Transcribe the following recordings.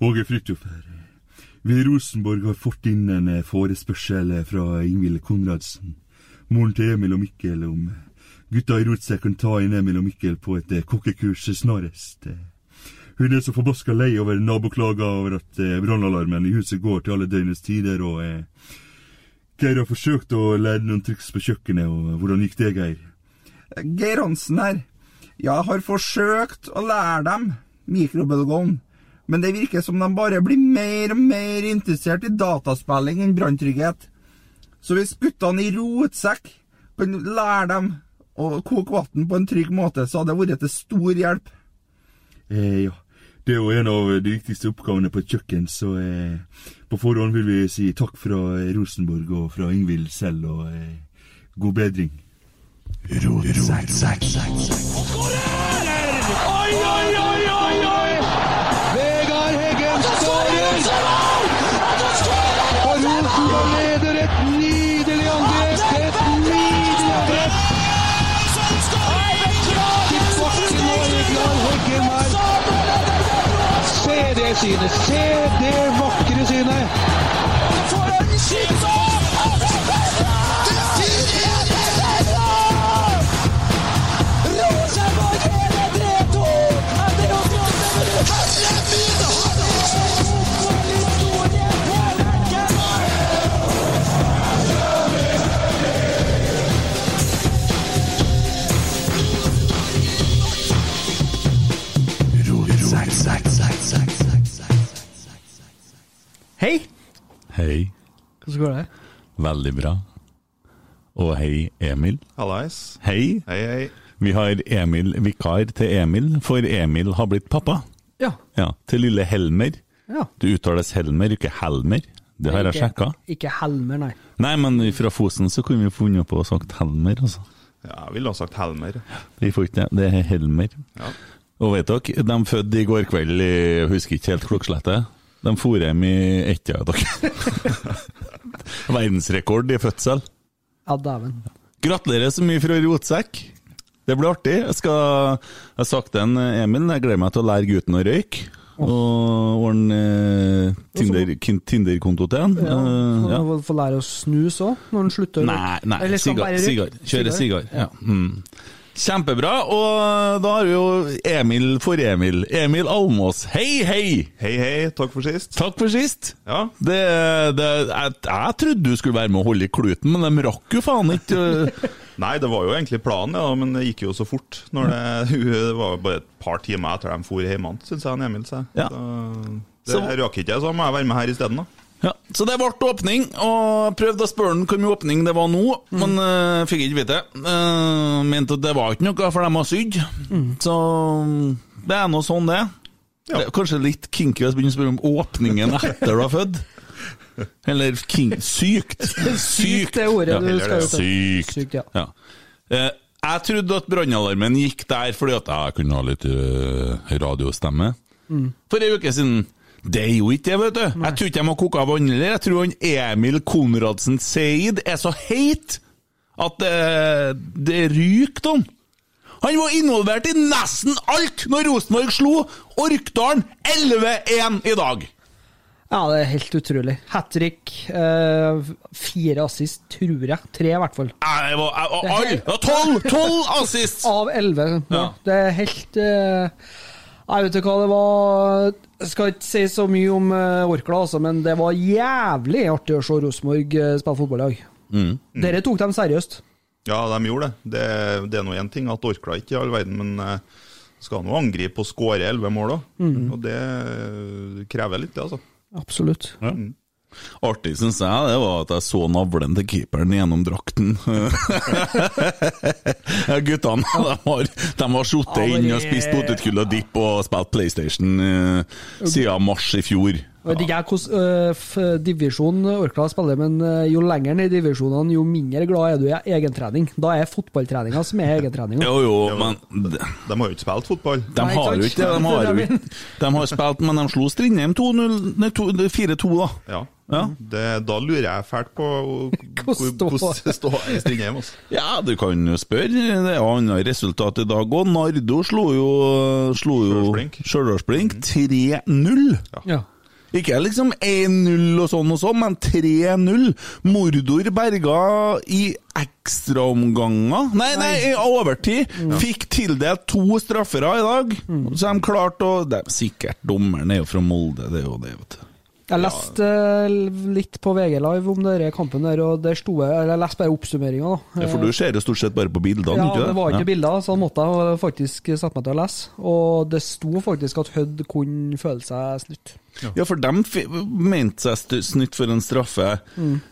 Åge Fridtjof her. I Rosenborg har fått inn en eh, forespørsel eh, fra Ingvild Konradsen, moren til Emil og Mikkel, om gutta i rotsekk kan ta inn Emil og Mikkel på et eh, kokkekurs snarest. Eh, Hun er så forbaska lei over naboklager over at eh, brannalarmen i huset går til alle døgnets tider, og eh, Geir har forsøkt å lære noen triks på kjøkkenet, og hvordan gikk det, Geir? Geir Hansen her. Jeg har forsøkt å lære dem mikrobølgeovn, men det virker som de bare blir mer og mer interessert i dataspilling enn branntrygghet. Så hvis guttene i rotsekk kan lære dem å koke vann på en trygg måte, så hadde det vært til stor hjelp. Eh, ja, det er jo en av de viktigste oppgavene på et kjøkken, så eh, på forhånd vil vi si takk fra Rosenborg og fra Ingvild selv, og eh, god bedring. Oi, oi, oi, oi, oi! Det synet! Se det vakre synet! Hei! Hei. Hvordan går det? Veldig bra. Og hei, Emil. Hallais. Hei. Hei, hei. Vi har Emil vikar til Emil, for Emil har blitt pappa. Ja. Ja, Til lille Helmer. Ja. Det uttales Helmer, ikke Helmer. Det har jeg sjekka. Ikke Helmer, nei. Nei, men fra Fosen så kunne vi funnet på å sagt Helmer, altså. Ja, jeg ville ha sagt Helmer. Vi får ikke det. Det er Helmer. Ja. Og vet dere, de fødte i går kveld Jeg husker ikke helt klokkeslettet. De for hjem i ett-tida, dere. Verdensrekord i fødsel. Ja, dæven. Gratulerer så mye fra rotsekk. Det blir artig. Jeg skal Jeg har sagt til Emil, jeg gleder meg til å lære gutten å røyke. Og ordne eh, Tinder-konto Tinder-konto til han. Ja, Eh, ja. Få lære å snuse òg, når han slutter å Nei, nei sigar. sigar. Kjøre sigar. Ja. Mm. Kjempebra. Og da har vi jo Emil for Emil. Emil Almås. Hei, hei! Hei, hei. Takk for sist. Takk for sist. Ja. Det, det, jeg, jeg trodde du skulle være med å holde i kluten, men de rakk jo faen ikke Nei, det var jo egentlig planen, ja, men det gikk jo så fort. Når det, det var bare et par timer etter de for hjemme, syns jeg han Emil sa. Ja. Så, Så- det rakk ikke jeg, så må jeg være med her isteden, da. Ja, Så det ble åpning, og prøvde å spørre han hvor mye åpning det var nå, men uh, fikk ikke vite. Uh, mente at det var ikke noe, for de har sydd. Så det er nå sånn det Ja. Det er kanskje litt kinky å begynne å spørre om åpningen etter du har født. Eller king, sykt. Sykt, det ordet du eller skal ut. Sykt. Sykt, ja. Ja. Uh, Jeg trodde at brannalarmen gikk der fordi at jeg kunne ha litt uh, radiostemme. Mm. For ei uke siden. Det er jo ikke det, vet du. Jeg tror ikke de har koka vann heller. Jeg tror han Emil Konradsen Seid er så heit at det, det ryker om. Han var involvert i nesten alt når Rosenborg slo Orkdalen 11-1 i dag. Ja, det er helt utrolig. Hat trick, eh, fire assist, tror jeg. Tre, i hvert fall. Jeg var, jeg, var, all, Tolv! Tolv assist! Av elleve. Ja. Det er helt eh, Jeg vet ikke hva det var Jeg skal ikke si så mye om uh, Orkla, altså, men det var jævlig artig å se Rosenborg uh, spille fotball i dag. Mm. Dere tok dem seriøst. Ja, de gjorde det. Det, det er nå én ting at Orkla ikke i all verden, men eh, skal nå angripe og skåre elleve mål òg. Mm. Og det krever litt, det, altså. Absolutt. Artig, syns jeg, det var at jeg så navlen til keeperen gjennom drakten. Guttene de har, de har sittet inne inn og spist potetgull og dipp og spilt PlayStation eh, siden mars i fjor. Jeg vet ikke hvordan øh, divisjon Orkla spiller, men øh, jo lenger ned i divisjonene, jo mindre glad er du i egentrening. Da er fotballtreninga som er egentreninga. Jo, jo, men De har jo ikke spilt fotball. De Nei, har jo ikke det. De har, er jo ikke, de har spilt, men de slo Strindheim 2-0 Nei, to- 4-2, da. Ja. Ja. Det, da lurer jeg fælt på Hvordan hvor- stå- det står i Strindheim. Altså. Ja, du kan jo spørre. Det er annet resultat i dag òg. Nardo slo jo, slo jo Stjørdalsblink. Stjørdalsblink 3-0. Ja. Ikke liksom 1-0 og sånn og sånn, men 3-0. Mordor berga i ekstraomganger Nei, nei, i overtid. Fikk tildelt to straffere i dag. Så de klarte å det er Sikkert dommeren er jo fra Molde, det er jo det, vet du. Jeg leste øh, litt på VG Live om denne kampen, der, og der sto jeg eller Jeg leste bare oppsummeringa. Ja, for du ser jo stort sett bare på bildene, Ja, ikke det var ikke Ja. bilder, så da måtte jeg faktisk sette meg til å lese. Og det sto faktisk at Hødd kunne føle seg snytt. Ja, for de mente seg snytt for en straffe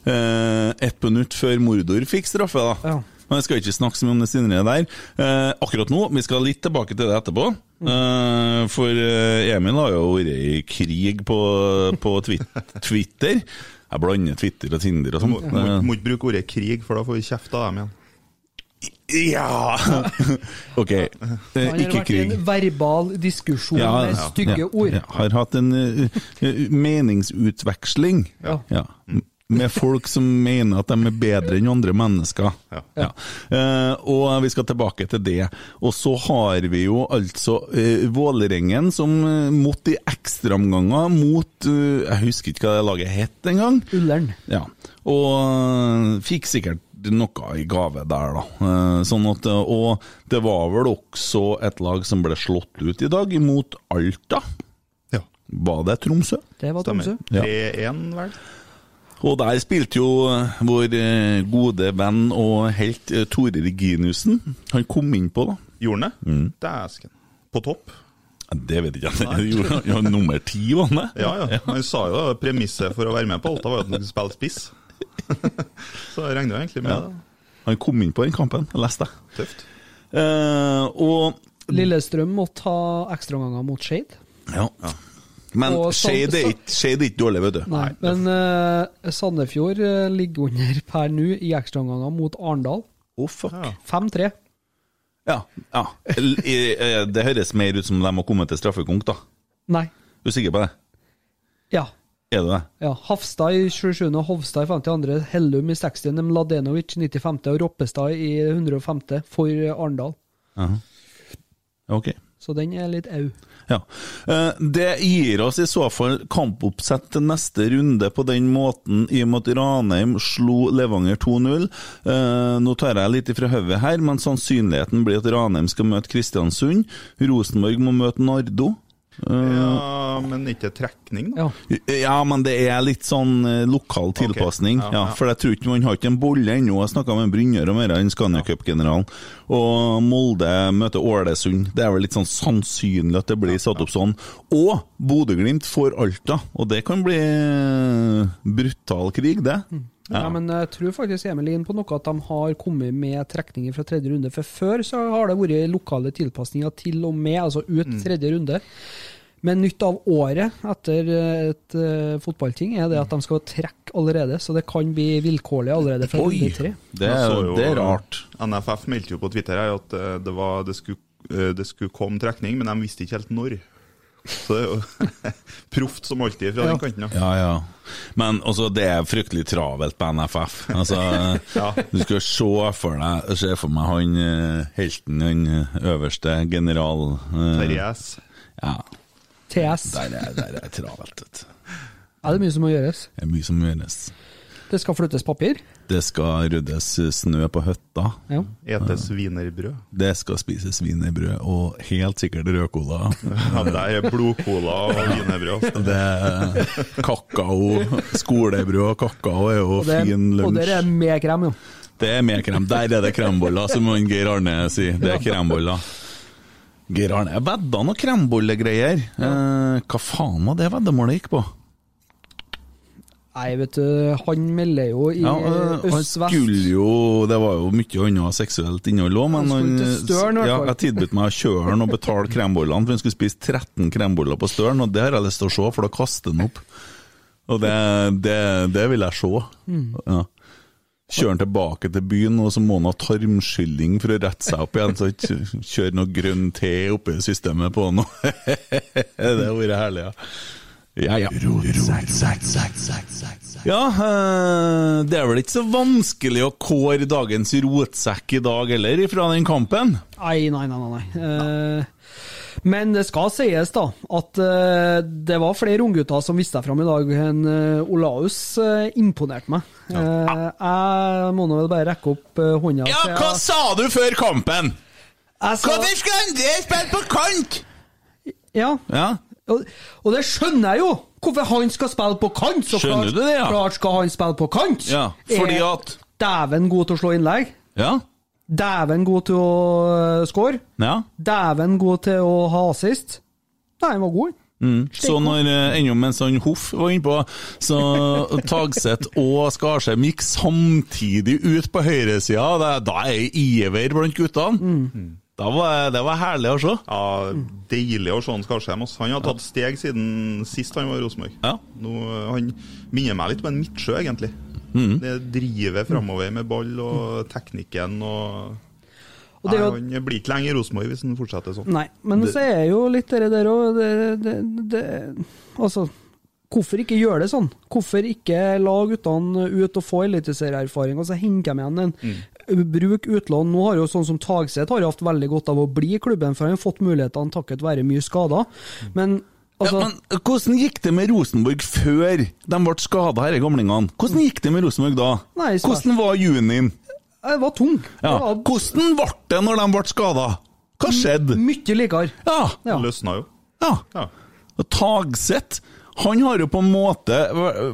eh, ett minutt før Mordor fikk straffe, da. Ja. Men jeg skal ikke snakke så mye om det senere der. Eh, akkurat nå, vi skal litt tilbake til det etterpå. Eh, for eh, Emil har jo vært i krig på, på Twitter. Jeg blander Twitter og Tinder og sånn. Må, må, må ikke bruke ordet krig, for da får vi kjeft av dem igjen. Ja Ok, eh, Han har ikke vært en verbal diskusjon med stygge ja, ord. ja. Har hatt en uh, eh, meningsutveksling Ja. Med folk som mener at de er bedre enn andre mennesker. Ja. Ja. Eh, og vi skal tilbake til det. Og så har vi jo altså eh, Vålerengen som uh, måtte i ekstraomganger mot eh, Jeg husker ikke hva det laget het engang. Ullern. Ja, og øh, fikk sikkert noe i gave der, da. Eh, Sånn at, og det var vel også et lag som ble slått ut i dag, mot Alta. Ja. Var det Tromsø? Det var Tromsø. Ja. 3-1, vel? Og der spilte jo øh, vår øh, gode venn og helt øh, Tore Reginiussen. Han kom inn på, da. Gjorde han det? Mm. Dæsken. På topp? Det vet ikke jeg. Jo, ja, nummer ti, var han det? Ja, ja. Han sa jo premisset for å være med på Alta var at han skulle spille spiss. Så jeg regner jo egentlig med Ja. det. Han kom inn på den kampen, jeg leste det. Tøft. Eh, og Lillestrøm måtte ha ekstraomganger mot Skeid. Ja. Men Skeid er ikke- dårlig, vet du. Nei, men uh, Sandefjord eh, ligger under per nå i ekstraomganger mot Arendal. Oh, fuck. Ja. 5-3. Ja. ja. L- i- eh, Det høres mer ut som de har kommet til straffekonk, da. Nei. Du er sikker på det? Ja. Er du det? ja. Hafstad i 27., Hovstad i 52., Hellum i 60., Mladenovic i 95. og Roppestad i 105. for Arendal. Ok. Så den er litt au. Ja. Eh, Det gir oss i så fall kampoppsett til neste runde på den måten, i og med at Ranheim slo Levanger 2-0. Eh, Nå tar jeg litt ifra hodet her, men sannsynligheten blir at Ranheim skal møte Kristiansund. Rosenborg må møte Nardo. Ja, men ikke trekning, da. Ja. Ja, men det er litt sånn eh, lokal tilpasning. Ja, ja, ja. For jeg tror ikke man har ikke en bolle ennå. Jeg snakka med Brynjar om dette, den Scania Cup-generalen. Og Molde møter Ålesund. Det er vel litt sånn sannsynlig at det blir satt opp sånn. Og Bodø-Glimt får Alta, og det kan bli eh, brutal krig, det. Ja. men jeg tror faktisk Emil er på noe at de har kommet med trekninger fra tredje runde. For før så har det vært lokale tilpasninger til og med, altså ut tredje runde. Men nytt av året etter eh, et uh, fotballting er det at de skal trekke allerede, så det kan bli vilkårlig allerede fra runde tre. Det, er- jo- det er rart. NFF meldte jo på Twitter her at eh, det, var, det, skulle, det skulle komme trekning, men de visste ikke helt når. Så det er jo proft som alltid fra Ja. den kanten. Ja. Ja, ja. Men også, det er fryktelig travelt på NFF. Altså, Du skal se for deg Se for meg han helten, den øverste general Terje S. Ja, TS. der er, der er travelt. vet du. Er det mye som må gjøres? Det er mye som gjøres. Det skal flyttes papir? Det skal ryddes snø på hytta. Ja. Etes wienerbrød. Det skal spises wienerbrød og helt sikkert rødcola. Ja, det er blodcola og wienerbrød. altså. Det er kakao. Skolebrød og kakao er jo Og, det, lunsj. og der er med krem, jo. Det er med krem. Der er det kremboller, som Geir Arne sier. Det er kremboller. Geir Arne jeg vedda noe krembollegreier. Eh, hva faen var det veddemålet gikk på? Nei, vet du, han melder jo i Ja, eh, han øst-vest. skulle jo Det var jo mye annet seksuelt innhold òg, men Han i ja, jeg tilbød meg å kjøre han og betale krembollene, for han skulle spise 13 kremboller på Støren, og det har jeg lyst til å se, for da kaster han opp. Og det, det, det vil jeg se. Mm. Ja. Kjører han tilbake til byen, og så må han ha tarmskylling for å rette seg opp igjen. Så kjører kjøre noe grønn te oppi systemet på han. det hadde vært herlig, ja. Ja, ja. Ja, eh, det er vel ikke så vanskelig å kåre dagens rotsekk i dag heller, fra den kampen? Nei, nei, nei. nei, nei. Eh, men det skal sies da, at eh, det var flere unggutter som viste seg fram i dag enn uh, Olaus imponerte meg. Eh, jeg må nå vel bare rekke opp eh, hånda. Ja, hva hva sa du før kampen? Hvorfor skal André spille på kant? Ja, Ja, og, og det skjønner jeg jo! Hvorfor han skal spille på kant! Så klart, du det, ja? Klart skal han spille på kant! Ja, fordi Er at- Dæven god til å slå innlegg. ja, Dæven god til å uh, score. ja. Dæven god til å ha assist. Nei, han var god. Mm. Så når eh, ennå mens han Hoff var innpå, så Tagseth og Skarsheim gikk samtidig ut på høyresida, da er det iver blant guttene. Da var det var herlig å se. Ja, Deilig å se han Skarsheim. ass. Han har tatt steg siden sist han var i Rosenborg. Ja. Han minner meg litt på en Midtsjø, egentlig. Mm. Det driver framover med ball og teknikken og, Og det er jo- Nei, Han blir ikke lenge i Rosenborg hvis han fortsetter sånn. Nei, men Det- så er jo litt det der òg Altså, hvorfor ikke gjøre det sånn? Hvorfor ikke la guttene ut og få eliteserieerfaring, og så henter de igjen en Bruk utlån. Nå har jo sånn som Tagseth har jo hatt veldig godt av å bli i klubben, for han har fått mulighetene takket være mye skader. Men altså ja, men hvordan gikk det med Rosenborg før de ble skada, disse gamlingene? Hvordan gikk det med Rosenborg da? Nei, Hvordan var junien? Det var tung. Ja. Var Hvordan ble det når de ble skada? Hva skjedde? mye likere. Ja. Ja. Løsna jo. ja. Ja. Tagseth han har jo på en måte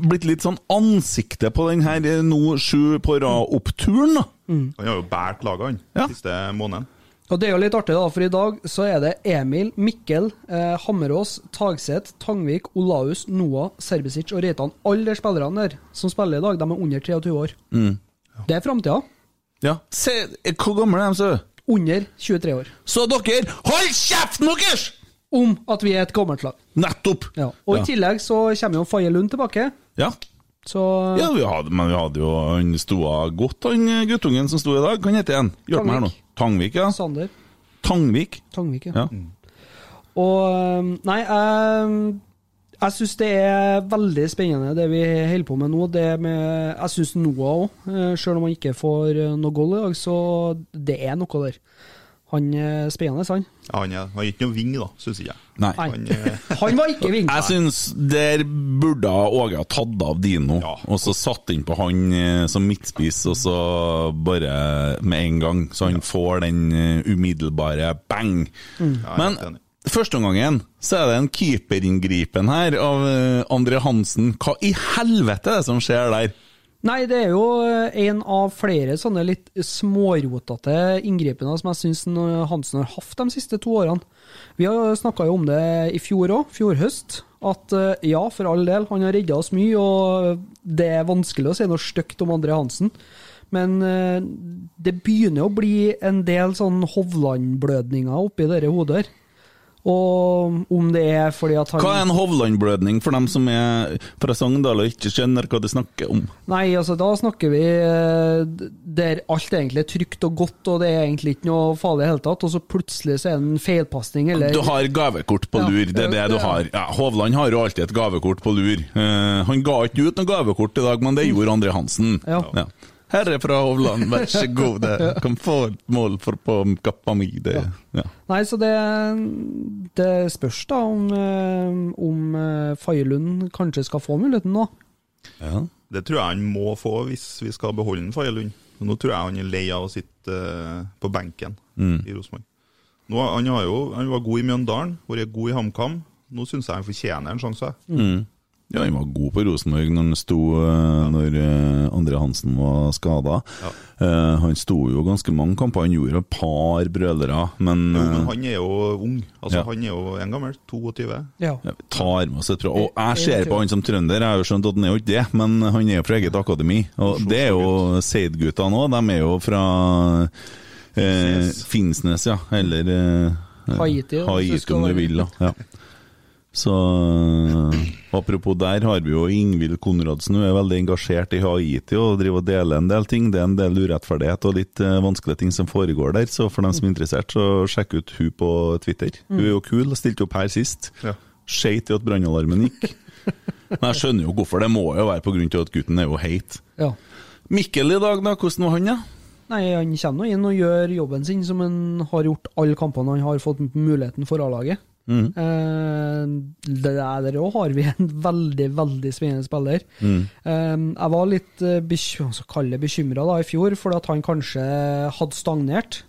blitt litt sånn ansiktet på den her eh, nå sju på rad-oppturen. Mm. Han har jo båret laget, han, Ja. siste måneden. Og det er jo litt artig, da, for i dag så er det Emil, Mikkel, eh, Hammerås, Tagseth, Tangvik, Olaus, Noah, Serbisic og Reitan. Alle de spillerne der som spiller i dag, de er under 23 år. Det er framtida. Ja. Se, hvor gamle er de, så? Under 23 år. Så dere, hold kjeften deres! Om at vi er et gammelt lag. Nettopp! Ja. Og Ja. i tillegg så kommer jo Faye Lund tilbake. Ja. Så ja, vi hadde, men vi hadde jo Han sto av godt, han guttungen som sto i dag. Hva heter han? Hjelp meg her nå. Tangvik, ja. Sander Tangvik. Tangvik, ja. Ja. Og øhm, Nei, jeg, jeg syns det er veldig spennende det vi holder på med nå. Det med, jeg syns Noah òg, selv om han ikke får øh, noe goal i dag, så det er noe der. Han er spennende, han. Ja, han, er, han er ikke noe ving, da, syns jeg. Nei. Han, eh, Han var ikke ving. Jeg syns der burde Åge ha tatt av Dino, Ja. og så satt inn på han eh, som midtspiss, og så bare med en gang, så han får den eh, umiddelbare bang. jeg er Men enig. Første gangen så er det en keeperinngripen her av Andre André Hansen. Hva i helvete er det som skjer der? Nei, det er jo øh, en av flere sånne litt smårotete inngripener som jeg syns Hansen har hatt de siste to årene. Vi har snakka om det i fjor òg, fjor høst. At øh, ja, for all del, han har redda oss mye, og det er vanskelig å si noe stygt om André Hansen. Men det begynner å bli en del sånn Hovland-blødninger oppi dette hodet her. Og om det er fordi at han Hva er en Hovland-blødning for dem som er fra Sogndal og ikke skjønner hva de snakker om? Nei, altså da snakker vi eh, der alt egentlig er trygt og godt, og det er egentlig ikke noe farlig i det hele tatt, og så plutselig så er det en feilpasning, eller Du har gavekort på Ja. lur, det er det du har. Ja, Hovland har jo alltid et gavekort på lur. Uh, han ga ikke ut noe gavekort i dag, men det gjorde André Hansen. Ja. Herre fra Hovland, vær så god, det kan få et mål for på kappa mi. Det, ja. Nei, så det, det spørs da om, eh, om eh, Faye-Lund kanskje skal få muligheten nå. Ja. Det tror jeg han må få hvis vi skal beholde Faye Lund. Nå tror jeg han er lei av å sitte eh, på benken Mm. i Rosenborg. Han, han var god i Mjøndalen, vært god i HamKam. Nå syns jeg han fortjener en sjanse. Mm. Ja, han var god på Rosenborg når han sto eh, Når Andre André Hansen var skada. han sto jo ganske mange kamper, han gjorde et par brølere, men, Jo, men eh, han er jo ung. Altså, Ja. Han er jo en gammel, 22. Ja. Ja, tar med oss et. Og jeg ser på han som trønder, jeg har jo skjønt at han er jo ikke det, men han er jo fra eget akademi. Og det er jo Seid-gutta nå, de er jo fra eh, Finnsnes, ja. Eller eh, Haiti, Haiti om du vil, da. Ja. Så eh, Apropos der har vi jo Ingvild Konradsen, hun er veldig engasjert i Haiti og driver og deler en del ting. Det er en del urettferdighet og litt uh, vanskelige ting som foregår der, så for dem som er interessert, så sjekk ut hun på Twitter. Hun er jo kul, stilte opp her sist. Ja. Skeit i at brannalarmen gikk. Men jeg skjønner jo hvorfor, det må jo være på grunn til at gutten er jo heit. Ja. Mikkel i dag, da, hvordan var han, da? Nei, han kommer inn og gjør jobben sin, som han har gjort alle kampene han har fått muligheten for A-laget. Mhm. Uh, der òg har vi en veldig, veldig spennende spiller. Mm. Uh, jeg var litt uh, bekymra i fjor for at han kanskje hadde stagnert.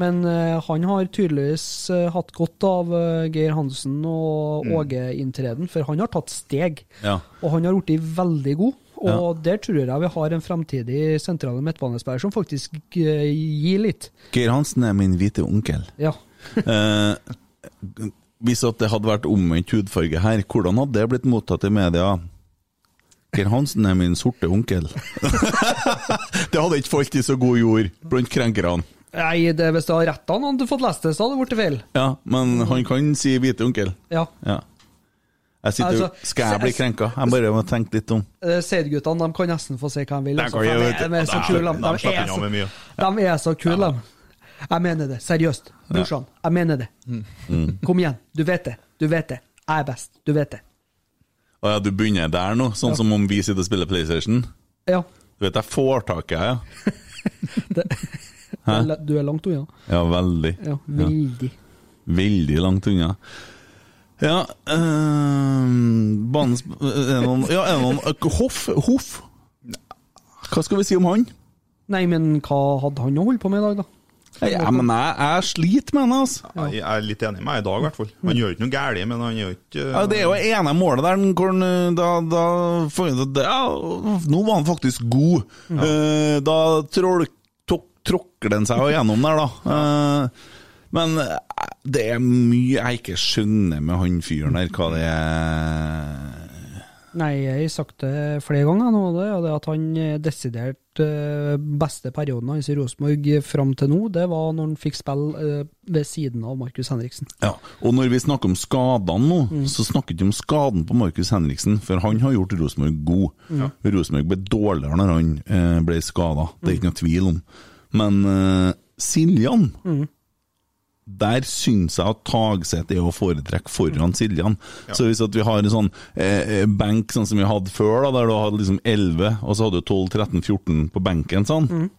Men uh, han har tydeligvis eh, hatt godt av eh, Geir Hansen og Mm. Åge-inntreden, for han har tatt steg. Ja. Og han har blitt veldig god. Og der tror jeg vi har en fremtidig sentrale midtbanespiller som faktisk eh, gir litt. Geir Hansen er min hvite onkel. Ja. Eh, hvis at det hadde vært omvendt hudfarge her, hvordan hadde det blitt mottatt i media? Geir Hansen er min sorte onkel. det hadde ikke falt i så god jord blant krenkerne. Nei, det, hvis du har retta han hadde fått lest det, så hadde det blitt feil. Ja, men han kan si hvite onkel. Ja. Ja. Jeg sitter, Altså, skal jeg bli krenka? Jeg bare må tenke litt om Seidguttene de kan nesten få si hva de vil. De er- de er så kule. de De, er så, de er så kule, de. Jeg mener det. Seriøst. Brorsan, jeg mener det. Mm. Kom igjen. Du vet det. Du vet det. Jeg er best. Du vet det. Å ja, du begynner der nå, sånn Ja. som om vi sitter og spiller PlayStation? Ja. Du vet, jeg får tak i deg, ja. Det, Hæ? du er- langt unna. Ja, veldig. Ja, veldig. Veldig langt unna. Ja øh, Banens er det noen, Ja, er det noen øh, Hoff? Hoff? Hva skal vi si om han? Nei, men hva hadde han å holde på med i dag, da? Ja, men jeg, jeg sliter med han, altså. Jeg er litt enig med deg i dag, i hvert fall. Han gjør ikke noe galt, men han gjør ikke Ja, det er jo ene målet der hvor han, øh, da, da for- det- ja, Nå var han faktisk god. Uh, da trål- tok- tråkler han seg jo gjennom der, da. Uh, men eh, det er mye jeg ikke skjønner med han fyren der, hva det er Nei, jeg har sagt det flere ganger nå, det, og det at han eh, desidert eh, beste perioden hans i Rosenborg fram til nå, det var når han fikk spille eh, ved siden av Markus Henriksen. Ja, og når vi snakker om skadene nå, så snakker vi ikke om skaden på Markus Henriksen, for han har gjort Rosenborg god. Ja. Rosenborg ble dårligere når han eh, ble skada, det er ikke noe tvil om. Men uh, Siljan Mm. Der syns jeg at Tagseth er å foretrekke foran Siljan. Så hvis at vi har en sånn eh, eh, benk sånn som vi hadde før, da, der du hadde liksom 11, og så hadde du 12, 13, 14 på benken, sånn, Mm.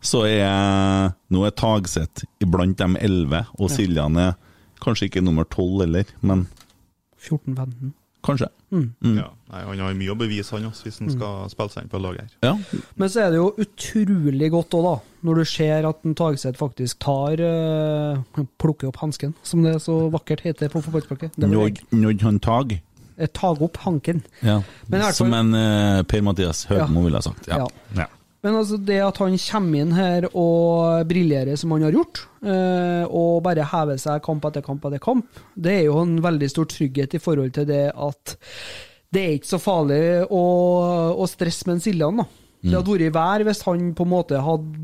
så er nå er Tagseth iblant de 11, og Ja. Siljan er kanskje ikke nummer 12 heller, men 14-15. kanskje. Mm. Mm. Ja. Nei, han har mye å bevise, han også, hvis han skal spille seg inn på laget her. Ja. Men så er det jo utrolig godt òg, da, når du ser at en Tagseth faktisk tar uh, Plukker opp hansken, som det så vakkert heter på fotballspråket. Det var Nådd nådd han Tag? Eh, Tag opp hanken. Ja. Men i Som en uh, Per-Mathias Høgmo Ja. ville ha sagt. Ja. Ja. Ja. Men altså det at han kommer inn her og briljerer som han har gjort, eh, og bare hever seg kamp etter kamp etter kamp, det er jo en veldig stor trygghet i forhold til det at det er ikke så farlig å, å stresse med en Siljan, da. Det hadde vært vær hvis han på en måte hadde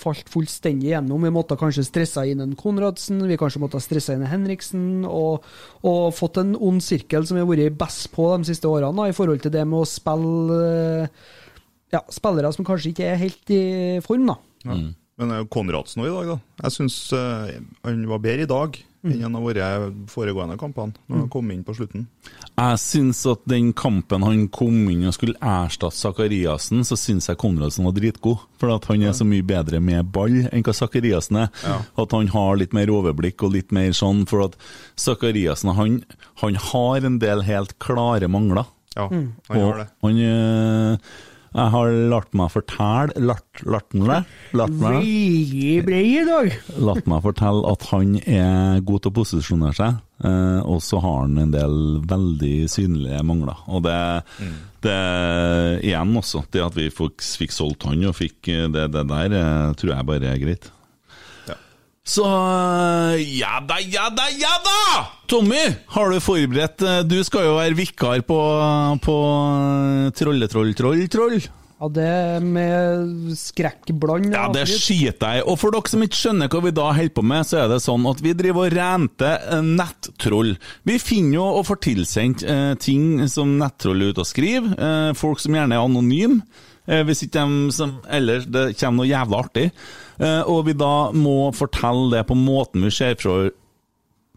falt fullstendig gjennom. Vi måtte kanskje stressa inn en Konradsen, vi kanskje måtte stressa inn en Henriksen, og, og fått en ond sirkel som vi har vært best på de siste årene, da, i forhold til det med å spille eh, ja, spillere som kanskje ikke er helt i form, da. Ja. Men det er jo Konradsen òg i dag, da. Jeg syns han var bedre i dag enn han har vært foregående kampene, når han kom inn på slutten. Jeg syns at den kampen han kom inn og skulle erstatte Sakariassen, så syns jeg Konradsen var dritgod. For at han er så mye bedre med ball enn hva Sakariassen er. At han har litt mer overblikk og litt mer sånn, for at Sakariassen han, han har en del helt klare mangler. Ja, han han har det. Og han eh, Jeg har latt meg fortelle Latt, latt meg Latt meg Veldig brei i dag. Latt meg fortelle at han er god til å posisjonere seg, eh, og så har han en del veldig synlige mangler. Og det, det igjen også, det at vi fikk, fikk solgt han og fikk eh, det, det der, eh, tror jeg bare er greit. Så ja da, ja da, ja da! Tommy, har du forberedt eh, Du skal jo være vikar på, på eh, Trolletroll, troll, troll. Ja, det med skrekkbland Ja, det skiter jeg. Og for dere som ikke skjønner hva vi da holder på med, så er det sånn at vi driver og renter eh, nettroll. Vi finner jo og får tilsendt eh, ting som nettroll er ute og skriver. Eh, folk som gjerne er anonyme. Eh, hvis ikke de som ellers det kommer noe jævla artig. Eh, og vi da må fortelle det på måten vi ser for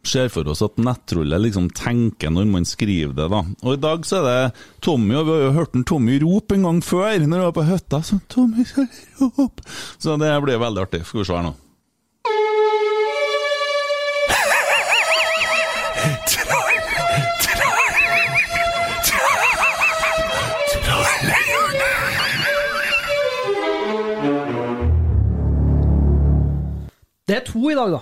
ser for oss at nettrollet liksom tenker når man skriver det, da. Og i dag så er det Tommy, og vi har jo hørt en Tommy rope en gang før, når vi var på hytta. Så Tommy skal rope. Så det blir veldig artig. Skal vi se her nå. Det er to i dag, da.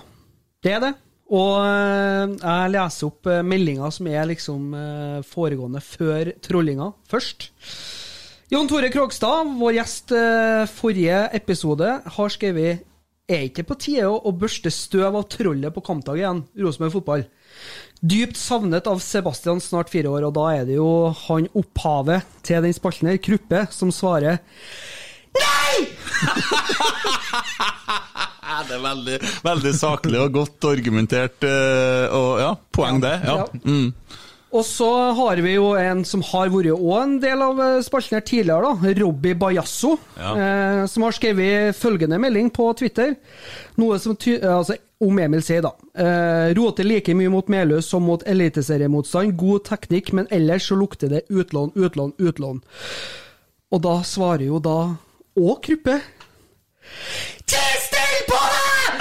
Det er det. Og eh, jeg leser opp uh, meldinga som er liksom eh, foregående før trollinga, først. Jon Tore Krogstad, vår gjest eh, forrige episode, har skrevet Er ikke på tide å, børste støv av trollet på kampdag igjen, Rosenborg fotball? Dypt savnet av Sebastian, snart fire år, og da er det jo han opphavet til den spalten her, Kruppe, som svarer Ja, det er veldig, veldig saklig og godt argumentert, eh, og ja, poeng det. Ja. Ja. Mm. Og så har vi jo en som har vært også en del av eh, spalten her tidligere, da. Robbie Bajasso. Ja. Eh, som har skrevet følgende melding på Twitter. Noe som ty eh, altså, om Emil sier, da. Eh, roter like mye mot Meløs som mot eliteseriemotstand. God teknikk, men ellers så lukter det utlån, utlån, utlån. Og da svarer jo da og Kruppe. Tiss på deg!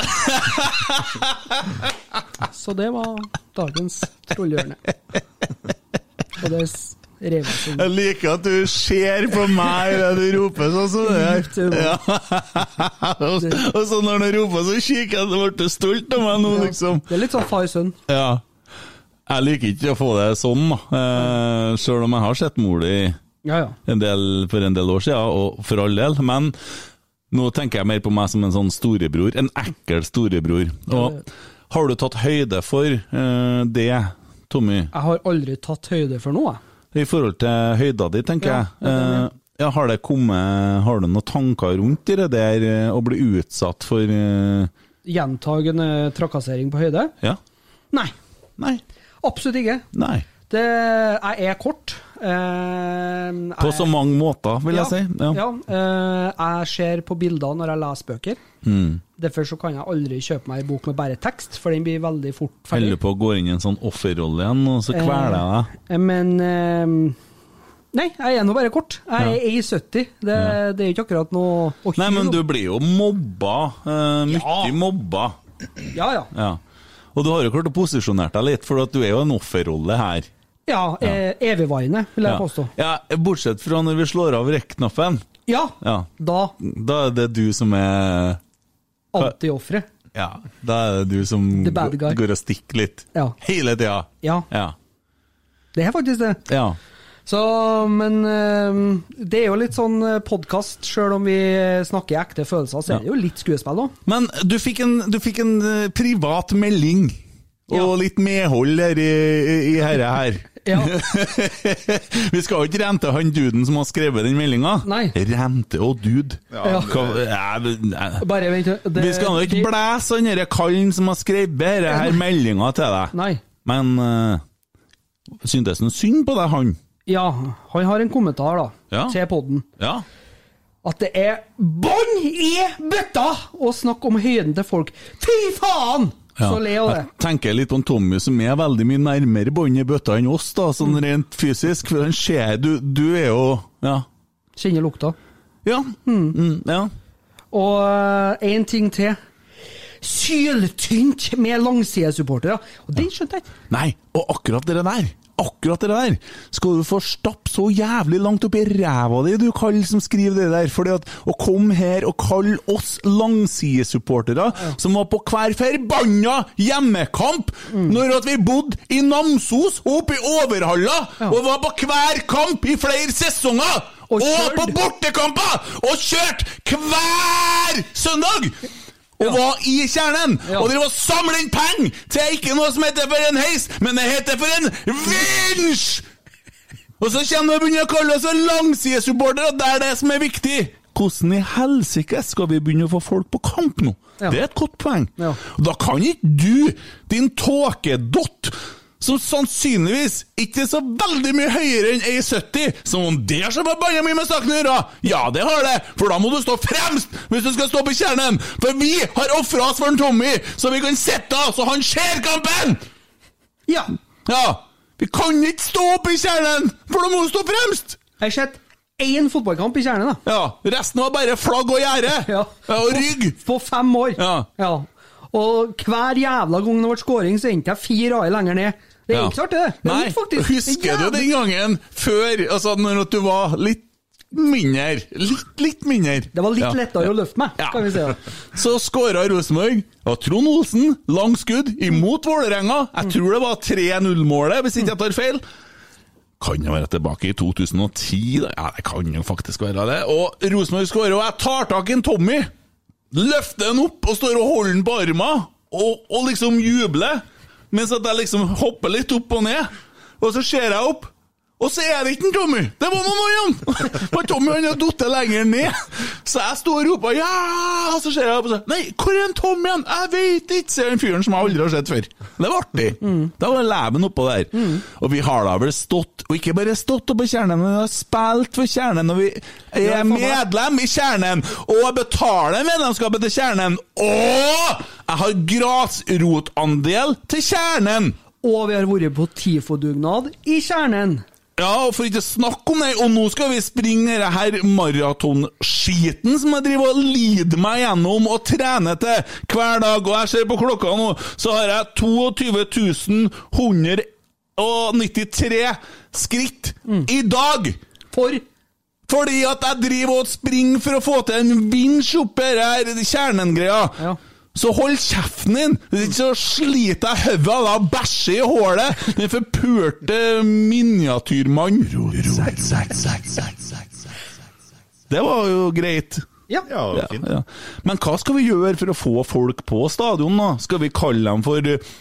Så det var dagens trollhjørne. Og det rev jeg seg Jeg liker at du ser på meg når du roper sånn som det Dypt det. Ja. og, så når du roper, så kikker jeg så ble stolt av meg nå, liksom. Det er litt sånn far-sønn. Ja. Jeg liker ikke å få det sånn, da. Eh, Sjøl om jeg har sett mor di Ja, ja. en del, for en del år siden, og for all del. Men nå tenker jeg mer på meg som en sånn storebror. En ekkel storebror. Og har du tatt høyde for eh, det, Tommy? Jeg har aldri tatt høyde for noe. I forhold til høyda di, tenker Ja, jeg. Eh, ja, har det kommet Har du noen tanker rundt det der eh, å bli utsatt for eh, Gjentagende trakassering på høyde? Ja? Nei. Nei. Absolutt ikke. Nei. Det, jeg er kort. Eh, På jeg- så mange måter, vil jeg si. Ja. Ja. eh, jeg ser på bilder når jeg leser bøker. Mm. Derfor så kan jeg aldri kjøpe meg en bok med bare tekst, for den blir veldig fort ferdig. Holder på å gå inn i en sånn offerrolle igjen, og så kveler jeg deg. Eh, Men eh, Nei, jeg er nå bare kort. Jeg er 1,70. Det, det er ikke akkurat noe å Nei, men du blir jo mobba. Uh, mye Ja. mobba. Ja, ja. Ja. Og du har jo klart å posisjonere deg litt, for at du er jo en offerrolle her. Ja, ja. evigvarende, vil jeg Ja. påstå. ja, Bortsett fra når vi slår av rekk-knappen. Ja, Ja. da Da er det du som er antiofferet. Ja, da er det du som går og stikker litt. Ja. Hele tida. Ja, Ja. det er faktisk det. ja. Så, men eh, det er jo litt sånn podkast, sjøl om vi snakker ekte følelser, så er det jo litt skuespill òg. Men du fikk en, du fikk en eh, privat melding, og litt medhold her i, i herre her. Ja. Vi skal jo ikke rente han duden som har skrevet den meldinga. Rente og dude. Ja. Hva, ja, det- nei. Bare vent det- Vi skal nå ikke det- blæse han derre kallen som har skrevet denne her meldinga til deg. Nei. Men uh, syntes han synd på deg, han? Ja, han har en kommentar da, Ja. til podden. Ja. At det er bånn i bøtta å snakke om høyden til folk. Fy faen! Ja. Så le av det. Jeg tenker litt om Tommy, som er veldig mye nærmere bånd i bøtta enn oss, da, sånn rent fysisk. For han ser Du, du er jo Ja. Kjenner lukta. Ja. Mm, ja. Og én ting til. Syltynt med langsidesupportere. Og den skjønte jeg ikke. Nei, og akkurat det der Akkurat det der skal du få stappe så jævlig langt opp i ræva di, du kall som skriver det der. Fordi at å komme her og kalle oss langsidesupportere, som var på hver forbanna hjemmekamp når at vi bodde i Namsos og oppe i Overhalla, og var på hver kamp i flere sesonger! Og Og, på bortekamper! Og kjørt hver søndag! Og var i kjernen! Og dere var samle inn penger til ikke noe som heter for en heis, men det heter for en vinsj! Og så kommer vi og begynner å kalle oss langsidesupportere, og det er det som er viktig! Hvordan i helsike skal vi begynne å få folk på kamp nå? Ja. Det er et godt poeng. Ja. Da kan ikke du, din tåkedott, som sannsynligvis ikke er så veldig mye høyere enn 1,70, som om det har så banna mye med saken å gjøre! Ja, det har det, for da må du stå fremst hvis du skal stå på kjernen! For vi har ofra oss for en Tommy, så vi kan sitte så han ser kampen! Ja. Ja, vi kan ikke stå oppe i kjernen, for da må du stå fremst! Jeg har sett én fotballkamp i kjernen, da. Ja, resten var bare flagg og gjerde. Ja. og rygg. På fem år. Ja. Ja. Og hver jævla gang det ble scoring, så endte jeg fire AI lenger ned. Det er ikke artig, det. det Nei, faktisk. husker Det er du den gangen før, altså når du var litt mindre? Litt, litt mindre. Det var litt Ja. lettere å løfte meg, Ja. kan vi si. Så skåra Rosenborg, og Trond Olsen, langskudd, imot Vålerenga. Jeg tror det var 3-0-målet, hvis ikke jeg tar feil. Kan jo være tilbake i 2010, da. Ja, det kan jo faktisk være det. Og Rosenborg skårer, og jeg tar tak i en Tommy. Løfter den opp og står og holder den på armen, og, og liksom jubler. Mens at jeg liksom hopper litt opp og ned. Og så ser jeg opp, og så er det ikke en Tommy! Det var noen andre! For Tommy han har falt lenger ned. Så jeg står og roper 'ja!' Og så ser jeg opp og sier 'nei, hvor er en Tommy igjen?' 'Jeg vet ikke', sier den fyren som jeg aldri har sett før. Det var artig. Da var leven oppå der. Og vi har da vel stått, og ikke bare stått oppe på kjernen, men vi har spilt for kjernen, og vi er medlem i kjernen, og betaler medlemskapet til kjernen, og jeg har grasrotandel til kjernen! Og vi har vært på TIFO-dugnad i kjernen. Ja, og for ikke å snakke om det, og nå skal vi springe denne her maratonskiten som jeg driver og lider meg gjennom og trener til hver dag, og jeg ser på klokka nå, så har jeg 22 193 skritt i dag! For Fordi at jeg driver og springer for å få til en vinsj oppi her kjernen-greia. Ja. Så hold kjeften din! Hvis ikke så sliter jeg hodet av deg og bæsjer i hålet! Den forpulte miniatyrmann. Det var jo greit. Ja. Ja, det var fint. Ja. Men hva skal vi gjøre for å få folk på stadion, da? Skal vi kalle dem for eh,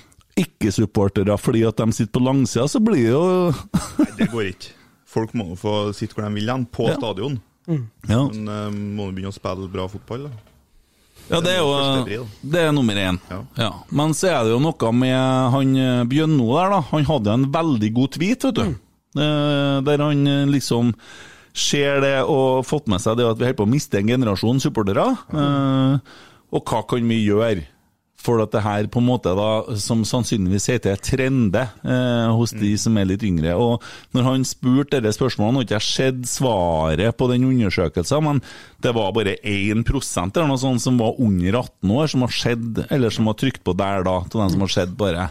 ikke-supportere fordi at de sitter på langsida, så blir det jo Nei, det går ikke. Folk må jo få sitte hvor de vil hen, på Ja. stadion. Ja, Men uh, må jo begynne å spille bra fotball, da. Ja det er jo. Det er nummer én. Ja. Ja. Men så er det jo noe med han eh, Bjønno der, da. Han hadde en veldig god tweet, vet du. Mm. Der han eh, liksom ser det og fått med seg det at vi holder på å miste en generasjon supportere. Mm. og hva kan vi gjøre for at det her på en måte da, som sannsynligvis heter trende eh, hos de som er litt yngre. Og når han spurte disse spørsmålene, har ikke jeg sett svaret på den undersøkelsen, men det var bare 1% eller noe sånt som var under 18 år som har skjedd, eller som har trykt på der da, til den som har skjedd bare.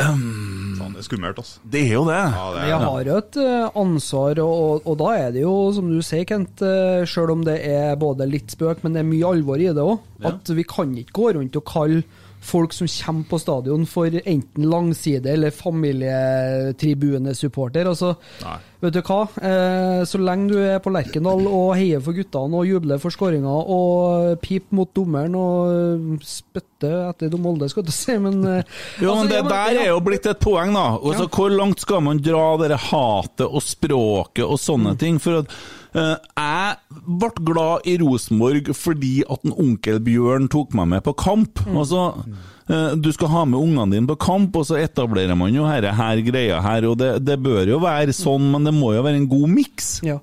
Faen, det er skummelt, altså. Det er jo det. Ja, det har jo et eh, ansvar, og, og da er det jo, som du sier, Kent, uh, sjøl om det er både litt spøk, men det er mye alvor i det òg. At vi kan ikke gå rundt og kalle folk som kommer på stadion for enten langside eller familietribunesupporter. Altså, Nei. Vet du hva? Eh, så lenge du er på Lerkendal og heier for guttene og jubler for skåringa og piper mot dommeren og spytter etter de Molde, skal du si, men eh, Jo, altså, men det ja, der er jo blitt et poeng, da. Altså, Ja. Hvor langt skal man dra det hatet og språket og sånne ting? For at eh, jeg ble glad i Rosenborg fordi at en onkel Bjørn tok meg med på kamp. Altså, eh, du skal ha med ungene dine på kamp, og så etablerer man jo herre her greia her. Og det, det bør jo være sånn, men det må jo være en god miks. Ja.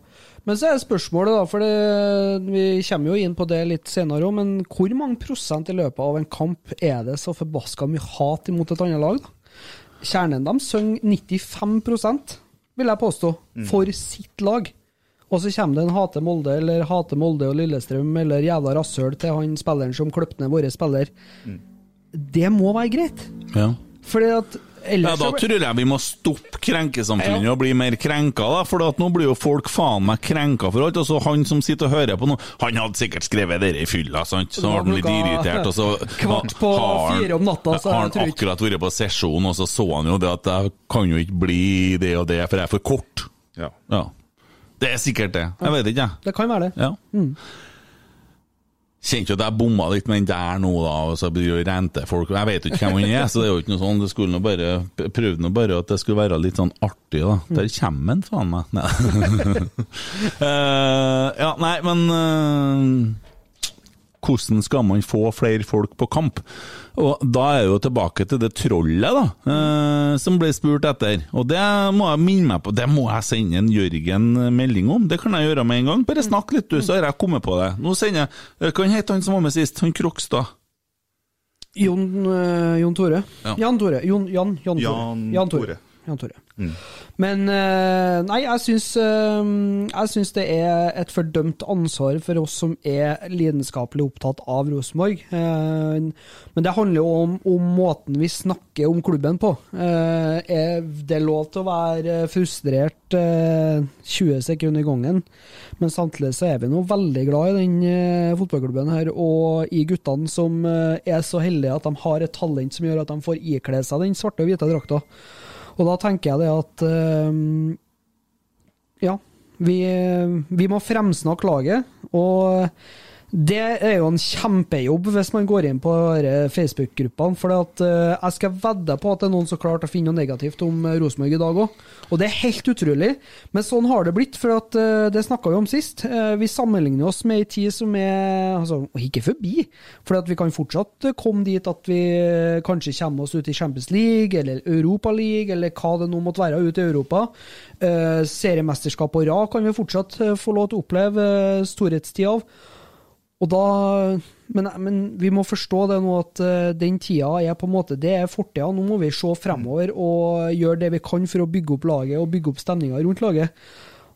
Men så er spørsmålet, da, for det, vi kommer jo inn på det litt senere òg, men hvor mange prosent i løpet av en kamp er det så forbaska mye hat imot et annet lag? da? Kjernen deres synger 95% vil jeg påstå, for sitt lag. Og så kommer det en hate Molde, eller hate Molde og Lillestrøm, eller jævla rasshøl til han spilleren som kløpte ned våre spiller. Det må være greit. Ja. Fordi at Ja, Da tror jeg vi må stoppe krenkesamfunnet Ja. og bli mer krenka, da. For nå blir jo folk faen meg krenka for alt. Og så han som sitter og hører på nå, han hadde sikkert skrevet dere i fylla, sant. Så ble han litt irritert, og så kvart på har fire om natta, så har han akkurat vært på sesjon, og så så han jo det at jeg kan jo ikke bli det og det, for jeg er for kort. Ja. Ja. Det er sikkert det. Jeg vet ikke, jeg. Det kan være det. Ja. Kjente jo at jeg bomma litt med den der nå, da, og så blir jo rentefolk Jeg vet jo ikke hvem han er, så det er jo ikke noe sånn. Det skulle nå bare Prøvde nå bare at det skulle være litt sånn artig, da. Der kommer han, faen meg. Eh, ja, nei, men eh, hvordan skal man få flere folk på kamp? Og Da er jeg jo tilbake til det trollet da, eh, som ble spurt etter. Og det må jeg minne meg på, det må jeg sende en Jørgen melding om. Det kan jeg gjøre med en gang. Bare snakk litt, du, så har jeg kommet på det. Nå sender jeg eh, Hva het han som var med sist? Han Krokstad? Jon, eh, Jon Tore. Ja. Jan Tore. Jon, Jan, Jan, Tore. Jan Tore. Jan Tore. Men eh, Nei, jeg syns, eh, jeg syns det er et fordømt ansvar for oss som er lidenskapelig opptatt av Rosenborg. Eh, men det handler jo om, om måten vi snakker om klubben på. Er det lov til å være frustrert eh, 20 sekunder i gangen? Men samtidig så er vi nå veldig glad i den fotballklubben her, og i guttene som er så heldige at de har et talent som gjør at de får ikle seg den svarte og hvite drakta. Og da tenker jeg det at eh, Ja, vi, vi må fremsnakke laget. Og det er jo en kjempejobb hvis man går inn på Facebook-gruppene. For at, uh, jeg skal vedde på at det er noen som klarte å finne noe negativt om eh, Rosenborg i dag òg. Og det er helt utrolig. Men sånn har det blitt, for at, uh, det snakka vi om sist. Uh, vi sammenligner oss med ei tid som er altså, ikke forbi. For vi kan fortsatt komme dit at vi kanskje kommer oss ut i Champions League eller Europa League, eller hva det nå måtte være ute i Europa. Seriemesterskap på rad kan vi fortsatt få lov til å oppleve eh, storhetstid av. Og da, men, men vi må forstå det nå at eh, den tida er på en måte det er fortida. Nå må vi se fremover og gjøre det vi kan for å bygge opp laget og bygge opp stemninga rundt laget.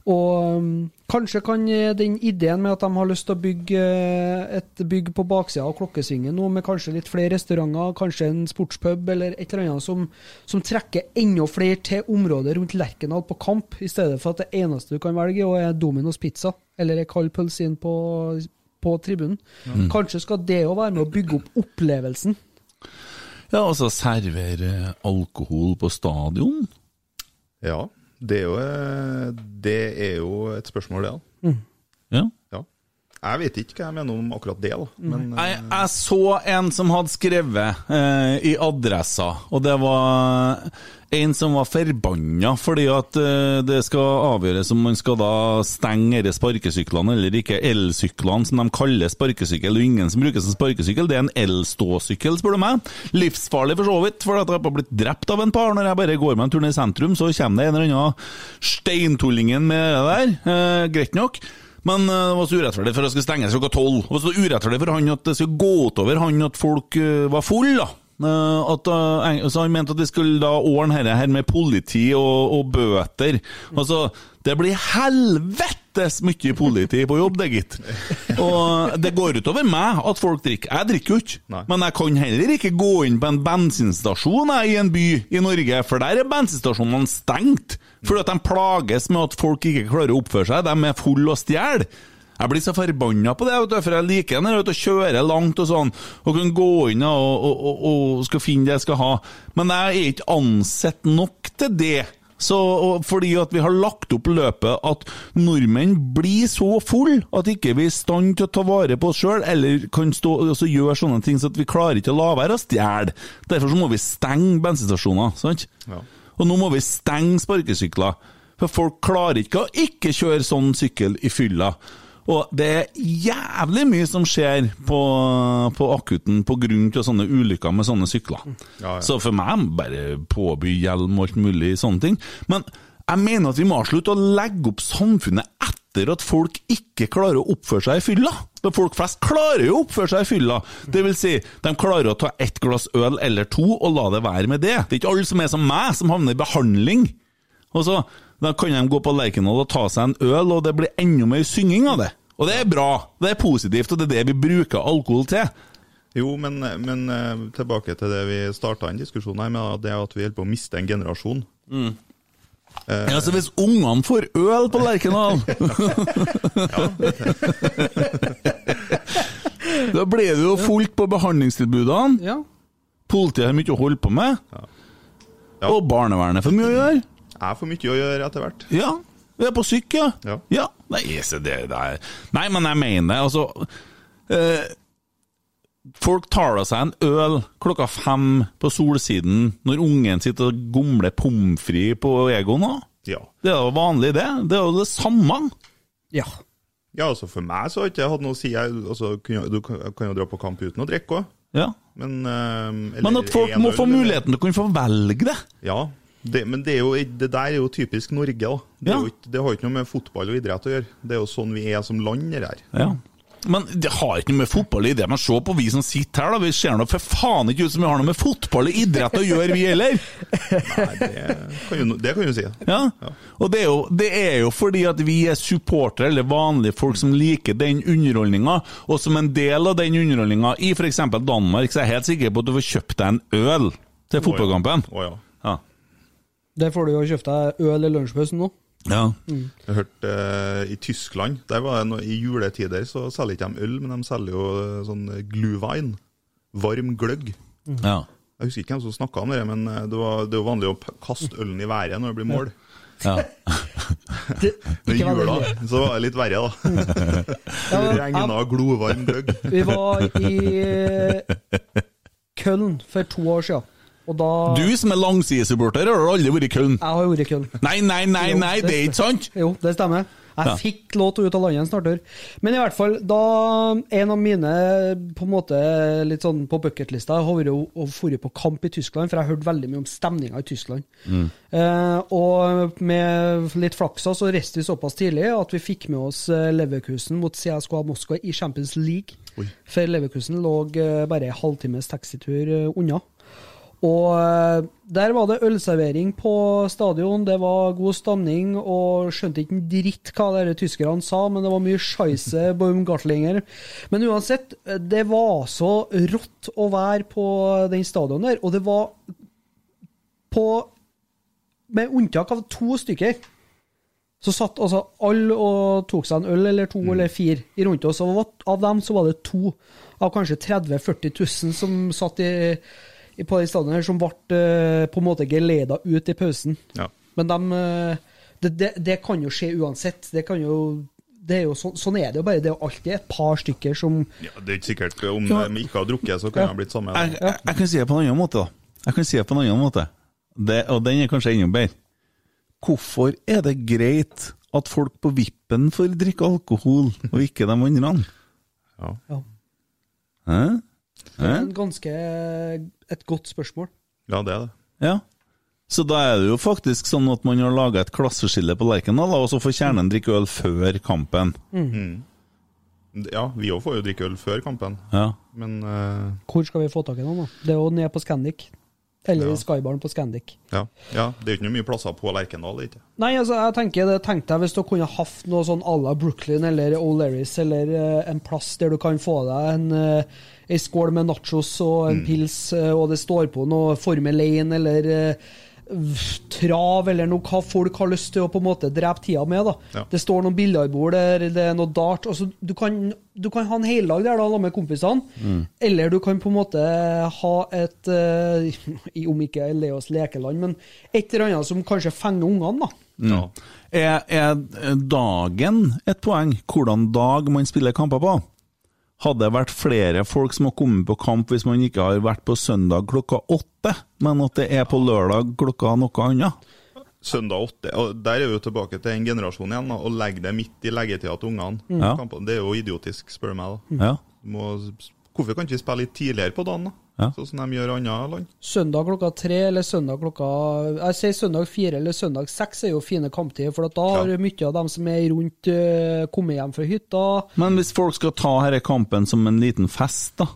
Og um, kanskje kan eh, den ideen med at de har lyst til å bygge eh, et bygg på baksida av Klokkesvingen nå, med kanskje litt flere restauranter, kanskje en sportspub eller et eller annet som, som trekker enda flere til området rundt Lerkendal på kamp, i stedet for at det eneste du kan velge er Dominos pizza eller ei kald pølse inn på, på tribunen. Kanskje skal det òg være med å bygge opp opplevelsen. Ja, altså servere alkohol på stadion? Ja, det er jo, eh, det er jo et spørsmål, det. Ja. Ja. Jeg vet ikke hva jeg mener om akkurat det, da. Men uh... Jeg, jeg så en som hadde skrevet uh, i Adressa, og det var en som var forbanna fordi at uh, det skal avgjøres om man skal da stenge disse sparkesyklene eller ikke. Elsyklene, som de kaller sparkesykkel. Er ingen som bruker som sparkesykkel, det er en elståsykkel, spør du meg. Livsfarlig for så vidt, for at jeg har blitt drept av en par når jeg bare går meg en tur ned i sentrum, så kommer det en eller annen steintullingen med det der. Eh, greit nok. Men eh, det var så urettferdig for at det skulle stenges klokka tolv. var så urettferdig for han at det skulle gå utover han at folk eh, var fulle, da. Eh, At, eh, så han mente at vi skulle da ordne dette her med politi og, og bøter. Altså, det blir helvetes mye politi på jobb, det, gitt. Og det går utover meg at folk drikker. Jeg drikker jo ikke, men jeg kan heller ikke gå inn på en bensinstasjon jeg, i en by i Norge, for der er bensinstasjonene stengt. Fordi at de plages med at folk ikke klarer å oppføre seg. De er fulle og stjeler. Jeg blir så forbanna på det, vet du, for jeg liker når jeg er ute og kjører langt og sånn, og kan gå inn og, og, og, og skal finne det jeg skal ha. Men jeg er ikke ansett nok til det. Så, fordi at vi har lagt opp løpet at nordmenn blir så full at ikke vi er i stand til å ta vare på oss sjøl, eller kan stå og gjøre sånne ting så at vi klarer ikke å la være å stjele. Derfor så må vi stenge bensinstasjoner. sant? Ja. Og nå må vi stenge sparkesykler. For folk klarer ikke å ikke kjøre sånn sykkel i fylla. Og det er jævlig mye som skjer på, på akutten pga. sånne ulykker med sånne sykler. Ja, ja. Så for meg bare påby hjelm og alt mulig sånne ting. Men jeg mener at vi må slutte å legge opp samfunnet etter at folk ikke klarer å oppføre seg i fylla. For folk flest klarer jo å oppføre seg i fylla. Det vil si, de klarer å ta ett glass øl eller to og la det være med det. Det er ikke alle som er som meg, som havner i behandling. Og så da kan de gå på Lerkendal og ta seg en øl, og det blir enda mer synging av det. Og det er bra, det er positivt, og det er det vi bruker alkohol til. Jo, men, men eh, tilbake til det vi starta en diskusjon her med, det er at vi holder på å miste en generasjon. Ja, så Hvis ungene får øl på Lerkendal Da blir det jo fullt på behandlingstilbudene. Ja. Politiet har mye å holde på med. Ja. Og barnevernet får mye å gjøre. Jeg for mye å gjøre etter hvert. Ja. Vi er på syk, ja. Ja. Nei, se det der Nei, men jeg mener altså eh, Folk tar da seg en øl klokka fem på Solsiden når ungen sitter og gomler pommes frites på Egon. Ja. Det er jo vanlig, det. Det er jo det samme. ja. ja, altså for meg så har ikke jeg hatt noe å si. Jeg, altså, du kan kan jo dra på kamp uten å drikke òg. Ja. Men, eh, eller Men at folk må øl, få muligheten til å kunne få velge det. Ja, det, men det, er jo, det der er jo typisk Norge, da. Det, Ja. jo ikke, det har ikke noe med fotball og idrett å gjøre. Det er jo sånn vi er som land, det her. Ja. Men det har ikke noe med fotball og idrett Men se på vi som sitter her, da. Vi ser nå for faen ikke ut som vi har noe med fotball og idrett å gjøre, vi heller. Nei, det kan du si. Ja. Og det er, jo, det er jo fordi at vi er supportere, eller vanlige folk som liker den underholdninga, og som en del av den underholdninga i f.eks. Danmark, så er jeg helt sikker på at du får kjøpt deg en øl til fotballkampen. Oh, ja. Ja. Der får du jo kjøpt deg øl i lunsjpausen nå. ja. Jeg har hørt eh, I Tyskland der var det noe, I juletider så selger ikke de øl, men de selger jo eh, sånn glühwein. Varm gløgg. ja. Jeg husker ikke hvem som snakka om det, men eh, det, var, det er jo vanlig å kaste ølen i været når det blir mål. ja. Det, ikke jula så var det litt verre, da. Ja, Regna glovarm gløgg. Vi var i Köln for to år siden, da Du som er langsidesupporter, har aldri vært i Köln. Jeg har vært i Köln. Nei, nei, nei, Jo, nei, det er ikke sant! Jo, det stemmer. Jeg Ja. fikk lov til å ut av landet en snartur. Men i hvert fall, da en av mine på en måte litt sånn på bucketlista har vært å dra på kamp i Tyskland, for jeg har hørt veldig mye om stemninga i Tyskland. Eh, og med litt flaksa så reiste vi såpass tidlig at vi fikk med oss eh, Leverkusen mot CSKA Moskva i Champions League. For Leverkusen lå eh, bare en halvtimes taxitur eh, unna. Og eh, der var det ølservering på stadion, det var god stemning, og skjønte ikke en dritt hva dere tyskerne sa, men det var mye scheisse Baumgartlinger. Men uansett, eh, det var så rått å være på den stadion der, og det var på Med unntak av to stykker, så satt altså alle og tok seg en øl eller to eller fire rundt oss, og av dem så var det to av kanskje 30 000-40 000 som satt i, i, på den stadion her, som ble eh, på en måte geleda ut i pausen. Ja. Men dem, eh, det, det, det kan jo skje uansett. Det kan jo det er jo så, sånn er det jo bare. Det er jo alltid et par stykker som Ja, det er ikke sikkert Om Ja. de ikke har drukket, så kunne ja. de blitt samme. Jeg, jeg, jeg kan si det på en annen måte, da. Jeg kan si det på en annen måte. Det, og den er kanskje enda bedre. Hvorfor er det greit at folk på vippen får drikke alkohol, og ikke de andre? Ja. Ja. Hæ? Det er en ganske et godt spørsmål. ja, det er det. Ja. Så da er det jo faktisk sånn at man har laga et klasseskille på Lerkendal, og så får kjernen drikke øl før kampen. Ja, vi òg får jo drikke øl før kampen, Ja. men uh... Hvor skal vi få tak i noen, da? Det er jo ned på Scandic. Eller Ja. i Skybaren på Scandic. ja. ja. Det er jo ikke noe mye plasser på Lerkendal, er ikke Nei, altså, jeg tenker det tenkte jeg hvis du kunne hatt noe sånn à la Brooklyn eller O'Lerris, eller uh, en plass der du kan få deg en uh, ei skål med nachos og en pils, eh, og det står på noe Formel 1 eller eh, trav, eller noe hva folk har lyst til å på en måte drepe tida med. da. Ja. Det står noen billardbord der, det er noe dart. Altså, du, kan, du kan ha en heldag der da, med kompisene, eller du kan på en måte ha et uh, Om ikke Leos lekeland, men et eller annet som kanskje fenger ungene. da. Ja. Er, er dagen et poeng? Hvordan dag man spiller kamper på? Hadde det vært flere folk som har kommet på kamp hvis man ikke har vært på søndag klokka åtte, men at det er på lørdag klokka noe annet? Søndag åtte. Og Der er vi jo tilbake til en generasjon igjen. Å legge det midt i leggetida til ungene. Ja. Kampene. Det er jo idiotisk, spør du meg. da. Ja. Må, hvorfor kan ikke vi spille litt tidligere på dagen, da? Ja. Sånn som de gjør i andre land? Søndag klokka tre eller søndag klokka Jeg sier søndag fire eller søndag seks er jo fine kamptider, for at da har Ja. mye av dem som er rundt, eh, kommet hjem fra hytta. Men hvis folk skal ta denne kampen som en liten fest, da,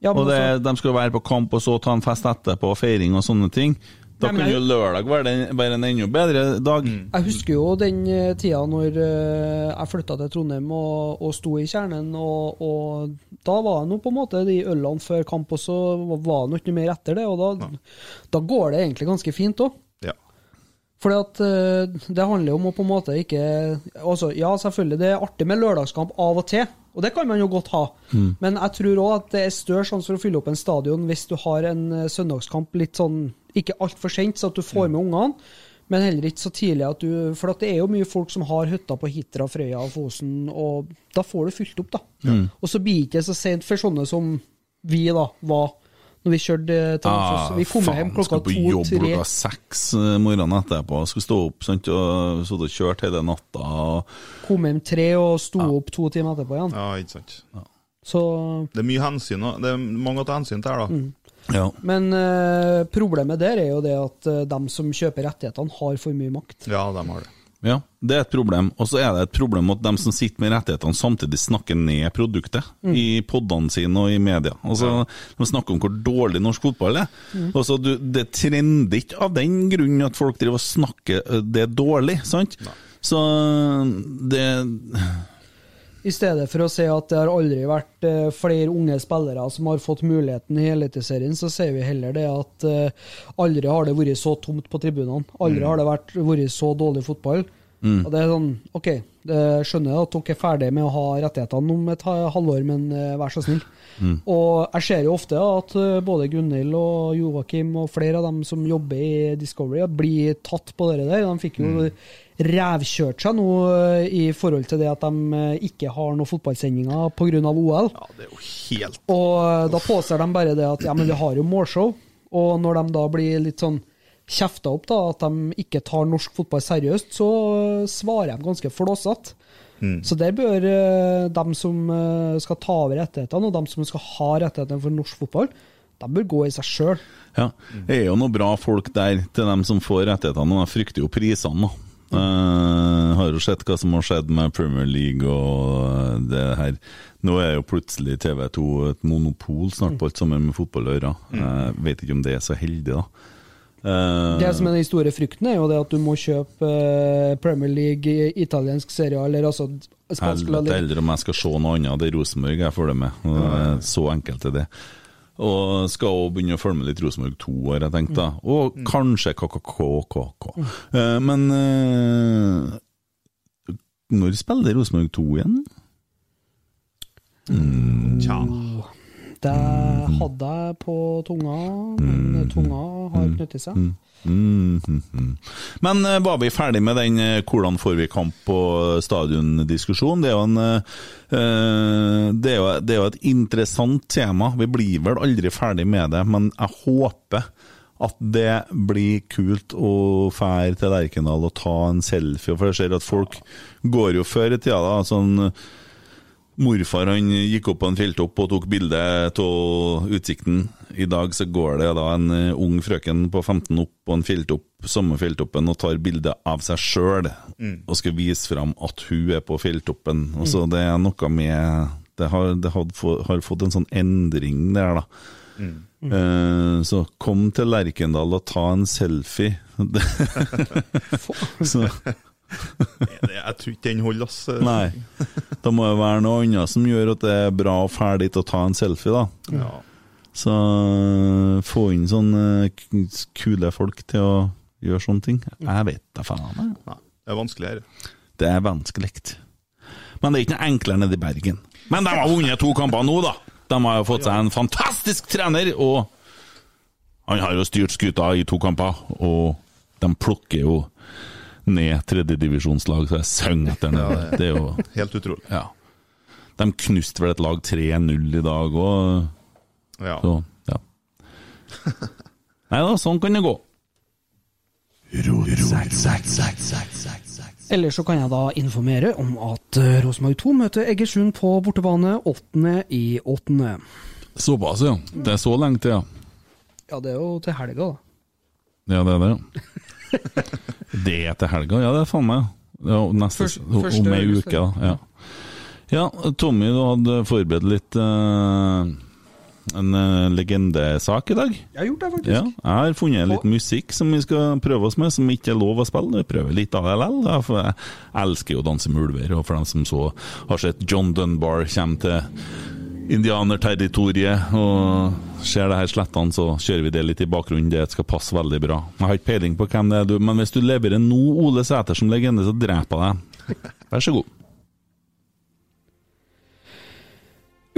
Ja, og det, altså- de skal være på kamp og så ta en fest etterpå, feiring og sånne ting, da Nei, men jo lørdag være, den, være en enda bedre dag. Jeg husker jo den eh, tida når eh, jeg flytta til Trondheim og, og sto i kjernen, og, og da var det nå på en måte de ølene før kamp, og så var det ikke mer etter det, og da, da går det egentlig ganske fint òg. Ja. Fordi at eh, det handler om å på en måte ikke altså, Ja, selvfølgelig, det er artig med lørdagskamp av og til, og det kan man jo godt ha. Men jeg tror òg at det er større sjanse for å fylle opp en stadion hvis du har en søndagskamp litt sånn ikke altfor sent, så at du får med ungene. Men heller ikke så tidlig at du For at det er jo mye folk som har hytta på Hitra, Frøya og Fosen, og da får du fylt opp, da. Og så blir det ikke så sent for sånne som vi da var når vi kjørte til Namsos. Vi kom hjem klokka to-tre. skal på jobb klokka seks eh, morgenen etterpå, skal stå opp sant, og så og kjørt hele natta. Og, Kom hjem tre og sto opp to timer etterpå igjen. ja, ikke sant. Så, Det er mye hensyn, det er mange å ta hensyn til her, da. Ja. men uh, problemet der er jo det at uh, de som kjøper rettighetene, har for mye makt. Ja, de har det. Ja, det er et problem. Og så er det et problem at de som sitter med rettighetene, samtidig snakker ned produktet i podene sine og i media. Altså, De snakker om hvor dårlig norsk fotball er. Altså, du, det trender ikke av den grunn at folk driver og snakker det er dårlig, sant? Så det I stedet for å si at det har aldri vært uh, flere unge spillere som har fått muligheten i Eliteserien, så sier vi heller det at uh, aldri har det vært så tomt på tribunene. Aldri har det vært, vært så dårlig fotball. Og det er sånn, OK, det skjønner jeg at dere er ferdig med å ha rettighetene om et halvår, men uh, vær så snill. Og jeg ser jo ofte at både Gunhild og Joakim og flere av dem som jobber i Discovery, blir tatt på det der. De fikk jo rævkjørt seg nå eh, i forhold til det at de eh, ikke har noen fotballsendinger pga. OL. Ja, det er jo helt Og eh, da påser de bare det at ja, men vi har jo målshow. Og når de da blir litt sånn kjefta opp, da, at de ikke tar norsk fotball seriøst, så svarer de ganske flåsete. Så det bør de som skal ta over rettighetene, og de som skal ha rettighetene for norsk fotball, de bør gå i seg sjøl. Ja, det er jo noen bra folk der til dem som får rettighetene, og jeg frykter jo prisene, da. Eh, har jo sett hva som har skjedd med Premier League og det her. Nå er jo plutselig TV2 et monopol snart på alt sammen med fotball å gjøre. Jeg vet ikke om det er så heldig, da. Uh, Det som er den store frykten, er jo det at du må kjøpe eh, Premier League, italiensk serie, eller altså spansk Helvete heller om jeg skal se noe annet. Det er Rosenborg jeg følger med. Er Så enkelt er det. Og skal også begynne å følge med litt Rosenborg 2, har jeg tenkt. da. Og kanskje KKKKK. Eh, Men eh, når spiller Rosenborg 2 igjen? Tja. Det hadde jeg på tunga, men tunga har knyttet seg. Mm, mm, mm. Men eh, var vi ferdig med den eh, 'hvordan får vi kamp på stadion'-diskusjonen? Det, eh, det, det er jo et interessant tema. Vi blir vel aldri ferdig med det, men jeg håper at det blir kult å fære til Lerkendal og ta en selfie. For jeg ser at folk går jo før i tida, da. sånn Morfar han gikk opp på en fjelltopp og tok bilde av utsikten. I dag så går det da en eh, ung frøken på 15 opp på en fjelltopp, samme fjelltoppen, og tar bilde av seg sjøl og skal vise fram at hun er på fjelltoppen. Og så Det er noe med Det har, det har, har fått en sånn endring der, da. Eh, så kom til Lerkendal og ta en selfie. så Jeg tror ikke den holder, ass. Nei. Da må jo være noe annet som gjør at det er bra og ferdig å ta en selfie, da. Ja. Så få få inn sånne kule folk til å gjøre sånne ting? Jeg vet da faen. Nei, det er vanskeligere. Det er vanskelig. Men det er ikke noe enklere nede i Bergen. Men de har vunnet to kamper nå, da! De har jo fått seg en fantastisk trener, og han har jo styrt skuta i to kamper, og de plukker jo ned tredjedivisjonslag, så jeg synger etter det. Det er jo Helt utrolig. Ja. De knuste vel et lag 3-0 i dag òg, Ja. så ja. Nei da, sånn kan det gå. Ellers så kan jeg da informere om at eh, Rosenborg 2 møter Egersund på bortebane 8. i 8. Såpass, ja. Det er så lenge til, ja. Ja, det er jo til helga, da. Ja, det er det, ja. det er til helga? Ja, det er faen meg. Ja, neste, Først- om ei uke, da. Ja. ja, Tommy, du hadde forberedt litt uh, en uh, legendesak i dag. Jeg har gjort det, faktisk. Ja, jeg har funnet litt musikk som vi skal prøve oss med, som ikke er lov å spille. Vi prøver litt det da, for jeg elsker jo å danse med ulver. Og for dem som så har sett John Dunbar komme til indianerterritoriet og ser det her slettene, så kjører vi det litt i bakgrunnen. Det skal passe veldig bra. Jeg har ikke peiling på hvem det er, du, men hvis du leverer nå Ole Sæter som legende, så dreper jeg deg. Vær så god.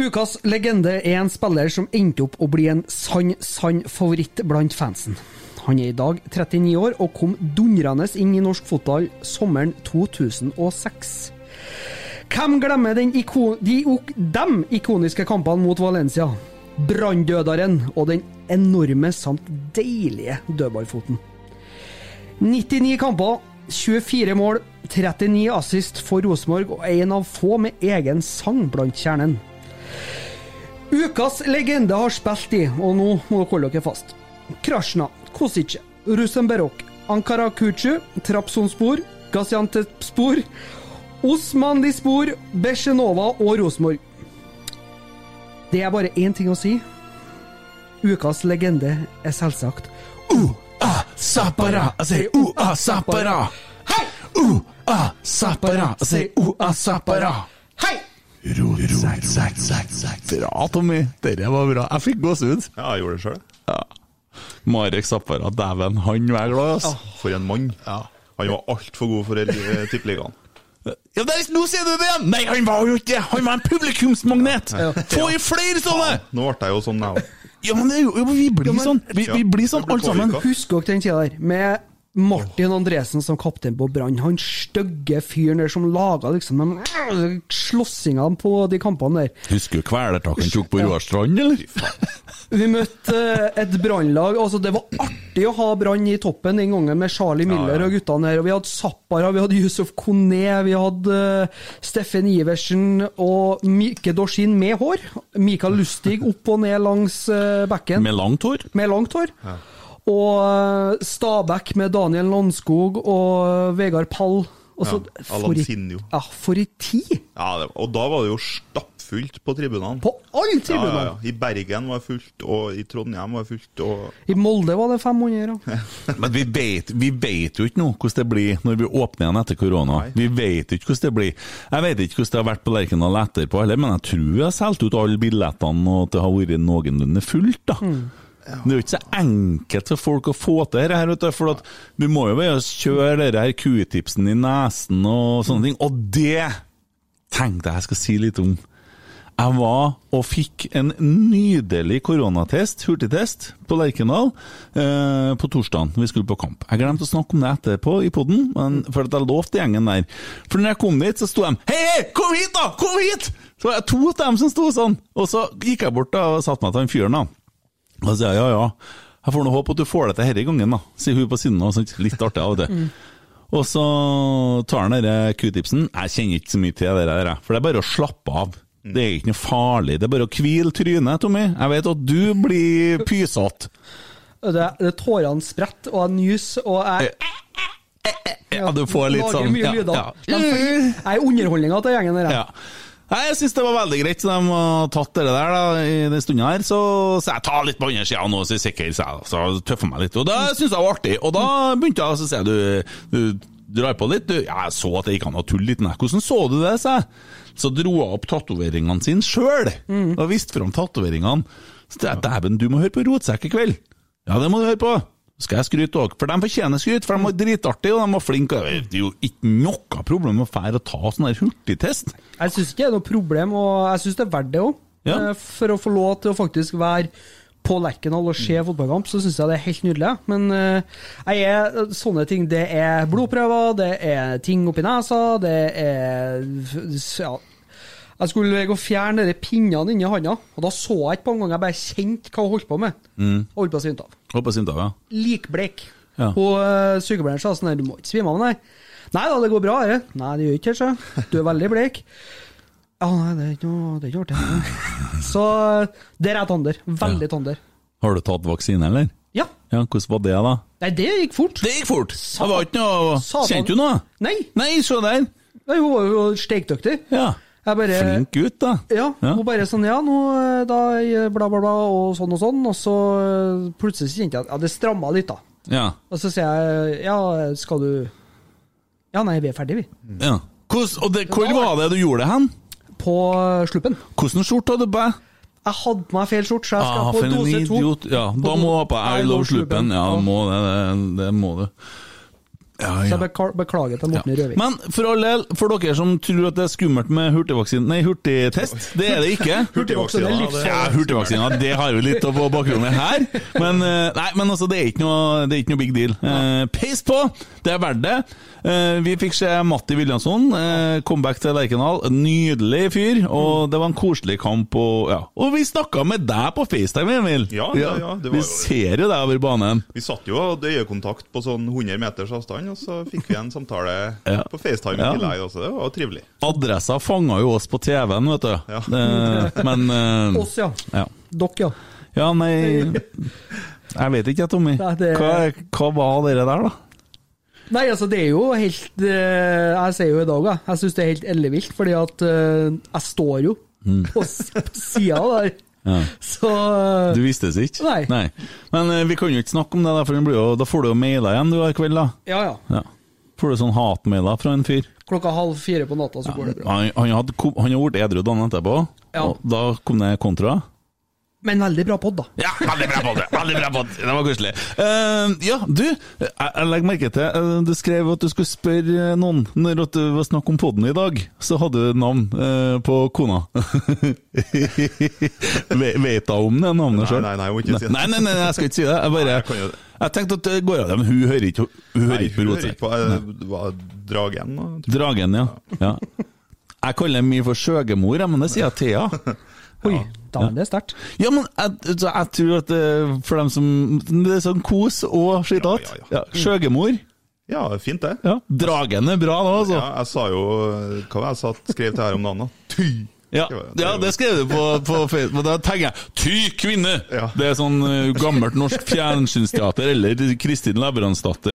Ukas legende er en spiller som endte opp å bli en sann, sann favoritt blant fansen. Han er i dag 39 år og kom dundrende inn i norsk fotball sommeren 2006. Hvem glemmer den iko de, dem ikoniske kampene mot Valencia? Branndødaren og den enorme samt deilige dødballfoten. 99 kamper, 24 mål, 39 assist for Rosenborg og en av få med egen sang blant kjernen. Ukas legende har spilt i, og nå må dere holde dere fast. Krasjna, Kosice, Rusenberok, Ankara Kuchu, Trapsonspor, Gaziantepspor, Osman Dispor, Besjenova og Rosenborg. Det er bare én ting å si. Ukas legende er selvsagt U-a-Sapara. jeg sier U-a-Sapara. Hei! U-a-Sapara. jeg sier U-a-Sapara. Hei! Bra, Tommy. Dette var bra. Jeg fikk gåsehud. Ja, jeg gjorde det sjøl. Ja. Marek Zappara, dæven, han var glad, altså. For en mann. Ja. Han var altfor god for eh, tippeligaen. Ja, der, nå ser du det igjen! Nei, han var jo ikke det! Han var en publikumsmagnet! Få i flere sånne! Nå ble jeg jo sånn, jeg òg. Ja, men det vi blir sånn, vi, vi blir sånn alle sammen. Husk dere den tida der? Med Martin Andresen som kaptein på Brann. Han stygge fyren der som laga liksom de slåssingene på de kampene der. Husker du kvelertak han tok på Roar Strand, eller? Vi møtte eh, et brannlag. Altså, det var artig å ha Brann i toppen den gangen, med Charlie Miller og guttene der. Og vi hadde Zappara, vi hadde Yusuf Kone, vi hadde eh, Steffen Iversen og Mike Dorsin med hår. Mikael Lustig opp og ned langs bekken. Med langt hår. med langt hår. Og Stabæk med Daniel Landskog og Vegard Pall. Også, Ja, for i- Sinjo. Ja, for i tid! Ja, det, og da var det jo stappfullt på tribunene. På alle tribunene! ja, ja. I Bergen var det fullt, og i Trondheim var det fullt. Og I Molde var det 500. Ja. Men vi vet, vi vet jo ikke nå hvordan det blir når vi åpner igjen etter korona. Nei. Vi vet ikke hvordan det blir. Jeg vet ikke hvordan det har vært på Lerkendal etterpå heller, men jeg tror vi har solgt ut alle billettene, og at det har vært noenlunde fullt, da. Det er jo ikke så enkelt for folk å få til dette, her, du, for at vi må jo bare kjøre denne her kuetipsen i nesen og sånne ting. Og det tenkte jeg jeg skal si litt om. Jeg var og fikk en nydelig koronatest, hurtigtest, på Lerkendal eh, på torsdagen. Vi skulle på kamp. Jeg glemte å snakke om det etterpå i poden, for at jeg lovte gjengen der. For når jeg kom dit, så sto de Hei, hei, kom hit, da! Kom hit! Så var det to av dem som sto sånn. Og så gikk jeg bort da og satte meg til han fyren, da. Og så sier jeg ja, ja. Jeg får nå håpe at du får det til denne gangen, da, sier hun på siden av. sånt. Litt artig av og til. Og så tar han denne q-tipsen. Jeg kjenner ikke så mye til det der, for det er bare å slappe av. Det er ikke noe farlig. Det er bare å hvile trynet, Tommy. Jeg vet at du blir pysete. Det, det Tårene spretter, og jeg nyser, og jeg Ja, du får litt sånn ja, ja. Jeg er underholdninga til gjengen der. Ja. Nei, Jeg syns det var veldig greit, så de har tatt det der da, i den stunden her. Så, så jeg tar litt på andre sida nå, så jeg er sikker, så jeg så tøffer meg litt. Og det syns jeg var artig. Og da begynte jeg, så sier jeg du, du drar på litt. Du, ja, jeg så at det gikk an å tulle litt. Nei, hvordan så du det, sa jeg. Så dro jeg opp tatoveringene sine sjøl, og viste fram tatoveringene. Så jeg dæven, du må høre på Rotsekk i kveld. Ja, det må du høre på! Skal jeg skryte òg, for de fortjener skryt, for de var dritartige og de var flinke. Det er jo ikke noe problem med å fære og ta sånn her hurtigtest. Jeg syns ikke det er noe problem, og jeg syns det er verdt det òg. Ja. For å få lov til å faktisk være på Lerkendal og se fotballkamp, så syns jeg det er helt nydelig. Men eh, jeg er, sånne ting Det er blodprøver, det er ting oppi nesa, det er ja, Jeg skulle gå og fjerne de pinnene inni handa, og da så jeg ikke på en gang. Jeg bare kjente hva hun holdt på med. Mm. Holdt på å svimte av. Holdt på å svimte av, ja. Likbleik. Ja. Og uh, sykepleieren sa sånn her, du må ikke svime av, nei. Nei da, det går bra, det. Nei, det gjør ikke det, sa Du er veldig bleik. Ja, nei, det er ikke noe Det er ikke artig. Så der er tander. Veldig tander. Har du tatt vaksine, eller? Ja. Ja, Hvordan var det, da? Nei, det gikk fort. Det gikk fort! Det var ikke noe Kjente du noe? Nei. Nei, se der! Nei, Hun var jo steikdyktig. Ja. Bare Flink gutt, da. Ja, Ja. hun bare sånn Ja, nå eh, da bla, bla, bla, og sånn og sånn. Og så eh, plutselig kjente jeg at ja, det stramma litt, da. Ja. Og så sier jeg ja, skal du Ja, nei, vi er ferdige, vi. ja. Hors, og det, hvor var det du gjorde det hen? På eh, sluppen. Hvordan skjorte hadde du på? Jeg hadde på meg feil skjorte, så jeg skal Ah, på dose to. Ja, da må du ha på I love sluppen. Ja, må det. Det, det må du. Ja, Så ja. jeg bekla- beklager til Morten Røvik. Men for all del, for dere som tror at det er skummelt med hurtigvaksine Nei, hurtigtest, det er det ikke. Hurtigvaksine, Hurtigvaksine er livsfarlig. Ja, hurtigvaksina, det har vi litt på bakgrunnen her. Men eh, nei, men altså, det er ikke noe, det er ikke noe big deal. Uh, Peis på! Det er verdt det. Eh, vi fikk se Matti Williamson, eh, comeback til Lerkendal. Nydelig fyr, og det var en koselig kamp. Og, ja. og vi snakka med deg på FaceTime, Emil. Ja, ja, ja, det var vi jo- ser jo deg over banen. Vi satt jo og hadde øyekontakt på sånn 100 meters avstand, og så fikk vi en samtale Ja. på FaceTime Ja. i tillegg også. Det var trivelig. Adressa fanga jo oss på TV-en, vet du. Ja. Det, men eh, Oss, ja. ja. Dere, ja. Ja, nei Jeg vet ikke, Tommy. Hva, hva var det der, da? Nei, altså, det er jo helt eh, Jeg sier jo i dag, jeg. Jeg syns det er helt ellevilt, fordi at eh, jeg står jo s- på sida der. Mm. Ja. Så eh, Du visste det ikke? Nei. Men uh, vi kan jo ikke snakke om det, da, for blir jo, da får du jo mailer igjen du hver kveld. da. Ja, ja. Ja. Får du sånn hatmailer fra en fyr? Klokka halv fire på natta så går det bra. Han, han, hadde, han har vært edru dagen etterpå, Ja. og da kom det kontra. Men veldig bra pod, da. Ja, veldig bra podd! Veldig bra podd! Det var koselig. Uh, ja, du, jeg, jeg legger merke til uh, Du skrev at du skulle spørre noen når det var snakk om podden i dag. Så hadde du navn uh, på kona. Ve- Vet hun om det navnet Nei, sjøl? nei, nei, jeg må ikke si det. Nei, nei, nei, jeg skal ikke si det. Jeg, bare, Nei, jeg tenkte at det går av dem. Hun hører ikke, hun hører Nei, ikke på hun hører rotsekk. ikke på det Dragen. da. Dragen, ja. ja. Jeg kaller mye for skjøgemor, men det sier jeg Thea. Oi, da er det sterkt. Ja, men jeg, jeg tror at det, for dem som Det er sånn kos og skittete. Ja, ja, Ja, Skjøgemor. Ja, fint det. Ja. Dragen er bra, da, altså. Ja, jeg sa jo Hva var det jeg satt, skrev til her om dagen, da? Ty! Ja, ja, det skrev du på, på Facebook. Da tenker jeg 'Ty kvinne'! Ja. Det er sånn eh, gammelt norsk fjernsynsteater eller Kristin Lavransdatter.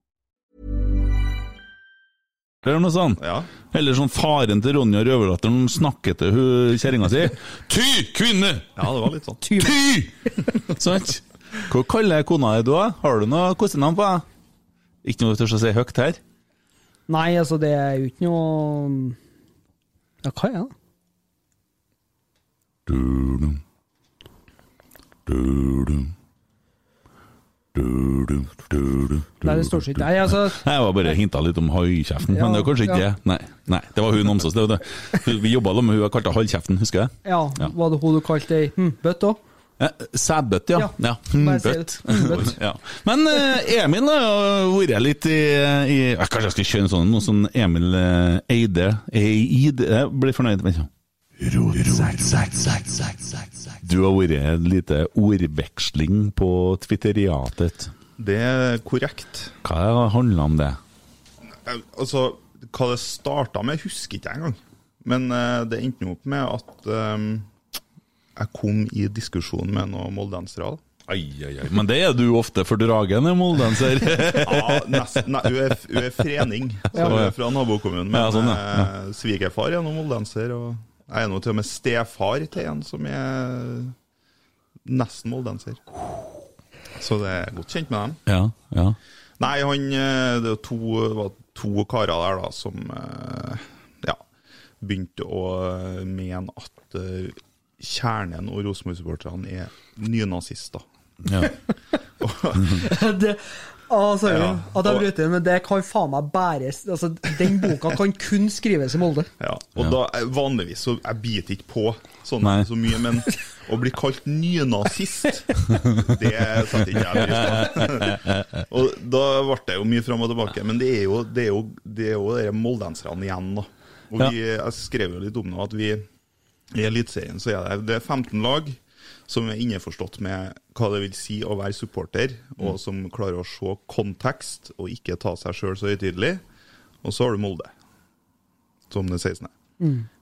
Eller noe sånt. Ja. Eller sånn faren til Ronja Røverdatteren snakker til hun kjerringa si. Ty kvinne! ja, det var litt sånn. Ty! Sant? Hva kaller jeg kona di da? Har du noe kosenavn på deg? Ikke noe du tør å si høyt her? Nei, altså, det er jo ikke noe Ja, hva er det? Du-dum. Du-dum. Du-dum. Du-dum. Nei, det står ikke Nei, altså Jeg var bare hinta litt om haikjeften, Ja, men det var kanskje ikke ja. det. Nei, nei, det var hun Namsos. det var det. Hun- Vi jobba med hun, jeg kalte halvkjeften, husker jeg. Ja, Ja. var det hun du kalte ei hm, bøtt òg? Eh, Sædbøtt, ja. Ja, ja. bare Bøtt. bøtt. ja. Men eh, Emil har vært litt i, i Kanskje jeg skal kjøre en sånn, noe sånn Emil eh, Eide Eide blir fornøyd. Vent, ja. Du har vært en lite ordveksling på twitteriatet. Det er korrekt. Hva handla om det? Eh, Altså, hva det starta med, husker ikke jeg engang. Men uh, det endte opp med at um, jeg kom i diskusjon med noen moldensere. Ai, ai, ai. Men det er du ofte for dragen, er moldenser. Ja, nesten. Nei, hun er, hun er frening, så hun er fra nabokommunen. Men Ja, sånn, ja. ja. svigerfar er nå moldenser, og jeg er nå til og med stefar til en som er nesten moldenser. Så det er godt kjent med dem. ja, ja. Nei, han eh, Det var to, var to karer der da som eh, ja, begynte å eh, mene at kjernen og Rosenborg-supporterne er nynazister. ja. det, ah, sorry Ja, at jeg bryter inn, men det kan faen meg bæres altså, Den boka kan kun skrives i Molde. Ja, og da eh, vanligvis så Jeg biter ikke på sånn Nei. så mye, men å bli kalt nynazist, det setter ikke jeg pris på. og da ble det jo mye fram og tilbake, men det er jo det er jo, det er jo de moldenserne igjen, da. Og vi, Jeg skrev jo litt om det, at vi i Eliteserien så er det, det er 15 lag som er innforstått med hva det vil si å være supporter, og som klarer å se kontekst og ikke ta seg sjøl så høytidelig. Og så har du Molde som det 16.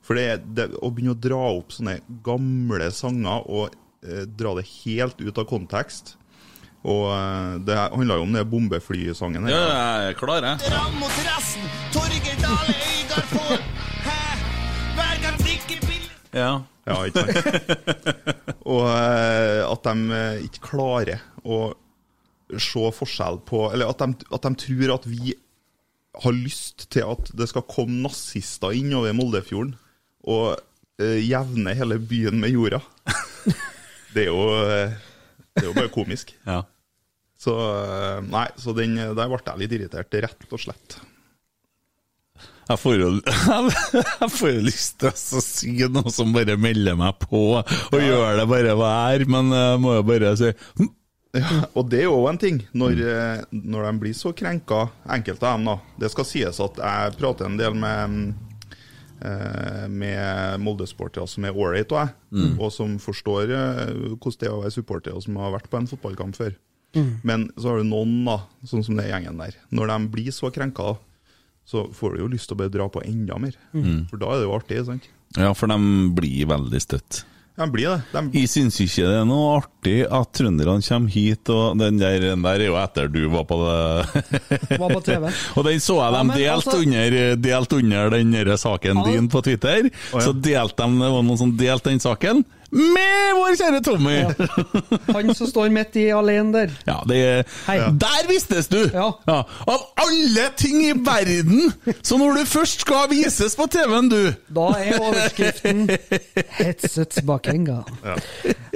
For det, det, å begynne å dra opp sånne gamle sanger og eh, dra det helt ut av kontekst Og eh, det handla jo om den bombeflysangen her. ja, jeg er klar, jeg. Dram mot resten, Torgeir Dale Øygard får Hæ? Hver gang drikker billig Ja. Ja, ikke sant? og eh, at de eh, ikke klarer å se forskjell på Eller at de, at de tror at vi har lyst til at det skal komme nazister inn over Moldefjorden og uh, jevne hele byen med jorda. det er jo Det er jo bare komisk. ja. Så Nei, så den, der ble jeg litt irritert, rett og slett. Jeg får jo, jeg får jo lyst til å si noe som bare melder meg på, og gjør det bare hva jeg er, men jeg må jo bare si hm, Ja, og det er jo en ting, når, eh, når de blir så krenka, enkelte av dem da. Det skal sies at jeg prater en del med, eh, med Molde-sportere som er ålreite, og, jeg, og som forstår eh, hvordan det er å være supporter, og som har vært på en fotballkamp før. Men så har du noen, da, sånn som det gjengen der. Når de blir så krenka, så får du jo lyst til å bare dra på enda mer. For da er det jo artig, sant? Ja, for de blir veldig støtt. De blir det. De, Jeg syns ikke det er noe artig at trønderne kommer hit, og den der, den der er jo etter du var på det Var på TV. Og den så jeg Ja, dem men delt, altså- under, delt under den saken Ja. din på Twitter. Så delte de, det var noen som delte den saken med vår kjære Tommy! Ja. Han som står midt i alene der. Ja, det Hei. Der vistes du! Ja. Av alle ting i verden! Så når du først skal vises på TV-en, du Da er overskriften 'Hetset bakenga'.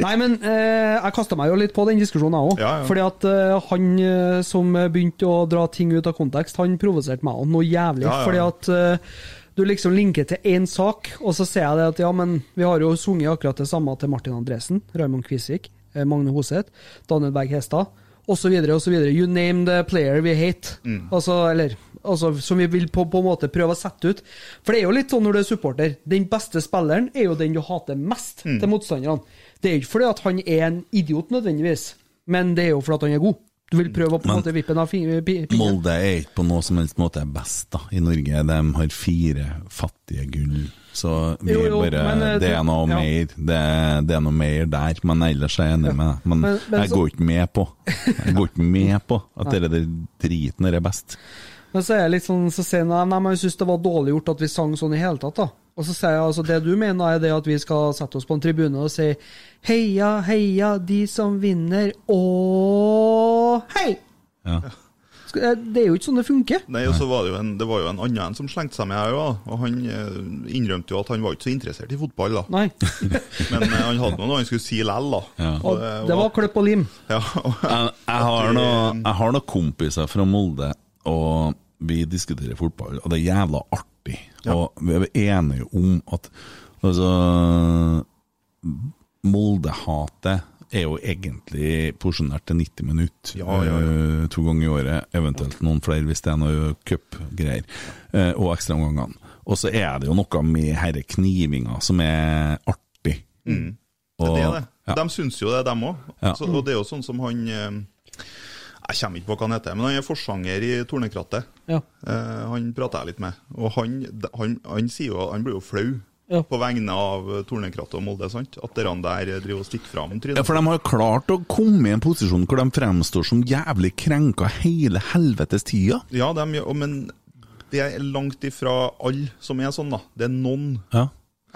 Nei, men eh, jeg kasta meg jo litt på den diskusjonen, jeg òg. Ja, ja. Fordi at eh, han eh, som begynte å dra ting ut av kontekst, han provoserte meg òg noe jævlig. Ja, ja. Fordi at eh, du liksom linker til én sak, og så ser jeg det at ja, men vi har jo sunget akkurat det samme til Martin Andresen, Raymond Kvisvik, eh, Magne Hoseth, Daniel Berg Hestad, osv., osv. You name the player we hate. Mm. Altså, eller altså, som vi vil på, på en måte prøve å sette ut. For det er jo litt sånn når du er supporter. Den beste spilleren er jo den du hater mest Mm. til motstanderne. Det er jo ikke fordi at han er en idiot nødvendigvis, men det er jo fordi at han er god. Du vil prøve å på en måte vippe den av pinnen. Molde er ikke på noe som helst måte best da, i Norge. De har fire fattige gull. Så vi Jo, jo, bare, men, eh, det er noe ja. mer det, det er noe mer der. Men ellers er jeg enig med deg. Men, Men- men jeg går ikke med på Jeg går ikke med på at det er det driten er best. Men så er jeg litt sånn, så sier han nei, men jeg syns det var dårlig gjort at vi sang sånn i hele tatt, da. Og så sier jeg altså det du mener er det at vi skal sette oss på en tribune og si heia, heia, de som vinner, og hei! Ja. Det er jo ikke sånn det funker. Nei, og så var det jo en, det var jo en annen en som slengte seg med her òg, og han eh, innrømte jo at han var ikke så interessert i fotball, da. Nei. Men eh, han hadde noe han skulle si lell, da. Og det var kløpp og lim. Ja, og, Jeg, jeg, har noe, jeg har noen kompiser fra Molde, og vi diskuterer fotball, og det er jævla artig. Og vi er enige om at altså, Molde-hatet er jo egentlig porsjonert til 90 minutter. Ja, ja, ja. eh, To ganger i året, eventuelt noen flere hvis det er noe cupgreier. eh, Og ekstraomgangene. Og så er det jo noe med herre knivinga som er artig. Mm. Og- det er det. ja. De syns jo det, dem òg. Ja. Og det er jo sånn som han eh, Jeg kommer ikke på hva han heter, men han er forsanger i Tornekrattet. Ja. Eh, han prater jeg litt med, og han, han, han sier jo Han blir jo flau. Ja. På vegne av Tornekrattet og Molde, sant? At dere der driver og stikker fram trynet. Ja, for de har klart å komme i en posisjon hvor de fremstår som jævlig krenka hele helvetes tida. Ja, de, men det er langt ifra alle som er sånn, da. Det er noen Ja.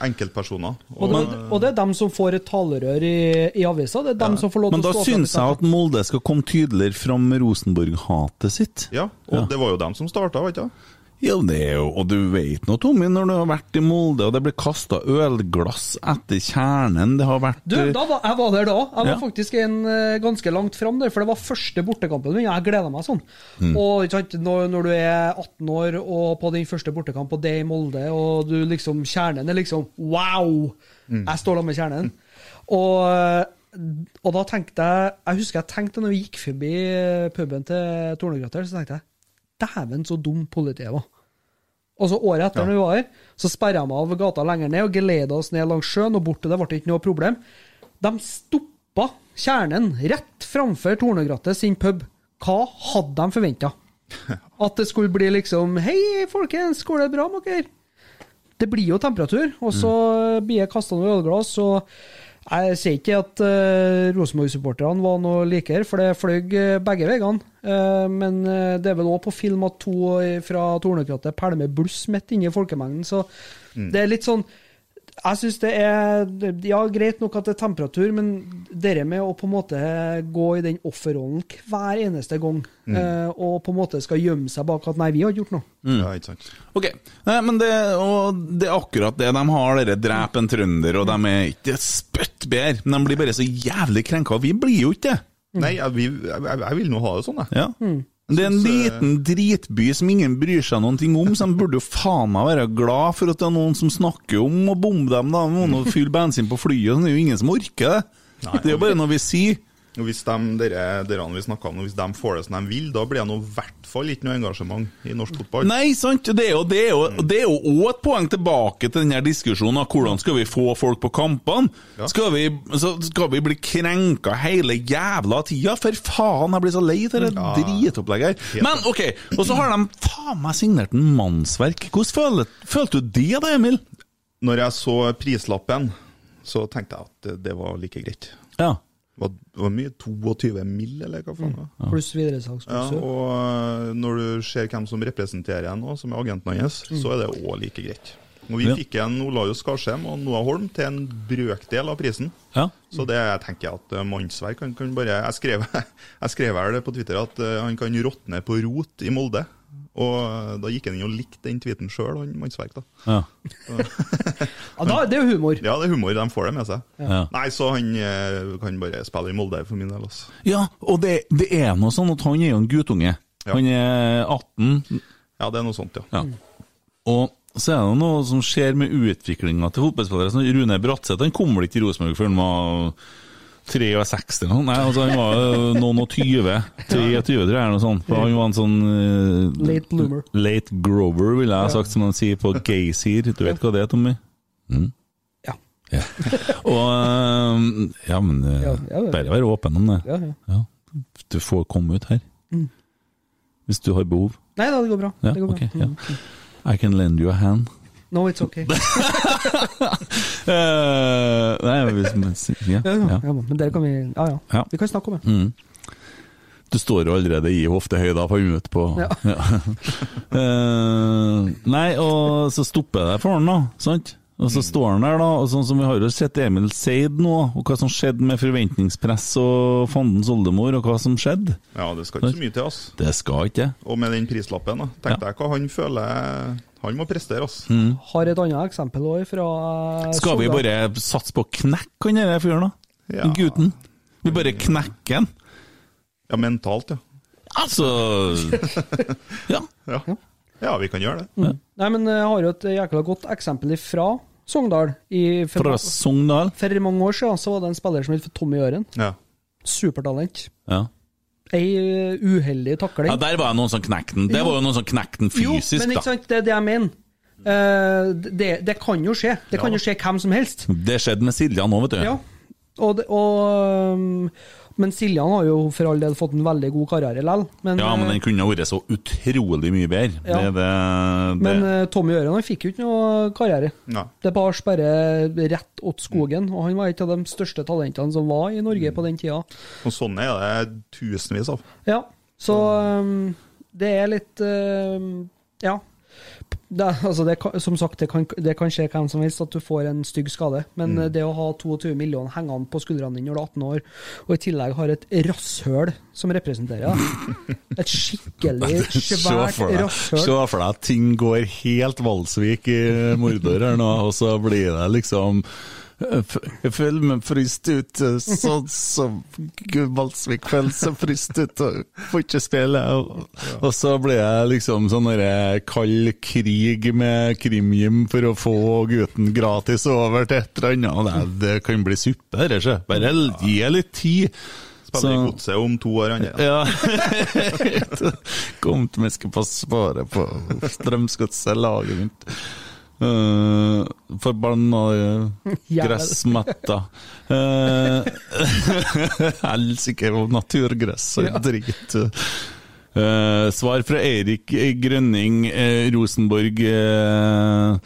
Enkeltpersoner. Og det, og det er dem som får et talerør i, i avisa. Det er dem som får lov til å stå Men da syns jeg at Molde skal komme tydeligere fram med Rosenborg-hatet sitt. Ja, og Ja. det var jo dem som starta, vet du. Ja, det er jo, og du vet nå, Tommy, når du har vært i Molde, og det blir kasta ølglass etter kjernen Det har vært Du, da var, jeg var der da. Jeg var Ja. faktisk en, eh, ganske langt fram der, for det var første bortekampen min. Jeg gleda meg sånn. Mm. Og når, når du er 18 år og på din første bortekamp, og det er i Molde, og du liksom Kjernen er liksom Wow! Jeg står da med Kjernen. Og, og da tenkte jeg Jeg husker jeg tenkte når vi gikk forbi eh, puben til Tornegrøtter, så tenkte jeg Dæven, så dum politiet var. Og så året etter, når vi var her, så sperra de av gata lenger ned og geleida oss ned langs sjøen og bort til det ble ikke noe problem. De stoppa kjernen rett framfor Tornegrattet sin pub. Hva hadde de forventa? At det skulle bli liksom Hei, folkens, går det bra med dere? Det blir jo temperatur, og så blir jeg kasta noe ølglass, og jeg sier ikke at uh, Rosenborg-supporterne var noe likere, for det fløy eh, begge veiene. Uh, men det er vel òg på film at to fra Tornekrattet pælmer bluss midt inne i folkemengden, så det er litt sånn Jeg syns det er Ja, greit nok at det er temperatur, men det med å på en måte gå i den offerrollen hver eneste gang, eh, og på en måte skal gjemme seg bak at nei, vi har ikke gjort noe. Ja, ikke sant. Ok, Nei, men det, og det er akkurat det de har, dere drep en trønder, og de er ikke spytt bedre, men de blir bare så jævlig krenka. Vi blir jo ikke det. Nei, jeg, vi, jeg, jeg vil nå ha det sånn, jeg. Ja. Det er en liten dritby som ingen bryr seg noen ting om, så de burde jo faen meg være glad for at det er noen som snakker om å bombe dem, da. Noen å fylle bensin på flyet, så det er jo ingen som orker det. Nei, det er jo bare noe vi sier. Og hvis de, dere, dere vi om, hvis de får det som de vil, da blir det i hvert fall ikke noe engasjement i norsk fotball. Nei, sant. Det er jo det er jo, det er jo også et poeng tilbake til denne diskusjonen om hvordan skal vi få folk på kampene. Ja. Skal, vi, så skal vi bli krenka hele jævla tida? For faen, jeg blir så lei av det dritopplegget her. Men OK, og så har de faen meg signert en mannsverk. Hvordan følte, følte du det da, Emil? Når jeg så prislappen, så tenkte jeg at det, det var like greit. Ja. Var, var mye 22 mill., eller hva faen? Mm. Ja. Pluss Ja, og øh, når du ser hvem som representerer en nå, som er agenten hans, så er det òg like greit. Og Vi Ja. fikk en Olaus Skarsheim og Noah Holm til en brøkdel av prisen. Ja. Så det jeg tenker jeg at eh, mannsverk han kan bare Jeg skrev, jeg skrev vel på Twitter at eh, han kan råtne på rot i Molde. Og eh, da gikk han inn og likte den tweeten sjøl, han mannsverk. da. Ja. Ja, da, det er jo humor. Ja, det er humor, de får det med seg. Ja. Nei, så han eh, kan bare spille i Molde for min del. altså. ja, og det, det er noe sånn at han er jo en guttunge. Ja. Han er 18, Ja, det er noe sånt, ja. Ja. Og så er det noe som skjer med utviklinga til fotballspillere. Sånn, Rune Bratseth han kom vel ikke til Rosenborg før han var 63 eller noe. Nei, altså han var noen og 20. 23, tror jeg, noe sånt. For han var en sånn uh, Late bloomer. Late grower, ville jeg ha sagt, som de sier på gaysir. Du vet hva det er, Tommy? Mm? Ja. Ja. Og eh, Ja, men eh, Ja, ja, bare være åpen om det. Ja, ja. Ja. Du får komme ut her. Hvis du har behov. Nei da, det går bra. Det går bra. Ja. I can lend you a hand. No, it's okay. uh, nei, hvis, man ja, Ja, ja, ja. ja, men dere kan vi Ja, ja. Ja. Vi kan snakke om det. Mm. Du står jo allerede i hoftehøyde, på huet på. Ja. uh, nei, og så stopper det for han, da. Sant? Og så står han der, da, og sånn som vi har jo sett Emil Seid nå, og hva som skjedde med forventningspress og fandens oldemor, og hva som skjedde. Ja, det skal ikke så mye til, ass. Det skal ikke. Og med den prislappen, da. Tenk deg hva han føler Han må prestere, ass. Har et annet eksempel òg fra eh, Skal vi bare satse på å knekke han der fyren, da? Ja. Gutten? Vi bare knekker han? Ja, mentalt, ja. Altså Ja. Ja, ja vi kan gjøre det. Nei, men jeg har jo et jækla godt eksempel fra Sogndal. I, for, Fra Sogndal? for mange år siden så var det en spiller som het Tommy Øren. Ja. Supertalent. Ja. Ei eh, uheldig takling. ja, der var det noen som knekte den. Det var jo noen som knekte den fysisk, jo, men ikke da. sant, det er det jeg mener. Uh, det, det kan jo skje. Det kan jo skje hvem som helst. Det skjedde med Siljan nå, vet du. Ja. Og, og, um, men Siljan har jo for all del fått en veldig god karriere likevel. Men, Ja, men eh, den kunne ha vært så utrolig mye bedre. Ja. Det, det, det. men uh, Tommy Øren han fikk jo ikke noe karriere. Nei. Det bar bare rett åt skogen, og han var et av de største talentene som var i Norge på den tida. Og sånne er det tusenvis av. Ja, så um, det er litt uh, Ja. Det, altså det, som sagt, det kan, det kan skje hvem som helst at du får en stygg skade, men Mm. eh, det å ha 22 millioner hengende på skuldrene dine når du er 18 år, og i tillegg har et rasshøl som representerer deg Et skikkelig svært rasshøl. Se for deg at ting går helt Valsvik i Mordor her nå, og så blir det liksom Jeg føler meg fryst ut, eh, sånn som føler seg fryst ut og får ikke spille. Og, og så blir jeg liksom sånn kald krig med krimgym for å få gutten gratis over til et eller annet. Det, det kan bli suppe, dette. sjø. Bare gi litt tid. Spiller i Godset om to år, han. ja. Kom til vi skal få spare på Strømsgodset, laget mitt. Uh, Forbanna uh, Jævel. gressmatta. Uh, Helsike, naturgress og Ja. drit. Uh, svar fra Eirik Grønning, eh, Rosenborg. eh,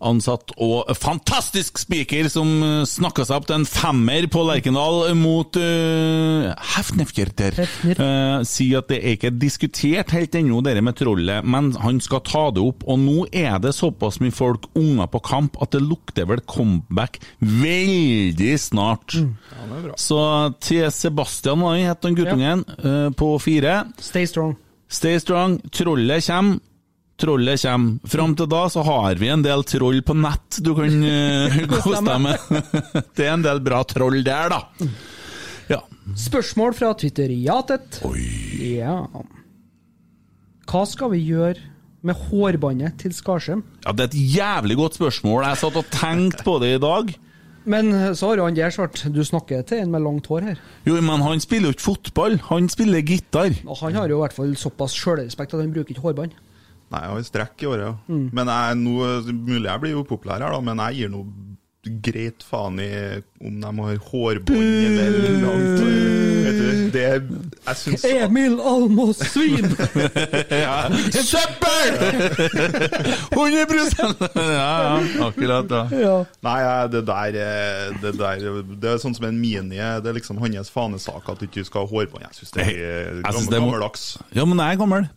Ansatt og fantastisk spiker som uh, snakka seg opp til en femmer på Lerkendal mot uh, Hefnefjorder. Uh, sier at det er ikke diskutert helt ennå, dette med trollet, men han skal ta det opp. Og nå er det såpass mye folk, unger på kamp, at det lukter vel comeback veldig snart. Så til Sebastian, hva het han guttungen, uh, på fire. Stay strong. Stay strong. Trollet kommer. Trollet kommer. Fram til da så har vi en del troll på nett du kan uh, kose deg med. det er en del bra troll der, da. Ja. Spørsmål fra Twitteriatet. Ja. Hva skal vi gjøre med hårbåndet til Skarsheim? ja, det er et jævlig godt spørsmål. Jeg satt og tenkte på det i dag. Men eh, så har han der svart Du snakker til en med langt hår her. Jo, men han spiller jo ikke fotball, han spiller gitar. Og han har jo i hvert fall såpass sjølrespekt at han bruker ikke hårbånd. Nei, jeg har strekk i året, ja. Mm. Men jeg, nå, mulig jeg blir jo populær her, da, men jeg gir noe greit faen i om de har hårbånd eller langt. Vet du, det Jeg syns Emil Almås Svin! ja. Søppel! 100 Ja, ja, akkurat. da. ja. Nei, det der, eh, det der Det er sånn som en mini Det er liksom hans fanesak at du ikke skal ha hårbånd. Jeg syns det er gammel, gammeldags. Ja, men jeg er gammel.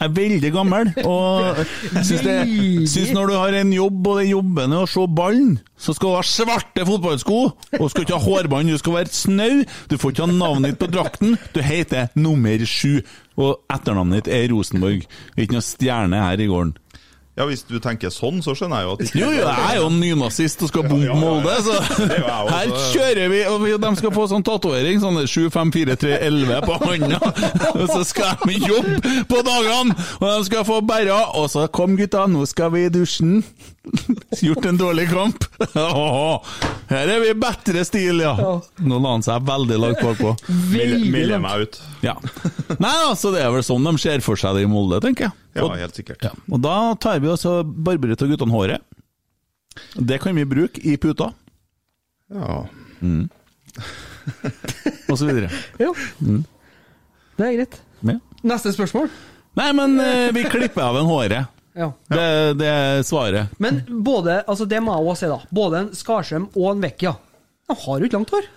Jeg er veldig gammel, og syns, det, syns når du har en jobb, og det jobben er å se ballen, så skal du ha svarte fotballsko, og skal ikke ha hårbånd, du skal være snau, du får ikke ha navnet ditt på drakten, du heter nummer sju, og etternavnet ditt er Rosenborg. Ikke noe stjerne her i gården. Ja, hvis du tenker sånn, så skjønner jeg jo at ikke Jo, jo, jeg er jo nynazist og skal bombe Ja. Molde, så er her kjører vi, og de skal få sånn tatovering, sånn 7, 5, 4, 3, 11 på hånda, og så skal de jobbe på dagene, og de skal få bæra, og så kom gutta, nå skal vi i dusjen. Gjort en dårlig kamp. Her er vi i bedre stil, ja. Nå la han seg veldig langt bakpå. Meld- Melder meg ut. Ja. Nei, altså, det er vel sånn de ser for seg det i Molde, tenker jeg. Ja, helt sikkert. ja. Og da tar vi også barberer av guttene håret. Det kan vi bruke i puta, Ja. og så videre. ja. Det er greit. Ja. Neste spørsmål. Nei, men eh, vi klipper av en håret. Ja. Det, det er svaret. Men både, altså det må jeg også si, da. Både en Skarsheim og en Vecchia de har jo ikke langt hår.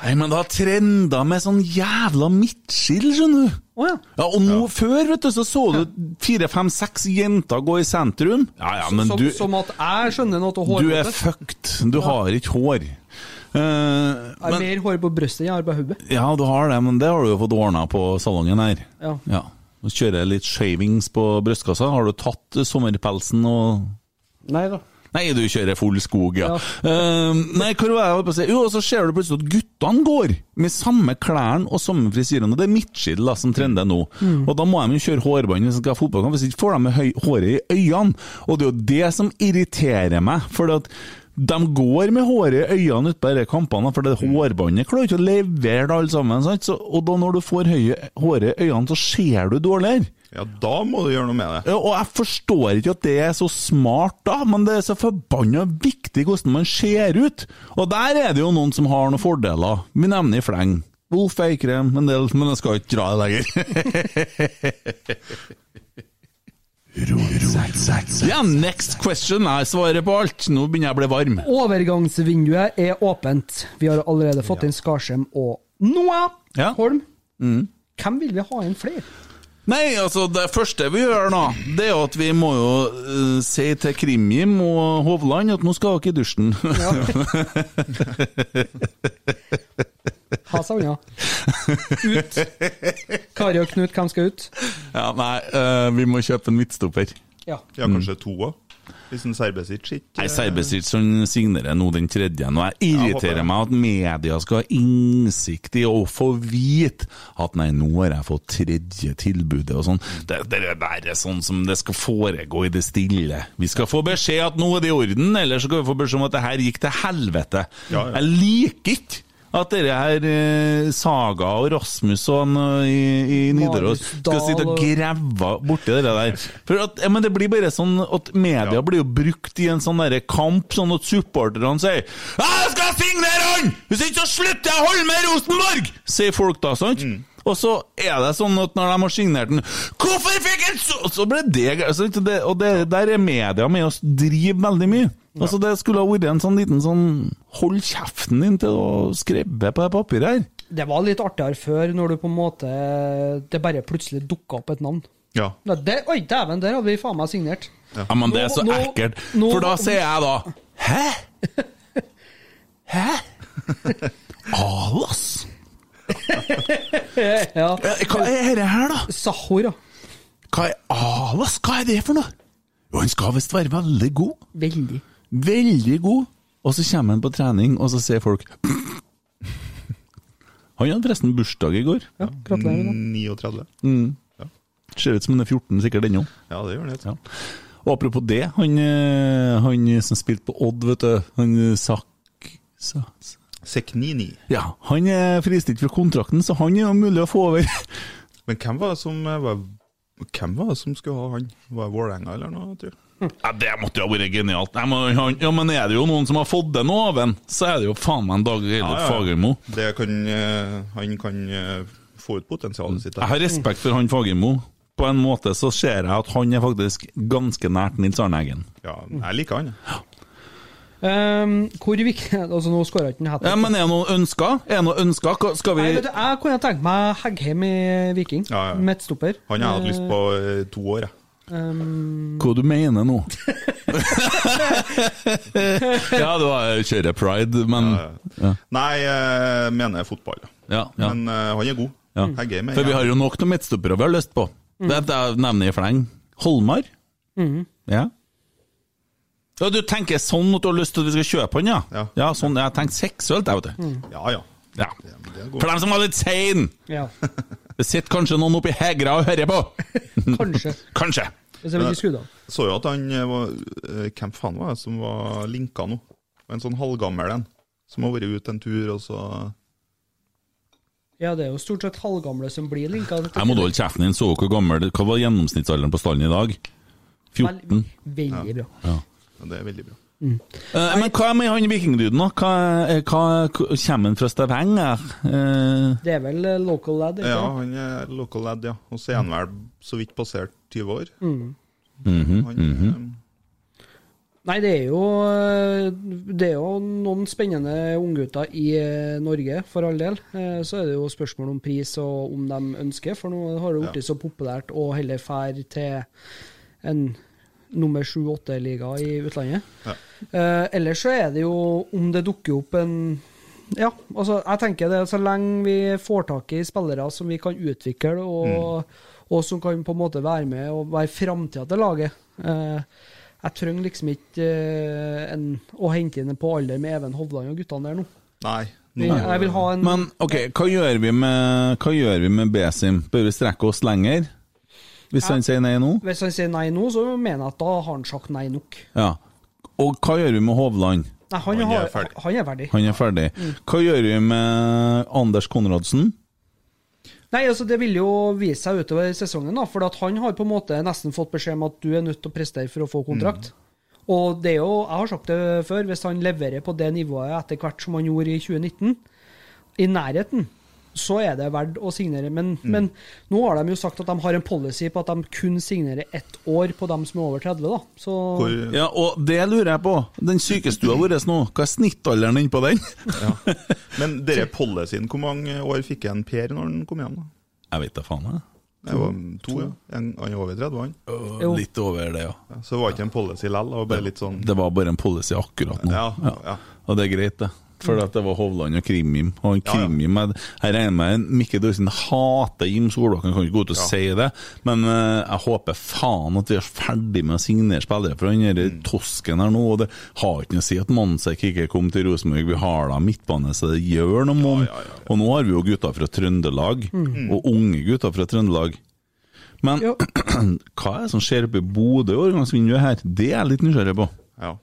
Nei, men det har trenda med sånn jævla midtskill, skjønner du. Oh, ja. Ja, og nå før, vet du, så så du fire, fem, seks jenter gå i sentrum. Ja, ja, men som, du, som at jeg skjønner noe av du er fucked. Du har ikke hår. Uh, Jeg har men, mer hår på brystet enn jeg har på hodet. ja, du har det, men det har du jo fått ordna på salongen her. Ja. Ja. Og Kjører litt shavings på brystkassa. Har du tatt sommerpelsen og Nei da. Nei, du kjører full skog, ja. Ja. Uh, nei, hva var jeg på å si? Jo, og så ser du plutselig at guttene går med samme klærne og samme frisyren. Og det er midtskill som trender nå. Mm. Og da må de jo kjøre hårbånd hvis de skal ha fotballkamp, hvis ikke får de med håret i øynene. Og det er jo det som irriterer meg. for at de går med håret i øynene utpå disse kampene, for det hårbåndet klarer ikke å levere det alle sammen. Så, og da når du får høye, håret i øynene, så ser du dårligere. Ja, da må du gjøre noe med det. Ja, og jeg forstår ikke at det er så smart, da, men det er så forbanna viktig hvordan man ser ut. Og der er det jo noen som har noen fordeler. Vi nevner i fleng. Wolf Eikrem, en del, men jeg skal ikke dra det lenger. Ja, next question. Jeg svarer på alt. Nå begynner jeg å bli varm. Overgangsvinduet er åpent. Vi har allerede fått inn Skarsheim og Noah. Holm. Mm. Hvem vil vi ha inn flere? Nei, altså det første vi gjør nå, det er at vi må jo uh, si til Krimjim og Hovland at nå skal dere i dusjen. Ha seg unna. Ut. Kari og Knut, hvem skal ut? ja, nei, uh, vi må kjøpe en midtstopper. Ja. Ja, kanskje to òg. Hvis en Serbesic ikke Nei, Serbesic han signerer nå den tredje. Nå jeg Ja, irriterer jeg. meg at media skal ha innsikt i å få vite at nei, nå har jeg fått tredje tilbudet og sånn. Det, det er bare sånn som det skal foregå i det stille. Vi skal få beskjed at nå er det i orden, eller så skal vi få beskjed om at det her gikk til helvete. Ja, ja. Jeg liker ikke at dere her eh, Saga og Rasmus og han eh, i, i Nidaros skal sitte og grave borti det der. For at, ja, men Det blir bare sånn at media blir jo brukt i en sånn der kamp, sånn at supporterne sier 'Jeg skal signere han! Hvis ikke så slutter jeg å holde med Rosenborg!' sier folk da, sant? Og så er det sånn at når de har signert den 'Hvorfor fikk han så Så ble det, sant? det Og det, der er media med å drive veldig mye. Altså Det skulle ha vært en sånn liten sånn Hold kjeften din til å skrive på det papiret her. Det var litt artigere før, når du på en måte Det bare plutselig dukka opp et navn. Ja. Det, oi, dæven, der hadde vi faen meg signert. Ja, men det er så Nå- ekkelt. nå- For da sier jeg da Hæ? Hæ? Alas? Ja. Hva er dette her, da? Sahor, ja. Hva er Alas? Hva er det for noe? Jo, han skal visst være veldig god. Veldig. Veldig god. Og så kommer han på trening, og så sier folk Han hadde forresten bursdag i går. Ja, Gratulerer. da. 39. Ser ut som han er 14, sikkert ennå. Ja, det gjør det. Ja. Og apropos det, han, eh, han som spilte på Odd, vet du, han eh, Sak... Sa, sa- Seknini. ja, han er fristilt fra kontrakten, så han er jo mulig å få over. Men hvem var det som eh, var Hvem var det som skulle ha han? Var det Vålerenga eller noe? tror jeg? Ja, Det måtte jo ha vært genialt. Nei, men, ja, men er det jo noen som har fått den oven, så er det jo faen meg en Dag Eilert Fagermo. Det kan, eh, han kan eh, få ut potensialet sitt. Jeg har respekt for han Fagermo. På en måte så ser jeg at han er faktisk ganske nært Nils Arne Eggen. Ja, jeg liker han. Ja. Um, hvor viktig Altså, nå skåra ikke den hat Ja, men er det noen ønsker? Er det noen ønsker? Skal vi Nei, vet du, jeg kunne tenkt meg Heggheim i Viking. Ja, ja. Midtstopper. Han har jeg hatt lyst på eh, to år, jeg. Um, Hva du mener nå? ja, du har- kjører pride, men ja. Nei, jeg mener fotball. ja. Ja, ja. Men eh, han er god. Ja. er er For vi har jo nok noen midtstoppere vi har lyst på. Det er det jeg nevner i fleng. Holmar? Mm. Ja. Ja, Du tenker sånn at du har lyst til at vi skal kjøpe han, ja? Ja. sånn, Jeg har tenkt seksuelt, jeg, vet du. Ja, ja. Ja. Det god. For dem som var litt sein! ja, Det sitter kanskje noen oppi Hegra og hører på. kanskje. Kanskje. Jeg av. Så jo at han eh, var eh, Hvem faen var det som var linka nå? En sånn halvgammel en. Som har vært ute en tur, og så Ja, det er jo stort sett halvgamle som blir linka. Jeg må holde kjeften din. Så hvor gammel Hva var gjennomsnittsalderen på stallen i dag? 14? Veldig bra. ja, Det er veldig bra. Eh, men hva med han vikingduden, da? Hva, hva, kommer han fra Stavanger? Eh, Det er vel eh, local lad, ikke Ja, han er local lad, ja. Og så er han vel så vidt passert 20 år. Mm. mhm, Han, mhm. eh, Nei, det er jo Det er jo noen spennende unggutter i Norge, for all del. Eh, Så er det jo spørsmål om pris og om de ønsker, for nå har det blitt så populært å heller fære til en nummer sju-åtte-liga i utlandet. Ja. Eh, ellers så er det jo om det dukker opp en Ja, altså jeg tenker det så lenge vi får tak i spillere som vi kan utvikle, og, og som kan på en måte være med og være framtida til laget. Eh, jeg trenger liksom ikke eh, en, å hente inn på alder med Even Hovland og guttene der nå. Nei. Nei. Jeg vil ha en Men ok, hva gjør vi med, hva gjør vi med Besim? Bør vi strekke oss lenger? Hvis han sier nei nå? Hvis han sier nei nå, så mener jeg at da har han sagt nei nok. Ja. Og hva gjør vi med Hovland? Nei, han, Han er har. Han er ferdig. Han er ferdig. Mm. Hva gjør vi med Anders Konradsen? Nei, altså Det vil jo vise seg utover sesongen, da, for at han har på en måte nesten fått beskjed om at du er nødt til å prestere for å få kontrakt. Og det er jo, jeg har sagt det før, hvis han leverer på det nivået etter hvert som han gjorde i 2019, i nærheten, så er det verdt å signere. Men, men nå har de jo sagt at de har en policy på at de kun signerer ett år på dem som er over 30. da. Så Hvor, Ja, og det lurer jeg på. Den sykestua vår nå, hva er snittalderen innpå den? men dere policyen, hvor mange år fikk en Per når han kom hjem? da? Jeg vet da faen, jeg. Det var to, ja. En, han er over 30, han. Litt over det, ja. Ja, så det var ikke en policy likevel? det var bare litt sånn Det var bare en policy akkurat nå. Ja, ja. Og det er greit, det. For at det var Hovland og Krimim. Og Krimim Ja, ja. Jeg regner med Mikke Dorsin hater Jim Solbakken, kan ikke gå ut og Ja. si det, men eh, jeg håper faen at vi er ferdig med å signere spillere for han derre Mm. tosken her nå. Og det har ikke noe å si at Mansek ikke kom til Rosenborg, vi har da midtbane, så det gjør noe ja. Og nå har vi jo gutter fra Trøndelag, og unge gutter fra Trøndelag. Men Jo. hva er det som skjer oppe i Bodø i overgangsvinduet her? Det er jeg litt nysgjerrig på. ja.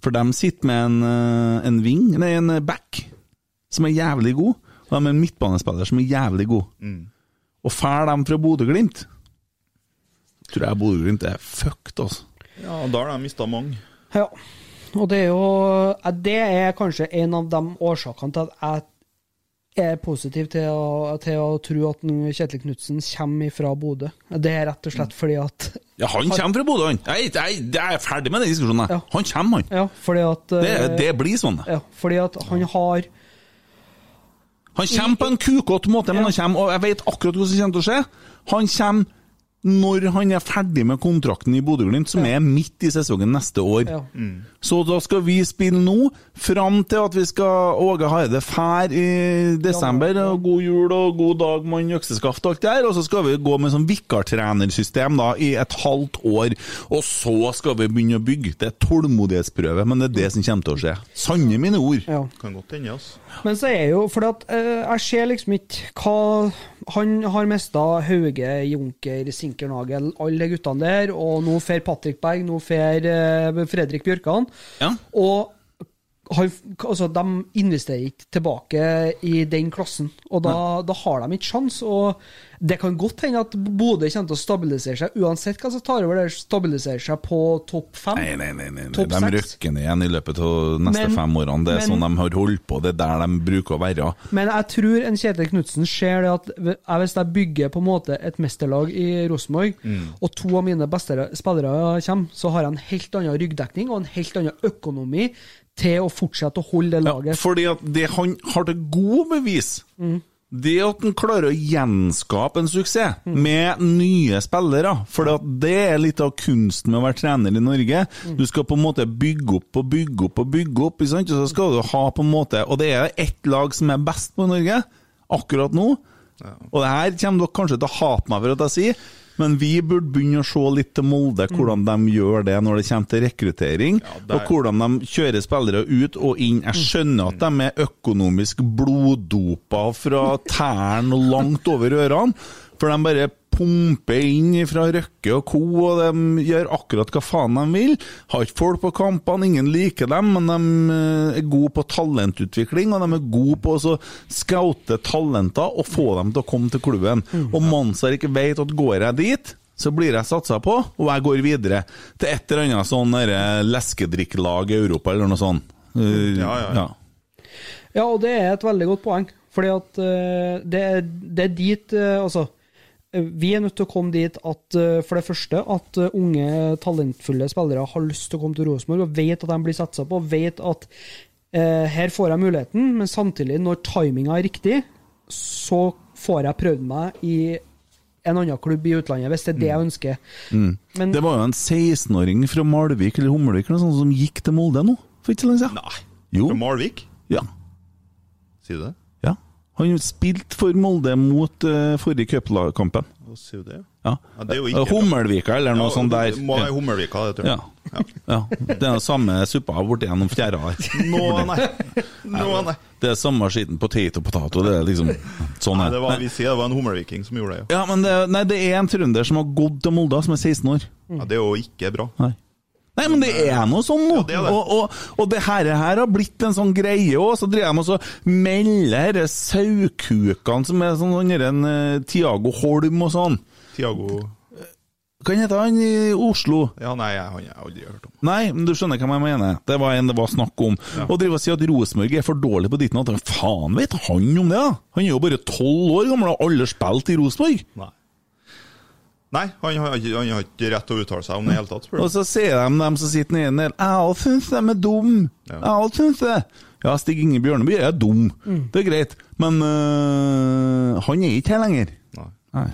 For de sitter med en, eh, en wing, nei, en back, som er jævlig god. Og de er en midtbanespiller som er jævlig god. Og fær dem fra Bodø-Glimt, tror jeg Bodø-Glimt er fucked, altså. ja, da har de mista mange. Ja. Og det er jo Det er kanskje en av de årsakene til at jeg er positiv til å, til å tro at Kjetil Knutsen kommer fra Bodø. Det er rett og slett fordi at Ja, han kommer fra Bodø, han! Jeg, jeg, jeg er ferdig med den diskusjonen. Ja. Han kommer, han. Ja, fordi at Det, eh, det blir sånn. Ja, fordi at han har Han kommer på en kukete måte, men han kommer, og jeg vet akkurat hvordan det kommer til å skje. Han kommer når han er ferdig med kontrakten i Bodø-Glimt, som er midt i sesongen neste år. Ja. Så da skal vi spille nå, fram til at vi skal Åge Hareide fær i desember. Ja, ja. og God jul og god dag, mann, økseskaft og alt det der. Og så skal vi gå med sånn vikartrenersystem da, i et halvt år. Og så skal vi begynne å bygge. Det er tålmodighetsprøve, men det er det som kommer til å skje. Sanne mine ord. ja. Kan godt hende, altså. Men så er jo fordi at eh, jeg ser liksom ikke hva Han har mista Hauge, Junker, Sinkernagel, alle de guttene der, og nå fer Patrick Berg, nå fer eh, Fredrik Bjørkan. Ja. Og har, altså, de investerer ikke tilbake i den klassen, og da, da har de ikke sjans, og det kan godt hende at Bodø kommer til å stabilisere seg, uansett hva som tar over, der, stabilisere seg på topp fem. Nei, nei, nei, nei, Top de rykker ned igjen i løpet av neste Men- fem årene. Det er men- sånn de har holdt på, det er der de bruker å være. Men jeg tror en Kjetil Knutsen ser det at jeg- hvis jeg bygger på en måte et mesterlag i Rosenborg, og to av mine beste spillere kommer, så har jeg en helt annen ryggdekning og en helt annen økonomi til å fortsette å holde det Ja, laget. fordi at det han har til god bevis, det er at han klarer å gjenskape en suksess med nye spillere. For det er litt av kunsten med å være trener i Norge. Du skal på en måte bygge opp og bygge opp og bygge opp, sant? og så skal du ha på en måte Og det er ett lag som er best på Norge akkurat nå. Og det her kommer dere kanskje til å hate meg for at jeg sier, men vi burde begynne å se litt til Molde, hvordan de gjør det når det kommer til rekruttering, der- og hvordan de kjører spillere ut og inn. Jeg skjønner at de er økonomisk bloddopa fra tærne og langt over ørene, for de bare pumper inn fra Røkke og co., og de gjør akkurat hva faen de vil. Har ikke folk på kampene, ingen liker dem, men de eh, er gode på talentutvikling, og de er gode på å så scoute talenter og få dem til å komme til klubben. Og Mansar ikke vet at går jeg dit, så blir jeg satsa på, og jeg går videre til et eller annet sånn leskedrikklag i Europa, eller noe sånt. Uh, Ja, ja, ja. Ja, og det er et veldig godt poeng. Fordi at uh, det, det er dit uh, Altså, eh, vi er nødt til å komme dit at eh, for det første at eh, unge, talentfulle spillere har lyst til å komme til Rosenborg og vet at de blir satsa på, og vet at eh, her får jeg muligheten, men samtidig, når timinga er riktig, så får jeg prøvd meg i en annen klubb i utlandet, hvis det er det jeg ønsker. Mm. Men- det var jo en 16-åring fra Malvik eller Hummelvik eller sånt som gikk til Molde nå, for ikke så lenge siden. Nei. Jo. Fra Malvik? Ja. Sier du det? Ja. Han spilte for Molde mot uh, forrige cupkampen. Det? Ja. Ja, det er ikke bra. Hummelvika eller noe Ja, sånt der. Må være Hummelvika, det tror Ja. jeg. ja. Det er den samme suppa borti gjennom fjæra her. Nå, nei. Nå, nei. Det er samme skitten potato potato. Det er liksom sånn her. det var, vi sier det var en hummerviking som gjorde det. Ja, men det, nei, det er en trønder som har gått til Molde, som er 16 år. Ja, det er jo ikke bra. Nei. Nei, men det er noe sånn nå. Ja, det det. Og, og, og det her, her har blitt en sånn greie òg. Så driver de og så melder disse saukukene som er sånn sånn en uh, Tiago Holm og sånn. Tiago Hva heter han i Oslo? Ja, nei, jeg, han har jeg aldri hørt om. Nei, men du skjønner hva jeg mener. Det var en det var snakk om. Og driver og sier at Rosenborg er for dårlig på ditten og datten. Faen vet han om det, da? Han er jo bare tolv år gammel og har aldri spilt i Rosenborg. Nei. Nei, han har, han har ikke rett til å uttale seg om det i hele tatt, Og så sier de, dem som sitter nede der, jeg syns de er dum. Jeg syns det. Ja, Stig Inge Bjørneby er dum. Det er greit. Men øh, han er ikke her lenger. Nei.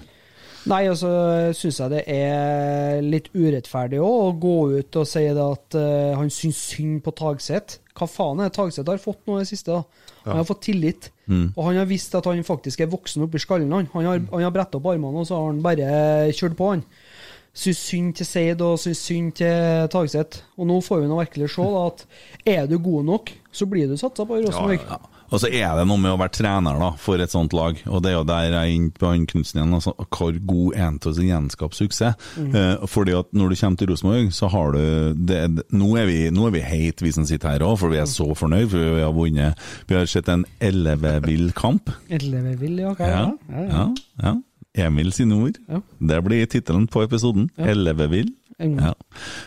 Nei, og så syns jeg det er litt urettferdig å gå ut og si det at eh, han syns synd på Tagseth. Hva faen er det Tagseth har fått nå i det siste? da? Han har fått tillit, Mm. og han har visst at han faktisk er voksen oppi skallen. Han Han har, han har bretta opp armene, og så har han bare kjørt på, han. Syns synd til Seid og syns synd til Tagseth. Og nå får vi nå virkelig se da, at er du god nok, så blir du satsa på i Rosenborg. Ja. Og så er det noe med å være trener da, for et sånt lag, og det er jo der jeg er inne på Knutsen igjen. Altså, hvor god er han til å gjenskape suksess? Mm. Eh, fordi at når du kommer til Rosenborg, så har du det, Nå er vi, nå er vi heit, vi som sitter her òg, for vi er så fornøyd, for vi har vunnet. Vi har sett en ellevevill kamp. Ellevevill, ja. hva er Ja, ja, ja. Emil sine ord. Det blir tittelen på episoden. Ja. Ellevevill. Mm. Ja.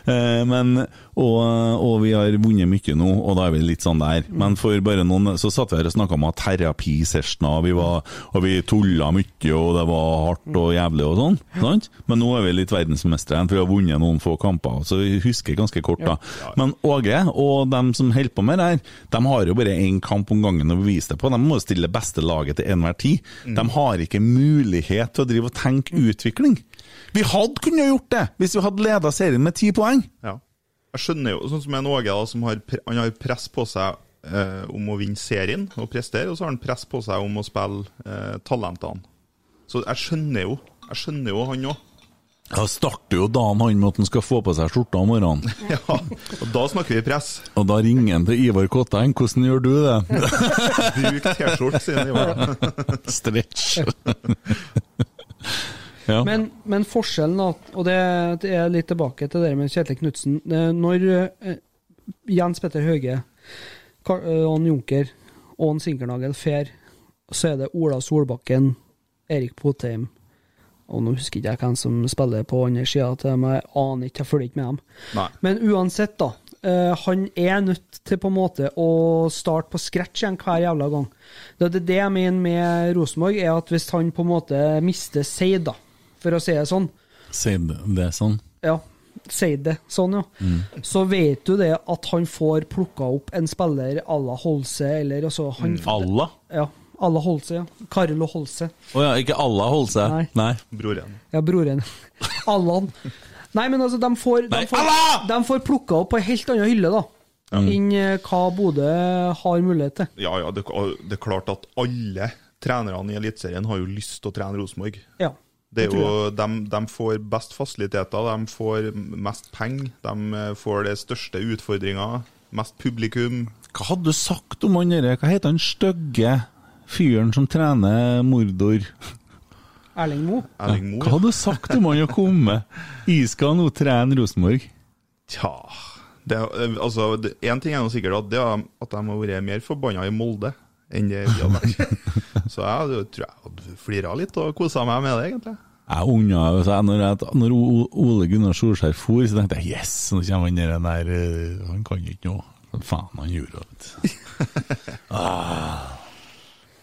Eh, men, og, og vi har vunnet mye nå, og da er vi litt sånn der. Men for bare noen Så satt vi her og snakka om terapisesjoner, vi, var, og vi tulla mye, og det var hardt og jævlig og sånn. Sant? Men nå er vi litt verdensmestere igjen, for vi har vunnet noen få kamper, så vi husker ganske kort, da. Men Åge og dem som holder på med det her, de har jo bare én kamp om gangen å bevise det på. De må stille beste laget til enhver tid. Mm. De har ikke mulighet til å drive og tenke utvikling. Vi hadde kunnet gjort det hvis vi hadde leda serien med ti poeng. Ja. Jeg skjønner jo, sånn som en Åge, da, som har, han har press på seg eh, om å vinne serien og prestere, og så har han press på seg om å spille eh, talentene. Så jeg skjønner jo Jeg skjønner jo han òg. Da starter jo dagen han med at han skal få på seg skjorta om morgenen. Ja, og da snakker vi press. Og da ringer han til Ivar Kotteng. Hvordan gjør du det? Bruk T-skjorte, sier Ivar. Stretch. Ja. Men, men forskjellen, da, og det, er litt tilbake til det med Kjetil Knutsen Når eh, Jens Petter Høge, Og eh, Junker og Sinkernagel fer, så er det Ola Solbakken, Erik Potheim og nå husker ikke jeg hvem som spiller på andre sida til dem, jeg aner ikke, jeg følger ikke med dem. Nei. Men uansett, da. eh, han er nødt til på en måte å starte på scratch igjen hver jævla gang. Det er det jeg mener med Rosenborg, er at hvis han på en måte mister Seid, da, for å si det sånn Si det sånn? Ja, Si det sånn, ja. Mm. Så vet du det at han får plukka opp en spiller à la Holse, eller altså han, Alla? Ja. Alla Holse, ja. Carlo Holse. Å ja, ikke alla Holse? Nei. Nei. Broren. Ja, broren. Allan. Nei, men altså, de får, de får, de får plukka opp på ei helt anna hylle, da. Mm. Enn eh, hva Bodø har mulighet til. Ja, ja, det, det er klart at alle trenerne i Eliteserien har jo lyst til å trene Rosenborg. Ja. Det er jo, de, de får best fasiliteter, de får mest penger, de eh, får de største utfordringer, mest publikum. Hva hadde du sagt om han derre Hva heter han stygge fyren som trener Mordor? Erling Moe. Erling Moe, Hva hadde du sagt om han å komme? Skal nå trene Rosenborg. Tja det, er- altså, det, En ting er jo sikkert at, det er at de har vært mer forbanna i Molde enn det vi hadde vært. Så jeg tror jeg hadde flira litt og kosa meg med det, egentlig. Jeg unna jeg- når, jeg, når Ole Gunnar Solskjær for, så tenkte jeg yes, nå kommer han der, der eh, Han kan jo ikke noe. Faen, han gjorde det. vet du. ah.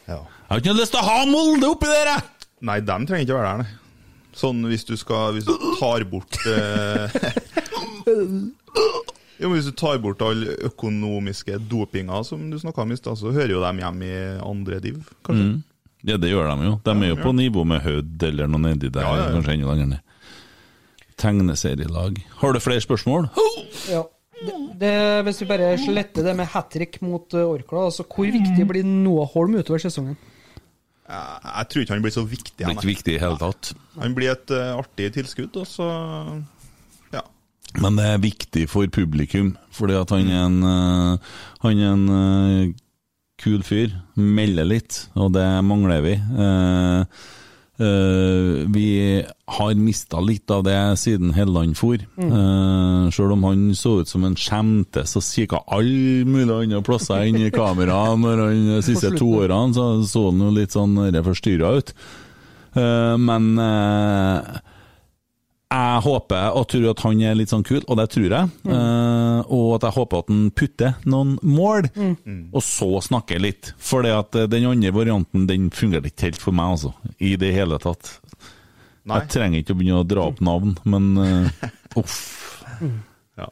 Ja. Jeg har ikke lyst til å ha Molde oppi der, jeg! Nei, de trenger ikke være der, nei. Sånn hvis du skal Hvis du tar bort eh, Jo, men Hvis du tar bort all økonomiske dopinga som du snakka om i stad, så hører jo dem hjemme i andre div, kanskje? Mm. Ja, det gjør de jo. De er jo på nivå med Hødd eller noe nedi der, Ja, ja, ja. kanskje enda lenger ned. Tegneserielag. Har du flere spørsmål? Ja. Det, det, hvis vi bare sletter det med hat trick mot uh, Orkla, altså hvor viktig blir Noah Holm utover sesongen? Jeg, jeg tror ikke han blir så viktig. Blir han, ikke viktig i hele tatt. Han blir et uh, artig tilskudd, og så Ja. Men det er viktig for publikum, fordi at han er en, eh, han er en eh, kul fyr. Melder litt, og det mangler vi. Eh, Uh, vi har mista litt av det siden Helland for. Uh, Sjøl om han så ut som en skjemte, så kikka alle mulige andre plasser inn i kameraet når han de siste to årene, så så han jo litt sånn forstyrra ut. Uh, men jeg håper og tror at han er litt sånn kul, og det tror jeg. Eh, og at jeg håper at han putter noen mål, og så snakker litt. For at eh, den andre varianten den fungerer ikke helt for meg, altså. I det hele tatt. Nei. Jeg trenger ikke å begynne å dra opp navn, men uh, uff. ja.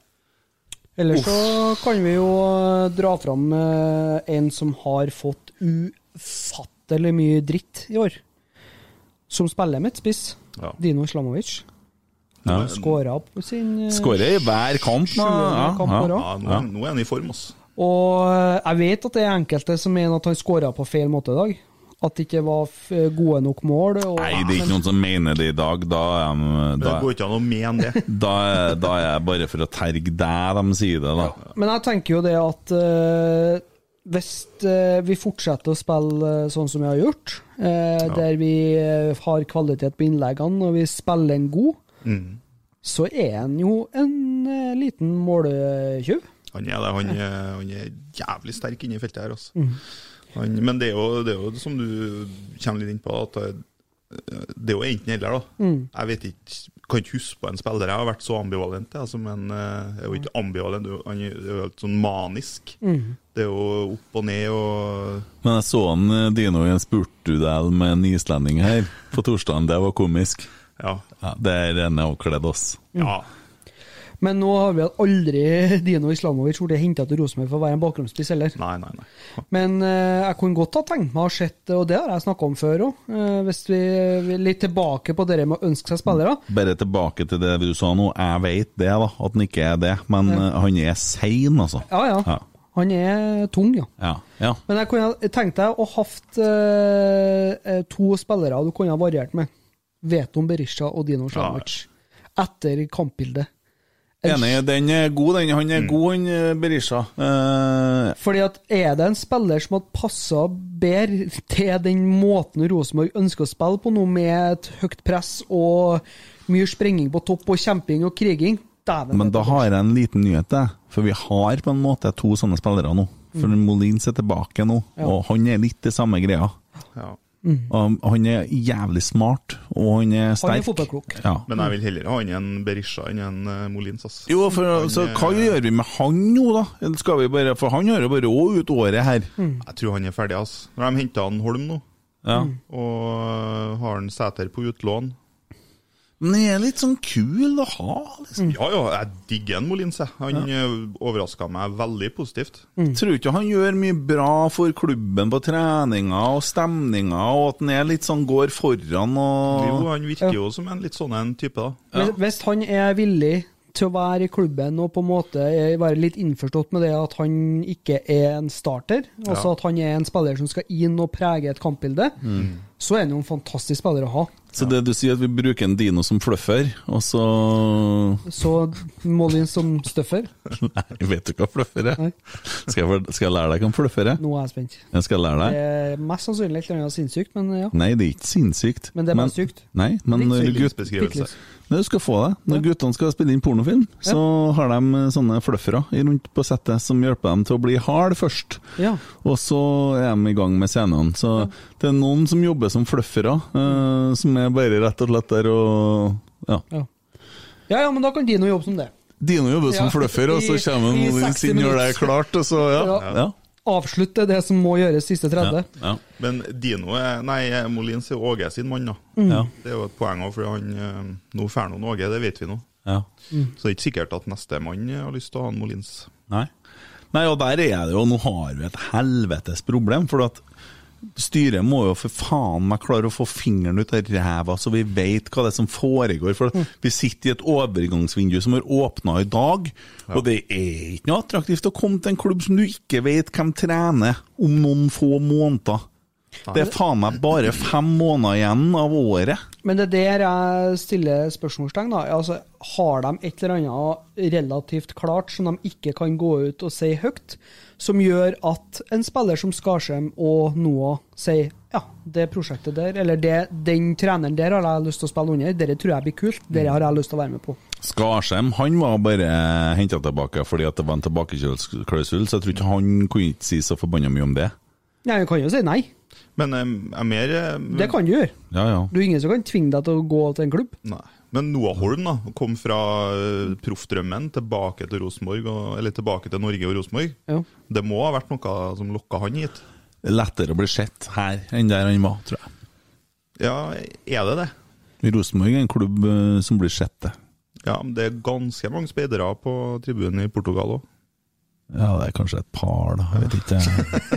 Ellers så kan vi jo uh, dra fram uh, en som har fått ufattelig mye dritt i år. Som spiller midtspiss. Ja. Dino Islamovic. Ja. Skåra opp sin uh, Skårer i hver kamp. nå. Ja, kamp ja. ja, nå, er- nå er han i form, altså. Og uh, jeg vet at det er enkelte som mener at han skåra på feil måte i dag. At det ikke var gode nok mål. Og, Nei, det er ikke noen som mener det i dag. Da er de Det går ikke an å mene det. da, da er jeg bare for å terge deg de sier det, da. Men jeg tenker jo det at uh, hvis uh, vi fortsetter å spille eh, sånn som vi har gjort, ja. der vi eh, har kvalitet på innleggene og vi spiller en god, Mm. så er han jo en eh, liten måltyv. Han er det. Han er, han er jævlig sterk inne i feltet her, altså. Mm. Han, men det er, jo, det er jo som du kommer litt inn på, at det, det er jo enten eller, da. Mm. Jeg vet ikke, kan ikke huske på en spiller jeg har vært så ambivalent til. Altså, men eh, jeg er jo ikke ambivalent, han er jo helt sånn manisk. Mm. Det er jo opp og ned og Men jeg så han eh, Dino i en spurtduell med en islending her på torsdagen. Det var komisk. Ja. det er rene avkledd, ass. Ja. Men nå har vi aldri Dino Islamovic blitt henta til Rosenborg for å være en bakgrunnsspiss heller. Nei, nei, nei. Men uh, jeg kunne godt ha tenkt meg å ha sett, og det har jeg snakka om før òg, hvis vi vil litt tilbake på det med å ønske seg spillere. Bare tilbake til det du sa nå. Jeg vet det, da, at han ikke er det. Men Ja. eh, han er sein, altså. Ja, ja. Ja. Han er tung, ja. Ja. ja. Men jeg kunne tenkt deg å hatt eh, eh, to spillere du kunne ha variert med. Veton Berisha og Dino Slamovic. Etter kampbildet. Enig, den er god, den. Han er god, han eh, Berisha. Eh, Fordi at er det en spiller som hadde passa bedre til den måten Rosenborg ønsker å spille på nå, med et høyt press og mye sprenging på topp og kjemping og kriging, dæven men da har jeg en liten nyhet, jeg. For vi har på en måte to sånne spillere nå. For Mm. Molins er tilbake nå, Ja. og han er litt det samme greia. Ja. Mm. Og han er jævlig smart, og han er sterk. Han er fotballklok. Ja. Men jeg vil heller ha han enn Berisha enn en eh, Molins. ass. Jo, for altså, er- hva gjør vi med han nå, da? Skal vi bare, for han har jo bare òg ut året her. Jeg tror han er ferdig. ass. Når de henta han Holm nå, Ja. og øh, har han Sæter på utlån Men det er litt sånn kul å ha, liksom. Ja ja, jeg digger en Molins. Han ja. overraska meg veldig positivt. Tror ikke han gjør mye bra for klubben på treninga og stemninga, og at han er litt sånn går foran og Jo, han virker jo som en litt sånn en type, da. Ja. hvis han er villig til å være i klubben og på en måte være litt innforstått med det at han ikke er en starter, altså Ja. at han er en spiller som skal inn og prege et kampbilde, så er han jo en fantastisk spiller å ha. Så det du sier at vi bruker en dino som fluffer, og så Så Molin som støffer. Nei, vet du hva fluffer er? Skal jeg, skal jeg lære deg hva fluffer er? Nå er jeg spent. Jeg skal lære Det deg. er mest sannsynlig et eller annet sinnssykt, men ja. Nei, det er ikke sinnssykt. Men det er bare sykt. Nei, men når Nei, du skal få det. Når guttene skal spille inn pornofilm, så har de eh, sånne fluffere rundt på settet som hjelper dem til å bli hard først. Ja. Og så er de i gang med scenene. Så det er noen som jobber som fluffere, uh, som er bare rett og slett der og Ja. Ja. ja, ja, men da kan Dino jobbe som det. Dino jobber som Ja, fluffer, og så kommer han Molins 60 inn og gjør det er klart, og så Ja. Ja. ja. avslutte det som må gjøres siste 30. Ja. Men Dino er Nei, Molins er Åge sin mann, da. Mm. Ja. Det er jo et poeng òg, for han eh, Nå får han Åge, det vet vi nå. Ja. Så det er ikke sikkert at neste mann har lyst til å ha en Molins. Nei. Nei, og der er det jo Nå har vi et helvetes problem, for at styret må jo for faen meg klare å få fingeren ut av ræva, så vi vet hva det er som foregår. For vi sitter i et overgangsvindu som har åpna i dag, og det er ikke noe attraktivt å komme til en klubb som du ikke vet hvem trener om noen få måneder. Det er faen meg bare fem måneder igjen av året. Men det er der jeg stiller spørsmålstegn. da. Altså, har de et eller annet relativt klart som de ikke kan gå ut og si høyt, som gjør at en spiller som Skarsheim og Noah sier ja, det prosjektet der, eller det, den treneren der har jeg lyst til å spille under, dette tror jeg blir kult, dette har jeg lyst til å være med på. Skarsheim han var bare henta tilbake fordi at det var en tilbakekjøringsklausul, så jeg tror ikke han kunne ikke si så forbanna mye om det. Nei, han kan jo si nei. Men eh, jeg er mer eh, Det kan du gjøre. Ja, ja. Du er ingen som kan tvinge deg til å gå til en klubb. Nei. Men Noah Holm da, kom fra uh, proffdrømmen tilbake til Rosenborg, eller tilbake til Norge og Rosenborg. Ja. Det må ha vært noe som lokka han hit. Det er lettere å bli sett her enn der han var, tror jeg. Ja, er det det? Rosenborg er en klubb eh, som blir sett, det. Ja, men det er ganske mange speidere på tribunen i Portugal òg. Ja, det er kanskje et par, da. Jeg vet ikke.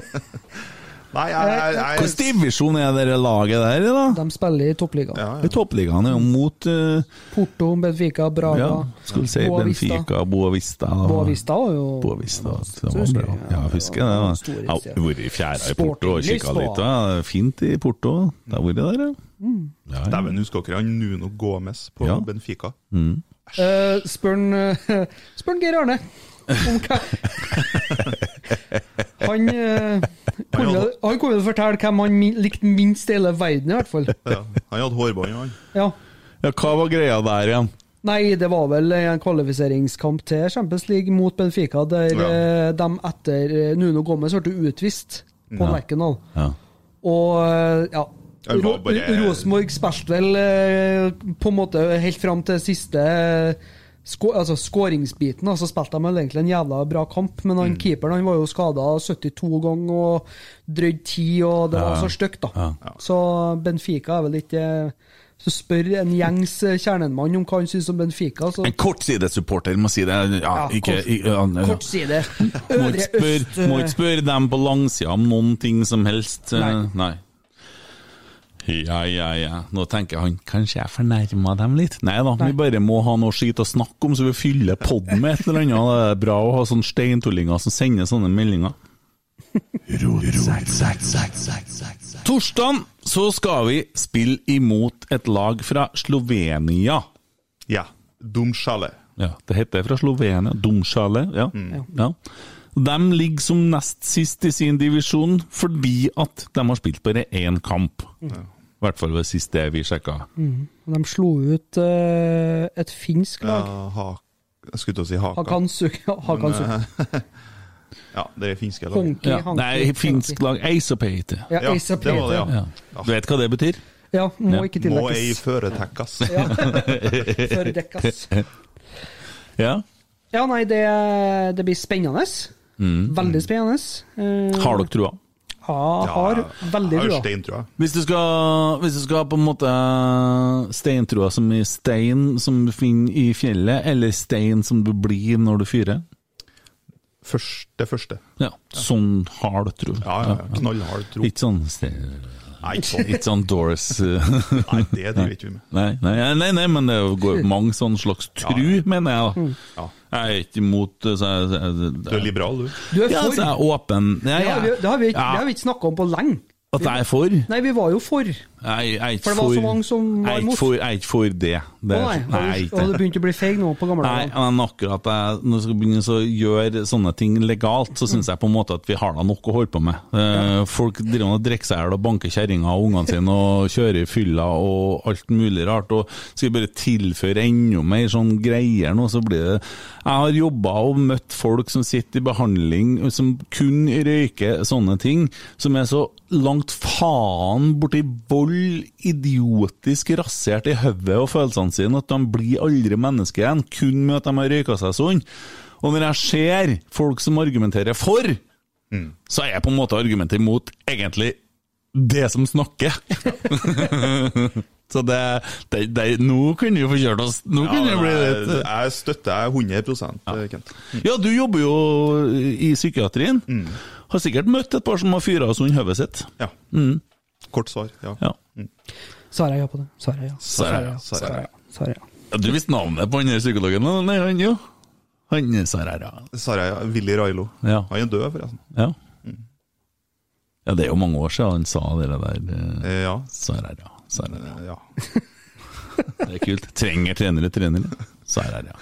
Nei, jeg, jeg, jeg, Hvilken divisjon er dere laget der i, da? De spiller i toppligaen. ja, I toppligaen er jo mot uh, Porto, Benfica, Braga, Ja, skulle vi si Boa Benfica, Boavista. Boavista. Var jo Boavista, det var bra. Ja, jeg husker det. da. Jeg har vært i fjæra i Porto og kikka litt. Da. Fint i Porto. Det har vært der, ja. Mm. ja, ja. Dæven, husker dere han Nuno Gomez på Ja. Benfica? Eh, spør han, eh, spør han Geir Arne om hva Han eh, kunne, han kunne fortelle hvem han min, likte minst i hele verden, i hvert fall. Ja, han hadde hårbånd, han. Ja. ja, hva var greia der igjen? Nei, det var vel en kvalifiseringskamp til Champions League mot Benfica, der Ja. eh, de etter eh, Nuno Gomez ble utvist på Ja. Lerkendal. Ja. Og eh, ja bare- Rosenborg spilte vel på en måte helt fram til siste sko altså skåringsbiten. Så spilte de egentlig en jævla bra kamp, men Mm. han keeperen han var jo skada 72 ganger og drøyd 10, og det var så stygt, da. Ja. Så Benfica er vel ikke Så spør en gjengs kjernemann om hva han syns om Benfica, så En kortsidesupporter må si det. Ja, ikke, ikke, ja, ja. Kortside. Øvre øst må ikke spørre dem på langsida om noen ting som helst. Nei. Nei. Ja, ja, ja. Nå tenker han kanskje jeg fornærma dem litt. Nei da, vi bare må ha noe skit å snakke om, så vi fyller podden med et eller annet. Det er bra å ha sånne steintullinger som sender sånne meldinger. Torsdag så skal vi spille imot et lag fra Slovenia. Ja. Dumsjale. Ja, det heter fra Slovenia. Dumsjale. Ja. ja. De ligger som nest sist i sin divisjon fordi at de har spilt bare én kamp. I hvert fall ved siste vi sjekka. mm. De slo ut uh, et finsk Ja, lag. ha, jeg skulle til å si Haka. Hakansuk. Hakansuk. Men, uh, ja, det er finske lag. Honky, Ja, nei, finsk lag. lag Eisopeite. Ja, Ja, Ace of det var det, ja. Ja. Du vet hva det betyr? Ja, må Ja. ikke Må ei føretekkas. Ja. For. Ja. Ja, nei, det, det blir spennende. Veldig spennende. Mm. Har dere trua? Ja, har veldig trua. stein. Hvis du skal, hvis du skal på en måte steintrua som i stein som du finner i fjellet, eller stein som du blir når du fyrer? Første, første. Ja, sånn hard tro. Ja, ja, ja. Knallhard tro. Litt sånn stein Nei, ikke sånn. Sånn Doors eh. Nei, det driver ikke vi med. Nei, nei, nei, nei, men det går mange sånne slags tru, mener jeg. da. Ja. Jeg er ikke imot eh, så jeg, jeg, Du er liberal, du. Du er Ja, for. så jeg er åpen. Ja, det, har vi, ja. det har vi ikke, Ja. det ikke snakka om på lenge. At jeg er for? Nei, vi var jo for. Jeg, jeg er ikke For det var så mange som var jeg er ikke for, ikke for det. det er, nei, nei, og, det begynte å bli feig nå på gamle Nei, men akkurat jeg, når jeg skal begynne å gjøre sånne ting legalt, så syns jeg på en måte at vi har da nok å holde på med. Eh, Folk driver og drikker seg i hjel og banker kjerringa og ungene sine og kjører i fylla og alt mulig rart. Og skal vi bare tilføre enda mer sånn greier nå, så blir det Jeg har jobba og møtt folk som sitter i behandling, som kun røyker sånne ting, som er så langt faen borti vold, idiotisk rasert i hodet og følelsene sine at de blir aldri mennesker igjen, kun med at de har røyka seg sånn. Og når jeg ser folk som argumenterer for Mm. så er jeg på en måte argumentet imot egentlig det som snakker. så det, det, det Nå kunne vi få kjørt oss Nå Ja, kunne det bli jeg, litt jeg støtter deg 100 Kent. Ja, du jobber jo i psykiatrien. Har sikkert møtt et par som har fyra Sånn hodet sitt. Ja. Mm. Kort svar, ja. Ja. Svarer ja på det. Svarer ja. Svarer ja, Svarer ja. Svarer ja. Ja, Du visste navnet på han psykologen? Nei, han jo. Han Sarara. Saraya, Willy Railo. Ja. Han er død, forresten. Ja. ja, det er jo mange år siden han sa det der. eh, Eh, Ja. Saraya. Sarara. Eh, ja. Det er kult. Trenger trenere, trenere. Saraya.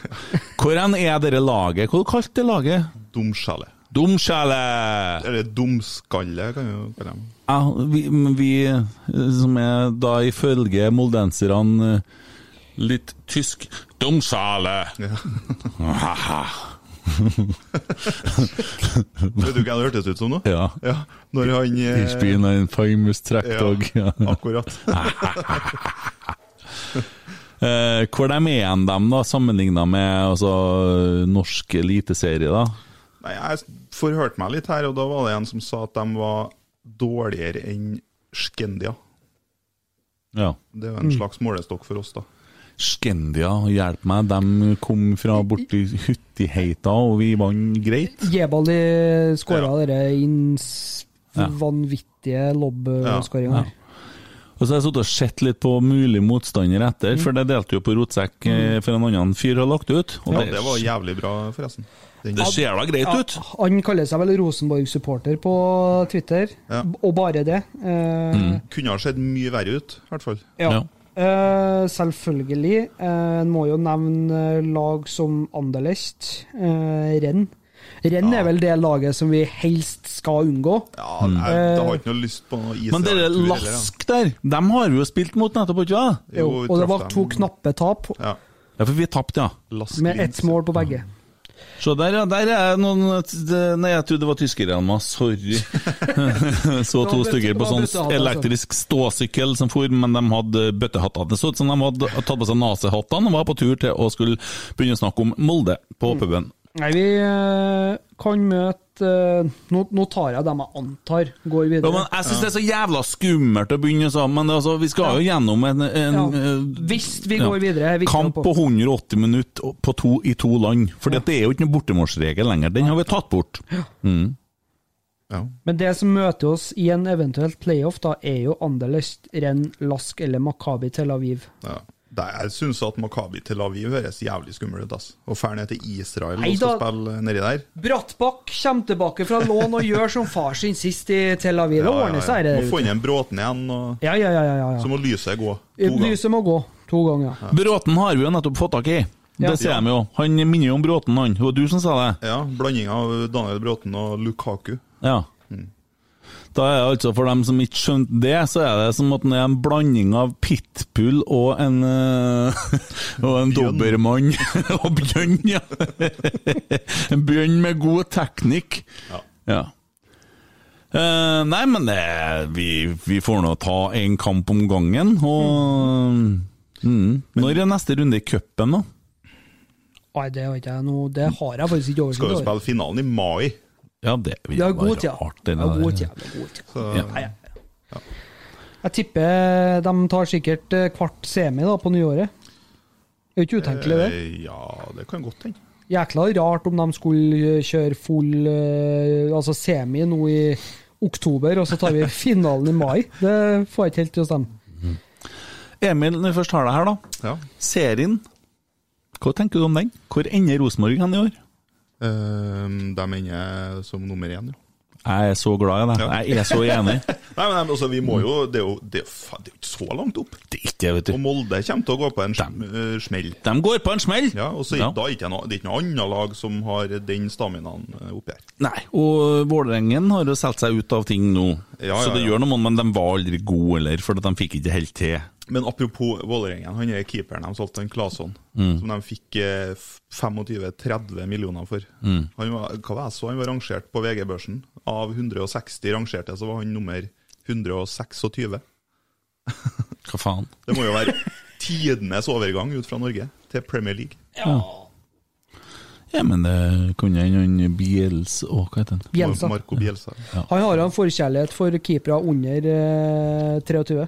Hvor er dere laget? Hva kalte er laget? Dumskjelle. Dumskjelle! Eller dumskalle, kan vi kalle dem. Ja, vi, vi eh, som er da ifølge moldenserne eh, litt tysk Dumskjale! Ja. Vet du hva det hørtes ut som nå? Ja. Ja, Når han eh, He's been a famous track dog. Ja, Ja. akkurat. Eh, hvor de er igjen, dem, da, sammenligna med altså, norsk eliteserie, da? Nei, Jeg forhørte meg litt her, og da var det en som sa at de var dårligere enn Skendia. Ja. Det er jo en Mm. slags målestokk for oss, da. Skendia, hjelp meg, de kom fra borti Huttiheita, og vi vant greit. Jebali skåra dere denne Ja. vanvittige lobb-skåringa Ja. her. Og så har jeg sittet og sett litt på mulig motstander Mm. etter, for det delte jo på rotsekk eh, for en annen fyr har lagt ut. Og Ja, det, det var jævlig bra, forresten. Den- det ser da greit Ja, ut. Han kaller seg vel Rosenborg-supporter på Twitter, Ja. og bare det. Eh, Mm. Kunne ha sett mye verre ut, i hvert fall. Ja. Eh, selvfølgelig. Eh, En må jo nevne lag som Anderlecht, eh, Renn. Renn er vel det laget som vi helst skal unngå. Ja, nei, jeg har ikke noe lyst på noe Mm. Men dere ja. Lask der, dem har vi jo spilt mot nettopp, ikke sant? Jo, Jo, og det var dem. to knappe tap, Ja. Ja, for vi tapte, ja. Lask med ett mål på begge. Så der, ja, der er noen Nei, jeg trodde det var tyskerne, meg sorry. Så to stykker på sånn altså. elektrisk ståsykkel som for, men de hadde bøttehatter. Det så ut som de hadde tatt på seg nasehattene og var på tur til å skulle begynne å snakke om Molde på puben. Nei, vi eh, kan møte eh, nå, nå tar jeg dem jeg antar går videre. Ja, men jeg syns det er så jævla skummelt å begynne sånn, men det, altså, vi skal jo gjennom en, en Ja. eh, Hvis vi ja. går videre, Vi Kamp på 180 minutter på to, i to land. For det er jo ikke noen bortemålsregel lenger. Den har vi tatt bort. Mm. Ja. Men det som møter oss i en eventuelt playoff, da, er jo Anderlecht, Renn, Lask eller Makabi Tel Aviv. Ja. Det, jeg syns at Makabi Tel Aviv høres jævlig skummel ut. ass. Og drar ned til Israel Nei og skal da. spille nedi der. Brattbakk kommer tilbake fra lån og gjør som far sin sist i Tel Aviv. Det ordner seg, ja Må få inn en Bråten igjen, og Ja, ja, ja. ja, ja. så må lyset gå. To ganger. Lyset må gå to ganger. Bråten har vi jo nettopp fått tak i. Ja. Det ser de jo. Han minner jo om Bråten, han. Det var du som sa det. Ja, Blanding av Daniel Bråten og Lukaku. Ja. Da er det altså, For dem som ikke skjønte det, så er det som at det er en blanding av pitbull og en eh, Og en dobbermann. og bjørn, ja. en bjørn med god teknikk. Ja. Ja. Uh, nei, men det, vi, vi får nå ta en kamp om gangen, og mm. Når er neste runde i cupen, da? Nei, det har jeg noe Det har jeg faktisk ikke Skal jo oversikt over. spille finalen i mai. Ja, det vil Det er være god tid. rart, det er god tid. det god tid. Så, Ja. Ja, ja, ja. Jeg tipper de tar sikkert eh, kvart semi da på nyåret. Det er jo ikke utenkelig, det. eh, Ja, det kan godt hende. Jækla rart om de skulle kjøre full eh, altså semi nå i oktober, og så tar vi finalen i mai. Det får jeg ikke helt til å stemme. Emil, når vi først har deg her, da. Ja. Serien, hva tenker du om den? Hvor ender Rosenborg hen i år? Eh, de ender som nummer én, jo. Jeg er så glad i det. Ja. Jeg er så enig. Nei, men altså, vi må jo Det er jo, det er det er ikke så langt opp. Det er ikke vet du. Og. Molde kommer til å gå på en de, eh, smell. De går på en smell. Ja, og så Ja. da er ikke noe, det er ikke noe annet lag som har den staminaen eh, oppi her. Nei, og Vålerengen har jo solgt seg ut av ting nå. Ja, Så ja, det gjør noe, men de var aldri gode heller, for de fikk ikke helt til. Men apropos Vålerengen, han er keeperen de solgte, en Claesson, Mm. som de fikk eh, 25-30 millioner for. Mm. Han var, hva var jeg så, han var rangert på VG-børsen. Av 160 rangerte, så var han nummer 126. Hva faen? Det må jo være tidenes overgang ut fra Norge til Premier League. Ja, Ja, men det kunne hende han Biels Å, hva heter han? Bielsa. Marco Bielsa. Han har en forkjærlighet for keepere under eh, 23.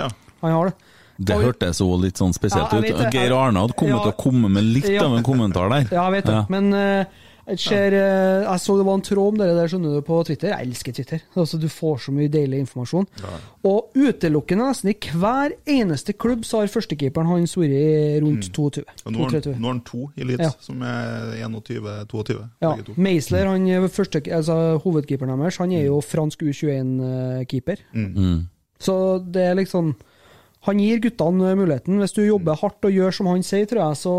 Ja. Han har det. Det hørtes òg litt sånn spesielt Ja, ut. det. Geir Arne hadde kommet Ja. til å komme med litt Ja. av en kommentar der. Ja, jeg vet det. Men uh, jeg, ser, eh, jeg så det var en tråd om det der, skjønner du, på Twitter. Jeg elsker Twitter. Altså, du får så mye deilig informasjon. Og utelukkende nesten i hver eneste klubb så har førstekeeperen hans vært rundt 22. Mm. Og nå har han- 22. nå har han to i Leeds, Ja. som er 21-22. Ja. Meisler, han er første, altså, hovedkeeperen deres, han er jo fransk U21-keeper. Mm. Så det er liksom Han gir guttene muligheten. Hvis du jobber hardt og gjør som han sier, tror jeg, så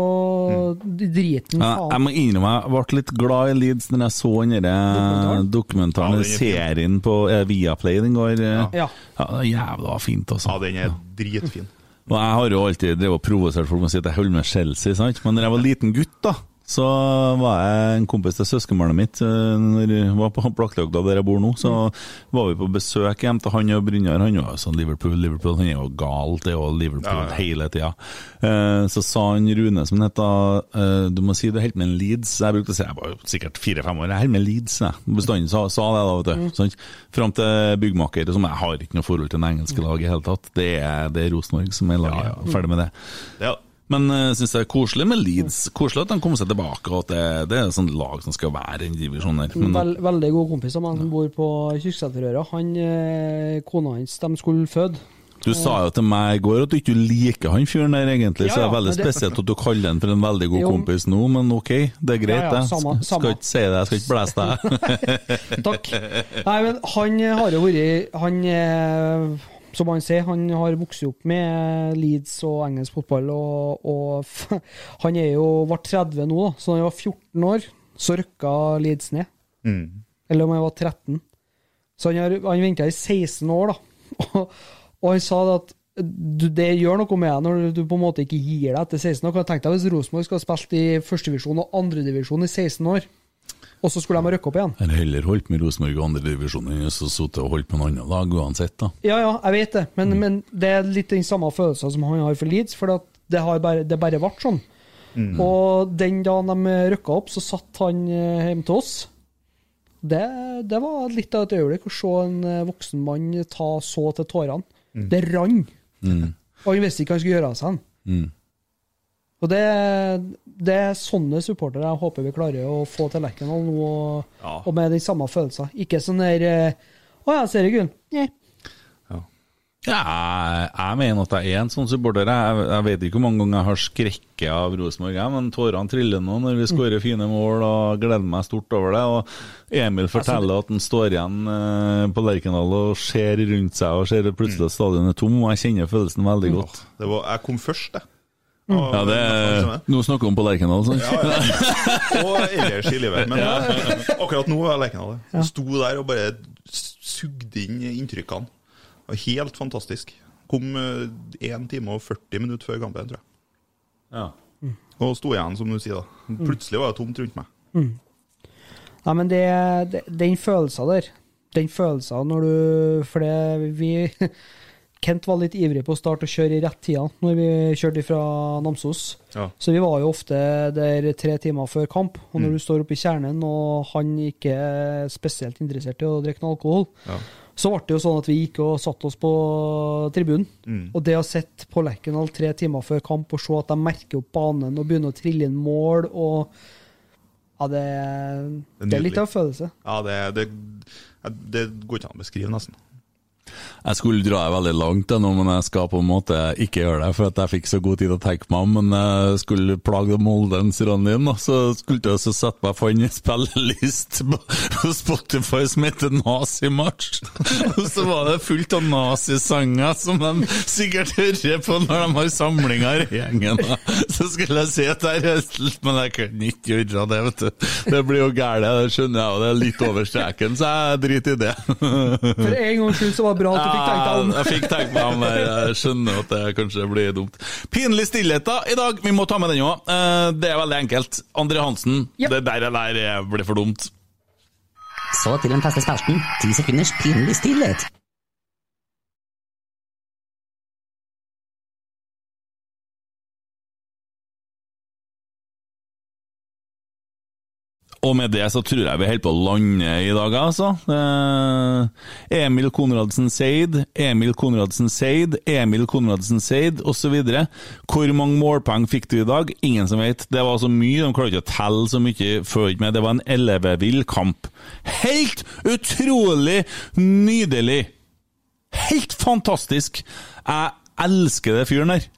driter han faen. jeg må innrømme jeg ble litt glad i Leeds når jeg så den dokumentaren, Ja, er fin. serien på eh, Viaplay den går. eh. Ja. Ja, det er jævla fint, altså. Ja, den er dritfin. Og jeg har jo alltid drevet og provosert folk med å si at jeg holder med Chelsea, sant? men når jeg var liten gutt, da, så var jeg en kompis til søskenbarnet mitt eh, når jeg var på Blakklegda, der jeg bor nå. Så var vi på besøk hjem til han og Brynjar. Han var sånn Liverpool, Liverpool. Han er jo gal, det er jo Liverpool Ja, ja. hele tida. Eh, så sa han Rune, som heter, het da, eh, du må si du er helt med en Leeds. Jeg brukte å si, jeg var jo sikkert fire-fem år, jeg er helt med Leeds. Jeg. Bestandig sa, sa det da, vet du. Mm. Fram til byggmaker, som jeg har ikke noe forhold til det engelske laget i hele tatt. Det er, det er Rosenborg som er laget, og ferdig med det. Ja. Men jeg syns det er koselig med Leeds. Koselig at de kommer seg tilbake, og at det, det er et sånt lag som skal være i en divisjon her. Men, Vel, veldig god kompis av meg som bor på Kyrksæterøra. Han, eh, kona hans, de skulle føde. du sa jo til meg i går at du ikke liker han fyren der, egentlig, Ja, så det er veldig det- spesielt at du kaller han for en veldig god Jo. kompis nå, men ok, det er greit, Ja, ja, det. samme- Skal ikke si det, jeg skal ikke blæse deg. Takk. Nei, men han har jo vært Han eh, som han sier, han har vokst opp med Leeds og engelsk fotball, og, og han er jo ble 30 nå, da. Så da han var 14 år, så rykka Leeds ned. Mm. Eller om han var 13. Så han har han venta i 16 år, da. Og, og han sa det at du, det gjør noe med deg når du på en måte ikke gir deg etter 16 år. Kan du tenke deg hvis Rosenborg skal ha spilt i førstedivisjon og andredivisjon i 16 år, og så skulle de ha rykka opp igjen? Jeg har heller holdt med Rosenborg i andredivisjon enn å sitte og holdt på en annen lag, uansett, da. Ja, ja, jeg vet det, men, men det er litt den samme følelsen som han har for Leeds, for det har bare, det bare ble sånn. Og den dagen de rykka opp, så satt han eh, hjemme til oss. Det, det var litt av et øyeblikk å se en eh, voksen mann ta så til tårene. Det rant. Mm. Og han visste ikke hva han skulle gjøre av seg. Mm. Og det, det er sånne supportere jeg håper vi klarer å få til Lerkendal nå, og, Ja. og med de samme følelsene. Ikke sånn der eh, Å ja, seriegull. Nei. Ja, jeg, jeg mener at jeg er en sånn supporter. Jeg, jeg vet ikke hvor mange ganger jeg har skrekket av Rosenborg, men tårene triller nå når vi skårer fine mål og gleder meg stort over det. Og Emil forteller at han står igjen eh, på Lerkendal og ser rundt seg og ser plutselig at stadionet er tom, og jeg kjenner følelsen veldig godt. Det var, jeg kom først, jeg. Ja, det er, Nå snakker vi om på Lerkendal, sant? Og ellers i livet. Men akkurat nå er Lerkendal det. Ja. Sto der og bare sugde inn inntrykkene. Var helt fantastisk. Kom eh, 1 time og 40 minutter før kampen, tror jeg. Ja. Og sto igjen, som du sier. da. Plutselig var det tomt rundt meg. Nei, men det, det, den følelsen der, den følelsen når du For det vi Kent var litt ivrig på å starte å kjøre i rett tida når vi kjørte fra Namsos. Ja. Så vi var jo ofte der tre timer før kamp. Og når Mm. du står oppe i kjernen, og han ikke er spesielt interessert i å drikke noe alkohol, Ja. så ble det jo sånn at vi gikk og satte oss på tribunen. Mm. Og det å sitte på Lerkendal tre timer før kamp og se at de merker opp banen og begynner å trille inn mål og Ja, det, det er litt av en følelse. Ja, det, det, det går ikke an å beskrive, nesten. Jeg skulle dra det veldig langt, nå, men jeg skal på en måte ikke gjøre det, for at jeg fikk så god tid å tenke meg om. Men jeg skulle plage moldenserne dine, og så skulle jeg også sette meg for en spillelist på Spotify som heter Nazimarsj. Og så var det fullt av nazisanger som de sikkert hører på når de har samlinger i gjengen. Så skulle jeg si at er helt, men jeg kunne ikke gjøre det, vet du. Det blir jo gærent, det skjønner jeg, og det er litt over streken, så jeg driter i det. For en gang skyld så var det bra at du fikk tenkt deg om. Jeg fikk tenkt meg om. Jeg skjønner at det kanskje blir dumt. Pinlig stillhet da, i dag. Vi må ta med den òg. Det er veldig enkelt. Andre Hansen, det der, der eh, blir for dumt. Så til den faste spalten. Ti sekunders pinlig stillhet. Og med det så tror jeg vi holder på å lande i dag, altså. Eh, Emil Konradsen Seid, Emil Konradsen Seid, Emil Konradsen Seid osv. Hvor mange målpoeng fikk du i dag? Ingen som vet. Det var så mye, de klarte ikke å telle så mye før med. Det var en ellevevill kamp. Helt utrolig nydelig! Helt fantastisk! Jeg elsker det fyren der.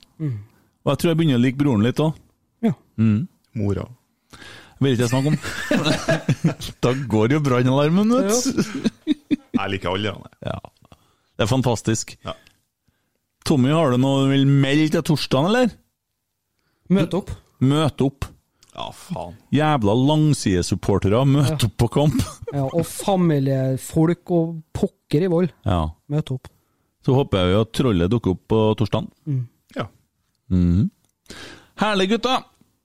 Og jeg tror jeg begynner å like broren litt òg. Ja. Mm. Mora. Vil ikke jeg snakke om. da går jo brannalarmen, vet du. Jeg liker alle, han. Ja. Det er fantastisk. Ja. Tommy, har du noe du vil melde til torsdagen, eller? Møte opp. Møte opp. Ja, faen. Jævla langsidesupportere, møte opp på kamp. Ja, og familiefolk og pokker i vold. Ja. Møte opp. Så håper jeg jo at trollet dukker opp på torsdagen. Mm. Ja. Mhm. Herlig, gutta!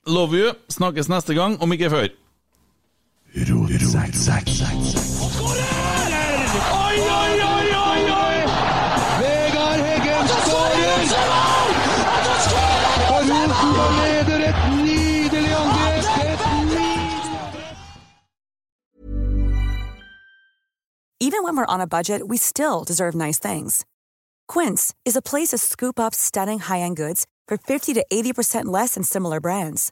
Love you. Snakkes neste gang, om ikke før. Even when we're on a budget, we still deserve nice things. Quince is a place to scoop up stunning high-end goods for 50 to 80% less than similar brands.